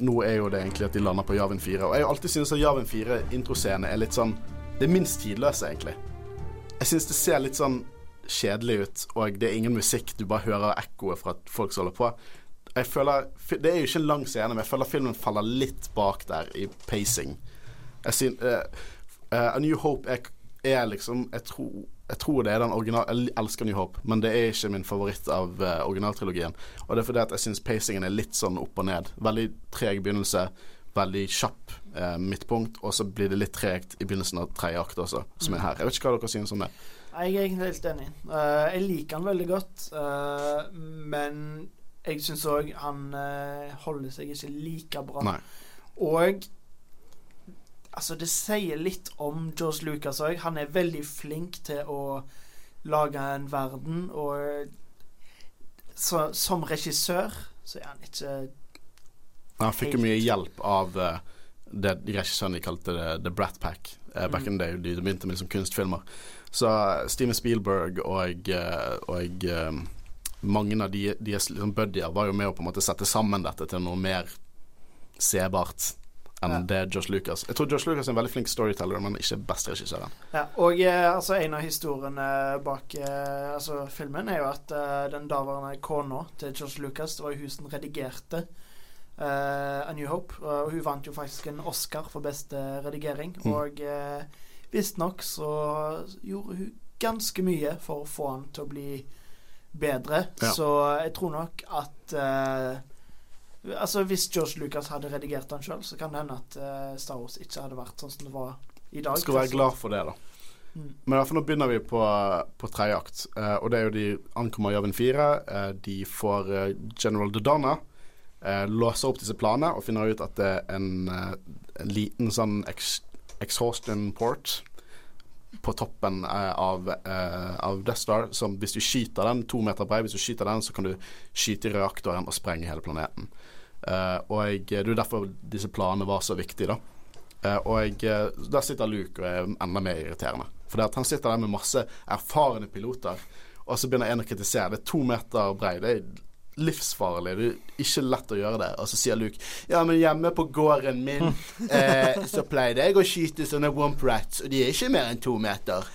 S1: Nå er jo det egentlig at de lander på Javin 4. Og jeg har alltid syntes at Javin 4-introscene er litt sånn Det er minst tidløse, egentlig. Jeg syns det ser litt sånn kjedelig ut, og det er ingen musikk. Du bare hører ekkoet fra at folk som holder på. jeg føler Det er jo ikke en lang scene, men jeg føler filmen faller litt bak der i pacing. Jeg synes, uh, uh, A New Hope er, er liksom jeg tror, jeg tror, det er den original Jeg elsker New Hope, men det er ikke min favoritt av uh, originaltrilogien. Og det er fordi at jeg syns pacingen er litt sånn opp og ned. Veldig treg begynnelse, veldig kjapp uh, midtpunkt, og så blir det litt tregt i begynnelsen av tredje akt også, som er her. Jeg vet ikke hva dere synes om det.
S2: Jeg er egentlig helt enig. Uh, jeg liker han veldig godt, men jeg syns òg han holder seg ikke like bra.
S1: Nei.
S2: Og Altså, det sier litt om George Lucas òg. Han er veldig flink til å lage en verden, og så, som regissør så er han ikke
S1: Han fikk jo mye hjelp av uh, det regissøren de kalte det The Brat Pack uh, back mm. in the day. De begynte med liksom kunstfilmer. Så uh, Steven Spielberg og, og mange av de, deres liksom buddier var jo med å på en måte sette sammen dette til noe mer sebart enn ja. det Josh Lucas. Jeg tror Josh Lucas er en veldig flink storyteller, men ikke best regissør.
S2: Ja, og eh, altså, en av historiene bak eh, altså, filmen er jo at eh, den daværende kona til Josh Lucas, det var jo hun som redigerte eh, A New Hope, og hun vant jo faktisk en Oscar for beste redigering. Mm. Og eh, visstnok så gjorde hun ganske mye for å få han til å bli bedre, ja. så jeg tror nok at eh, Altså Hvis George Lucas hadde redigert den sjøl, så kan det hende at uh, Star Wars ikke hadde vært sånn som det var i dag.
S1: Skal være glad for det, da. Mm. Men i hvert fall nå begynner vi på, på tredje akt. Uh, og det er jo de ankommer Jøven 4. Uh, de får General Dodonna. låser opp disse planene og finner ut at det er en, en liten sånn ex exhaustion port på toppen av, av Death Star. Som hvis du skyter den to meter brei, hvis du skyter den, så kan du skyte i reaktoren og sprenge hele planeten. Uh, og det er derfor disse planene var så viktige, da. Uh, og eh, der sitter Luke og er enda mer irriterende. For han sitter der med masse erfarne piloter, og så begynner en å kritisere. Det er to meter brei. Det er livsfarlig. Det er ikke lett å gjøre det. Og så sier Luke Ja, men hjemme på gården min eh, så pleide jeg å skyte sånne womp rats, og de er ikke mer enn to meter.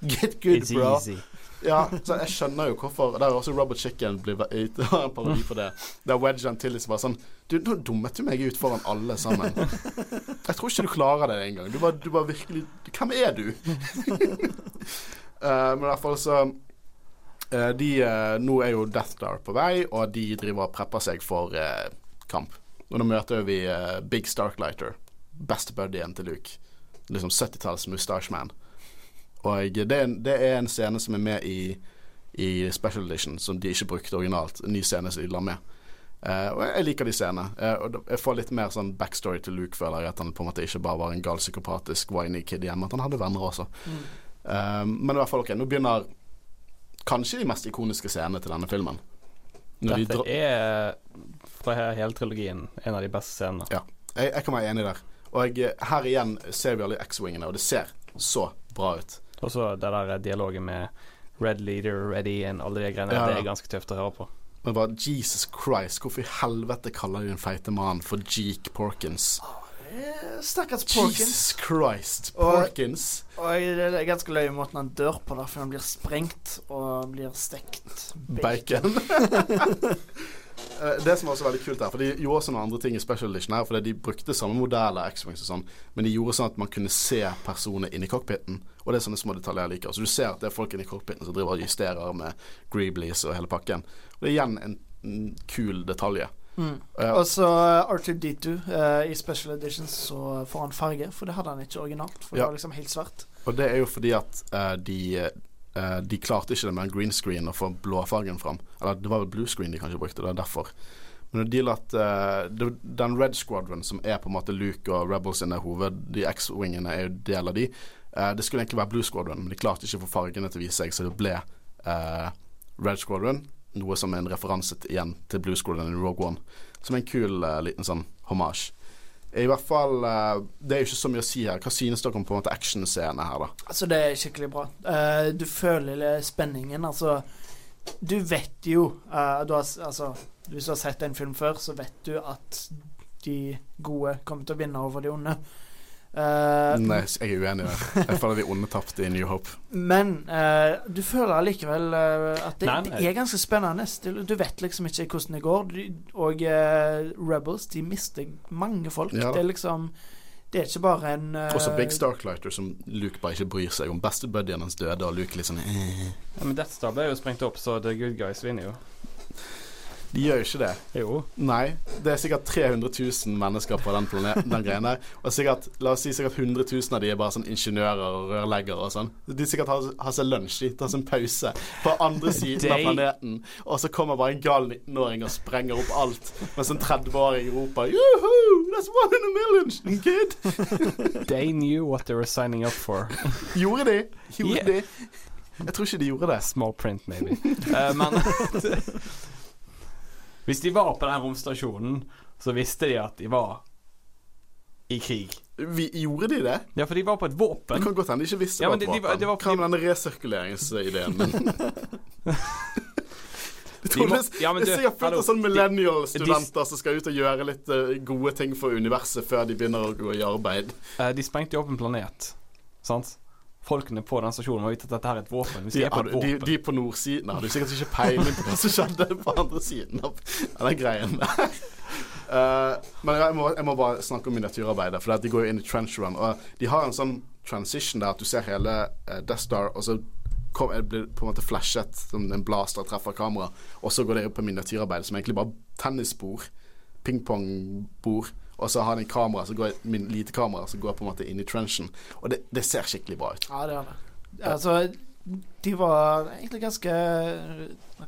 S1: Get good, It's bro. Easy. Ja, så jeg skjønner jo hvorfor Der er også Robert Chicken blir en parodi på det. Der Wedge Antilles var sånn Du, nå dummet du meg ut foran alle sammen. Jeg tror ikke du klarer det engang. Du var, du var virkelig Hvem er du? uh, men i hvert fall så uh, de, uh, Nå er jo Death Star på vei, og de driver og prepper seg for kamp. Og nå møter vi Big Starklighter, beste buddyen til Luke. Liksom 70-talls mustache man. Og det er, en, det er en scene som er med i, i Special Edition, som de ikke brukte originalt. En ny scene som de la med. Uh, og jeg liker de scenene. Uh, jeg får litt mer sånn backstory til Luke, føler jeg. At han på en måte ikke bare var en gal psykopatisk whiny kid hjemme, at han hadde venner også. Mm. Uh, men i hvert fall, ok, nå begynner kanskje de mest ikoniske scenene til denne filmen.
S4: Når Dette de er fra hele trilogien en av de beste scenene.
S1: Ja, jeg, jeg kan være enig der. Og jeg, her igjen ser vi alle X-wingene, og det ser så bra ut.
S4: Og så det der dialogen med Red Leader, Ready and alle de greiene. Ja. Det er ganske tøft å høre på.
S1: Men bare Jesus Christ, hvorfor i helvete kaller de den feite mannen for Jeek Porkins?
S2: Stakkars Porkins.
S1: Jesus Christ, Porkins.
S2: Og, og det er ganske løye måten han dør på, da, for han blir sprengt og blir stekt
S1: bacon. bacon. Eh, det som er også veldig kult her, for de gjorde også noen andre ting i Special Edition her, fordi de brukte samme modell av X-Wings og sånn, men de gjorde sånn at man kunne se personer inni cockpiten, og det er sånne små detaljer jeg liker. Så du ser at det er folk inni cockpiten som driver og justerer med Greeblies og hele pakken. Og det er igjen en, en kul detalj.
S2: Mm. Uh, og så uh, R2D2 uh, i Special Edition så får han farge, for det hadde han ikke originalt. For ja. det var liksom helt svart.
S1: Og det er jo fordi at uh, de Uh, de klarte ikke det med en green screen å få blåfargen fram. Eller det var vel blue screen de kanskje brukte, det er derfor. Men de at uh, den Red Squadron, som er på en måte Luke og Rebels sine hoved, de X-wingene er jo del av de. Uh, det skulle egentlig være Blue Squadron, men de klarte ikke å få fargene til å vise seg, så det ble Red Squadron. Noe som er en referanse til, igjen til Blue Squadron i Rogue One. Som er en kul liten sånn hommage. I hvert fall uh, Det er jo ikke så mye å si her. Hva synes dere om på en måte actionscenene her, da?
S2: Altså, det er skikkelig bra. Uh, du føler spenningen. Altså, du vet jo uh, du har, Altså, hvis du har sett en film før, så vet du at de gode kommer til å vinne over de onde.
S1: Uh, Nei, jeg er uenig der. Jeg føler vi ondetapte i New Hope.
S2: Men uh, du føler allikevel uh, at det, nei, det, er ganske spennende. Du vet liksom ikke hvordan det går. Og Rebels, de mister mange folk. Ja, det er liksom det er ikke bare en uh,
S1: Også Big Starklighter, som Luke bare ikke bryr seg om. Bestebuddyen hans døde, og Luke liksom eh.
S3: Ja, Men Death Star ble jo sprengt opp, så The Good Guys vinner jo.
S1: De gjør jo ikke det.
S3: Jo.
S1: Nei. Det er sikkert 300 000 mennesker på den planeten, den greien der. Og sikkert, la oss si sikkert 100 000 av de er bare sånn ingeniører og rørleggere og sånn. De sikkert har, har seg lunsj, de tar seg en pause på andre siden av planeten. Og så kommer bare en gal 19-åring og sprenger opp alt, mens en 30-åring roper Juhu! That's one in a million, kid!
S3: They knew what they were signing up for.
S1: Gjorde de? Gjorde yeah. de? Jeg tror ikke de gjorde det.
S3: Small print, maybe. Uh, men Hvis de var på den romstasjonen, så visste de at de var i krig.
S1: Vi, gjorde de det?
S3: Ja, for de var på et våpen.
S1: Det kan godt hende de ikke visste ja, det var et våpen. De, de, Hva med denne resirkuleringsideen? Men Det ja, er sikkert fullt av sånne millennial-studenter som skal ut og gjøre litt uh, gode ting for universet før de begynner å gå i arbeid.
S3: Uh, de sprengte jo opp en planet, sant? Folkene på den stasjonen var ute etter at dette er et våpen. De, er på et
S1: våpen. De, de på nordsiden hadde sikkert ikke peiling på hva som skjedde på andre siden av den greien der. Uh, men jeg må, jeg må, bare snakke om miniatyrarbeidet, for de går jo inn i trench run. Og de har en sånn transition der at du ser hele uh, Death Star, og så kom, blir på en måte flashet som en blaster treffer kamera, og så går det på miniatyrarbeid, som egentlig bare tennisbord, pingpongbord og så har den kamera som går, min lite kamera som går på en måte inn i trenchen. Og det, det ser skikkelig bra ut.
S2: Ja, det gjør det. Altså, de var egentlig ganske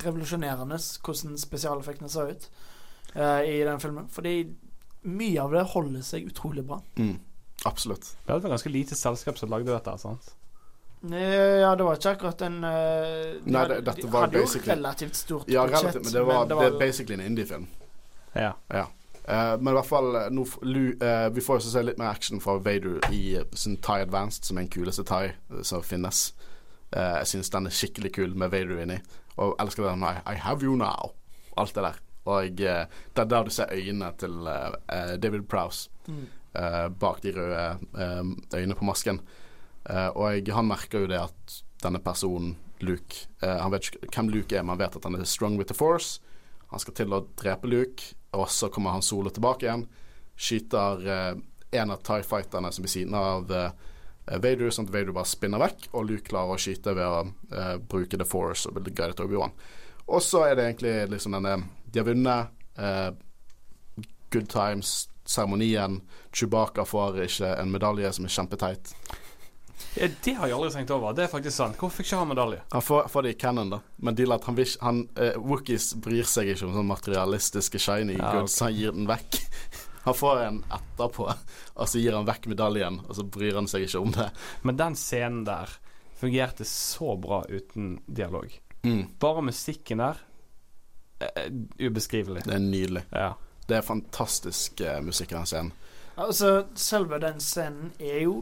S2: revolusjonerende hvordan spesialeffektene så ut uh, i den filmen. Fordi mye av det holder seg utrolig bra.
S1: Mm, absolutt.
S3: Det var ganske lite selskap som lagde dette, sant?
S2: Ja, det var ikke akkurat en uh,
S1: de Nei, det, dette var
S2: hadde jo relativt stort
S1: ja, relativt, men det var, men det var det basically en indie-film.
S3: Ja.
S1: ja. Uh, men i hvert fall eh, Lu, uh, Vi får jo se litt mer action fra Vader i uh, sin Thai Advanced, som er den kuleste Thai som finnes. jeg syns den er skikkelig kul med Vader inni. Og elsker den I, I have you now. Alt det der. Og det er der du ser øynene til David Prowse mm. bak de røde øynene på masken. og han merker jo det at denne personen, Luke Han vet ikke hvem Luke er, men han vet at han er strong with the force. Han skal til å drepe Luke. Og så kommer han solo tilbake igjen. Skyter eh, en av Tie Fighterne som ved siden av eh, Vader, sånn at Vader bare spinner vekk, og Luke klarer å skyte ved å eh, bruke The Force og guide til Obi-Wan. Og så er det egentlig liksom denne De har vunnet. Eh, good times-seremonien. Chewbacca får ikke en medalje som er kjempeteit.
S3: Ja, det har jeg aldri tenkt over. Det er faktisk sant. Hvorfor fikk ikke han medalje?
S1: Han får, får det i Cannon, da. Men deal at han, han uh, Wookies bryr seg ikke om sånn materialistiske shiny ja, goods. Okay. Han gir den vekk. Han får en etterpå, og så gir han vekk medaljen, og så bryr han seg ikke om det.
S3: Men den scenen der fungerte så bra uten dialog. Mm. Bare musikken der uh, ubeskrivelig.
S1: Det er nydelig.
S3: Ja.
S1: Det er fantastisk uh, musikk i den scenen.
S2: Altså, selve den scenen er jo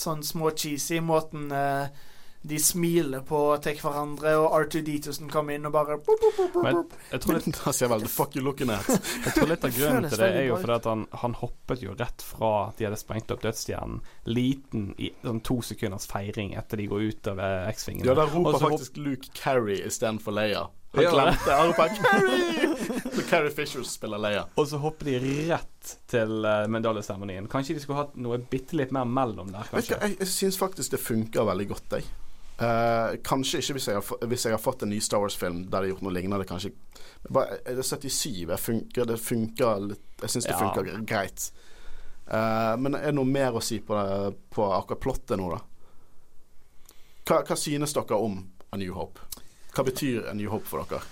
S2: sånn små-cheesy måten eh, de smiler på til hverandre, og R2D2 som kommer inn og bare boop, boop, boop,
S1: Men jeg tror litt Da ser vel 'the fuck you looking at'.
S3: jeg tror litt av grunnen til det er jo fordi at han, han, hoppet jo rett fra de hadde sprengt opp dødsstjernen, liten i sånn to sekunders feiring etter de går ut av X-vingene.
S1: Ja, da roper faktisk Luke Carrie istedenfor Leia. Han glemte Han! Så Carrie Fisher spiller Leia.
S3: Og så hopper de rett til uh, medaljeseremonien. Kanskje de skulle hatt noe bitte litt mer mellom der,
S1: kanskje. Jeg, jeg syns faktisk det funker veldig godt, jeg. Uh, kanskje ikke hvis jeg, har, hvis jeg, har, fått en ny Star Wars-film der de har gjort noe lignende. Kanskje bare, Er det 77? Jeg funker, det funker litt Jeg syns det ja. funker greit. Uh, men er det noe mer å si på, det, på akkurat plottet nå, da? Hva, hva synes dere om A New Hope? Hva betyr New Hope for dere?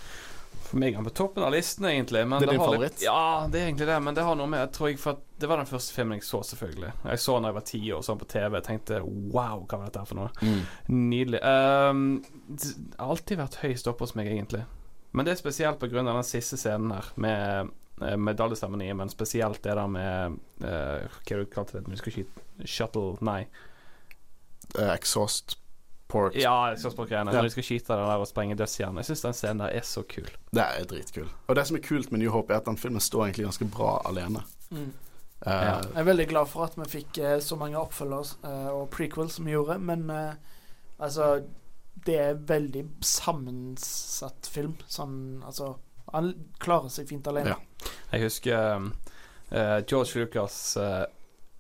S3: For meg er han på toppen av listen, egentlig.
S1: det er din favoritt?
S3: Litt, ja, det er egentlig det. Men det har noe med Jeg tror jeg for Det var den første filmen jeg så, selvfølgelig. Jeg så den da jeg var ti år, sånn på TV. Jeg tenkte wow, hva var dette her for noe? Mm. Nydelig. Um, det har alltid vært høyest oppe hos meg, egentlig. Men det er spesielt pga. den siste scenen her med eh, medaljeseremoni, men spesielt det der med uh, Hva du kalte det? Skyte Shuttle Nei.
S1: Uh, exhaust Port.
S3: Ja, Slåssport-greiene. Når de skal skyte den der og sprenge dødsstjernen. Jeg syns den scenen der er så kul.
S1: Det er dritkul. Og det som er kult med New Hope, er at den filmen står egentlig ganske bra alene. Mm.
S2: Uh, ja. Jeg er veldig glad for at vi fikk uh, så mange oppfølgere uh, og prequels som vi gjorde, men altså Det er veldig sammensatt film. Sånn altså Han klarer seg fint alene. Ja.
S3: Jeg husker George Lucas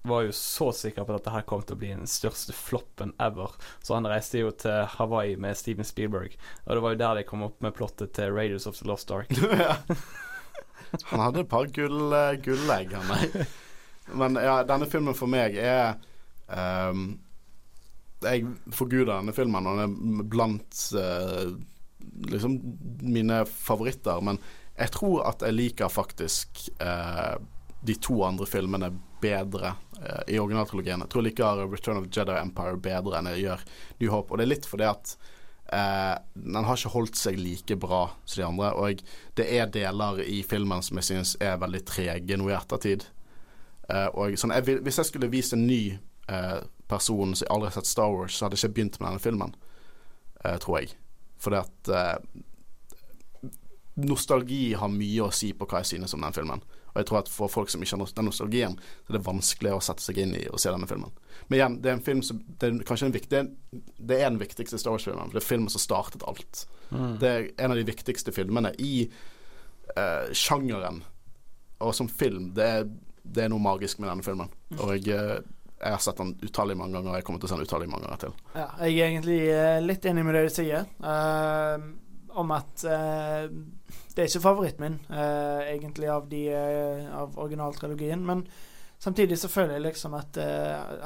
S3: var jo så sikker på at dette her kom til å bli den største floppen ever. Så han reiste jo til Hawaii med Steven Spielberg. Og det var jo der de kom opp med plottet til Raiders of the Lost Ark.
S1: han hadde et par gull, gullegg, han. Men ja, denne filmen for meg er um, Jeg forguder denne filmen, og den er blant uh, liksom mine favoritter. Men jeg tror at jeg liker faktisk uh, de to andre filmene bedre i originaltrilogien. Jeg tror jeg liker Return of Jedi Empire bedre enn jeg gjør New Hope. Og det er litt fordi at eh, den har ikke holdt seg like bra som de andre. Og det er deler i filmen som jeg synes er veldig trege nå i ettertid. Eh, og sånn, jeg, hvis jeg skulle vist en ny eh, person som aldri har sett Star Wars, så hadde jeg ikke begynt med denne filmen, uh, tror jeg. Fordi at nostalgi har mye å si på hva jeg synes om den filmen. Og jeg tror at for folk som ikke har den nostalgien, så er det vanskelig å sette seg inn i og se denne filmen. Men igjen, det er en film som Det er kanskje en viktig, det er den viktigste Star Wars-filmen. Det er filmen som startet alt. Mm. Det er en av de viktigste filmene i sjangeren. Og som film, det er det er noe magisk med denne filmen. Mm. Og jeg, eh, jeg har sett den utallige mange ganger, og jeg kommer til å se den utallige mange ganger til.
S2: Ja, jeg er egentlig eh, litt enig med det du sier, uh, om at uh, det er ikke favoritten min, uh, egentlig, av, de, av originaltrilogien. Men samtidig så føler jeg liksom at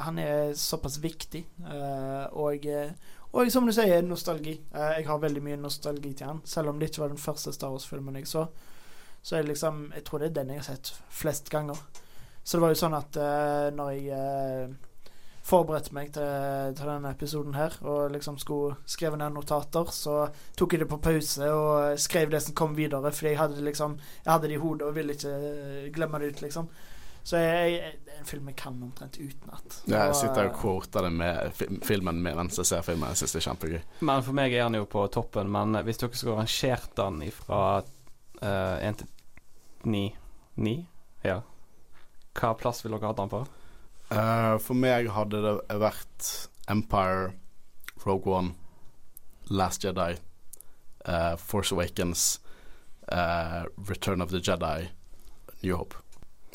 S2: han er såpass viktig, og, og som du sier, nostalgi. jeg har veldig mye nostalgi til han, selv om det ikke var den første Star Wars-filmen jeg så. Så er det liksom Jeg tror det er den jeg har sett flest ganger. Så det var jo sånn at når jeg forberedte meg til, til, denne episoden her, og liksom skulle skrive ned notater, så tok jeg det på pause og skrev det som kom videre, fordi jeg hadde det liksom Jeg hadde det i hodet og ville ikke eh, glemme det ut, liksom. Så jeg, jeg, det er en film jeg kan omtrent utenat.
S1: Ja, jeg sitter og quoter det med filmen med mens jeg ser filmen. Jeg syns det er kjempegøy.
S3: Men for meg er han jo på toppen. Men hvis dere skulle rangert den fra én uh, til ni Ni? Ja. Hva plass ville dere hatt den på?
S1: Uh, for meg hadde det vært Empire, Rogue One, Last Jedi, uh, Force Awakens, uh, Return of the Jedi, New Hope.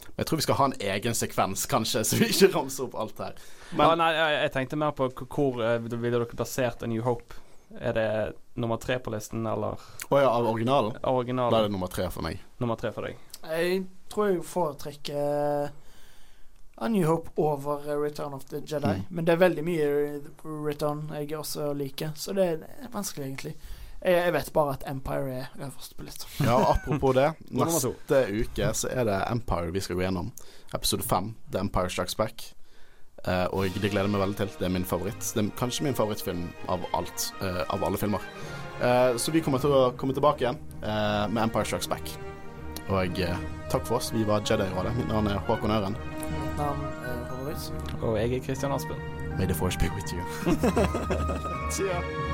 S1: Men jeg tror vi skal ha en egen sekvens, kanskje, så vi ikke ramser opp alt her.
S3: Men, ja, nei, jeg, jeg, tenkte mer på hvor ville dere plassert A New Hope? Er det nummer tre på listen, eller?
S1: Å oh, ja, av originalen? originalen? Da er det nummer tre for meg.
S3: Nummer tre for deg.
S2: Jeg tror jeg foretrekker A New Hope over Return of the Jedi. Mm. Men det er veldig mye Return jeg også liker, så det er vanskelig, egentlig. Jeg, vet bare at Empire er øverst på lista.
S1: ja, apropos det. Neste uke så er det Empire vi skal gå gjennom. Episode fem, The Empire Strikes Back. Uh, og det gleder jeg meg veldig til. Det er min favoritt. Det er kanskje min favorittfilm av alt. Uh, av alle filmer. Uh, så vi kommer til å komme tilbake igjen med Empire Strikes Back. Og eh, takk for oss. Vi var Jedi-rådet. Mitt navn er Håkon Øren.
S2: Mitt navn er Håvard
S3: Og jeg er Kristian Aspen.
S1: May the force be with you.
S2: See ya.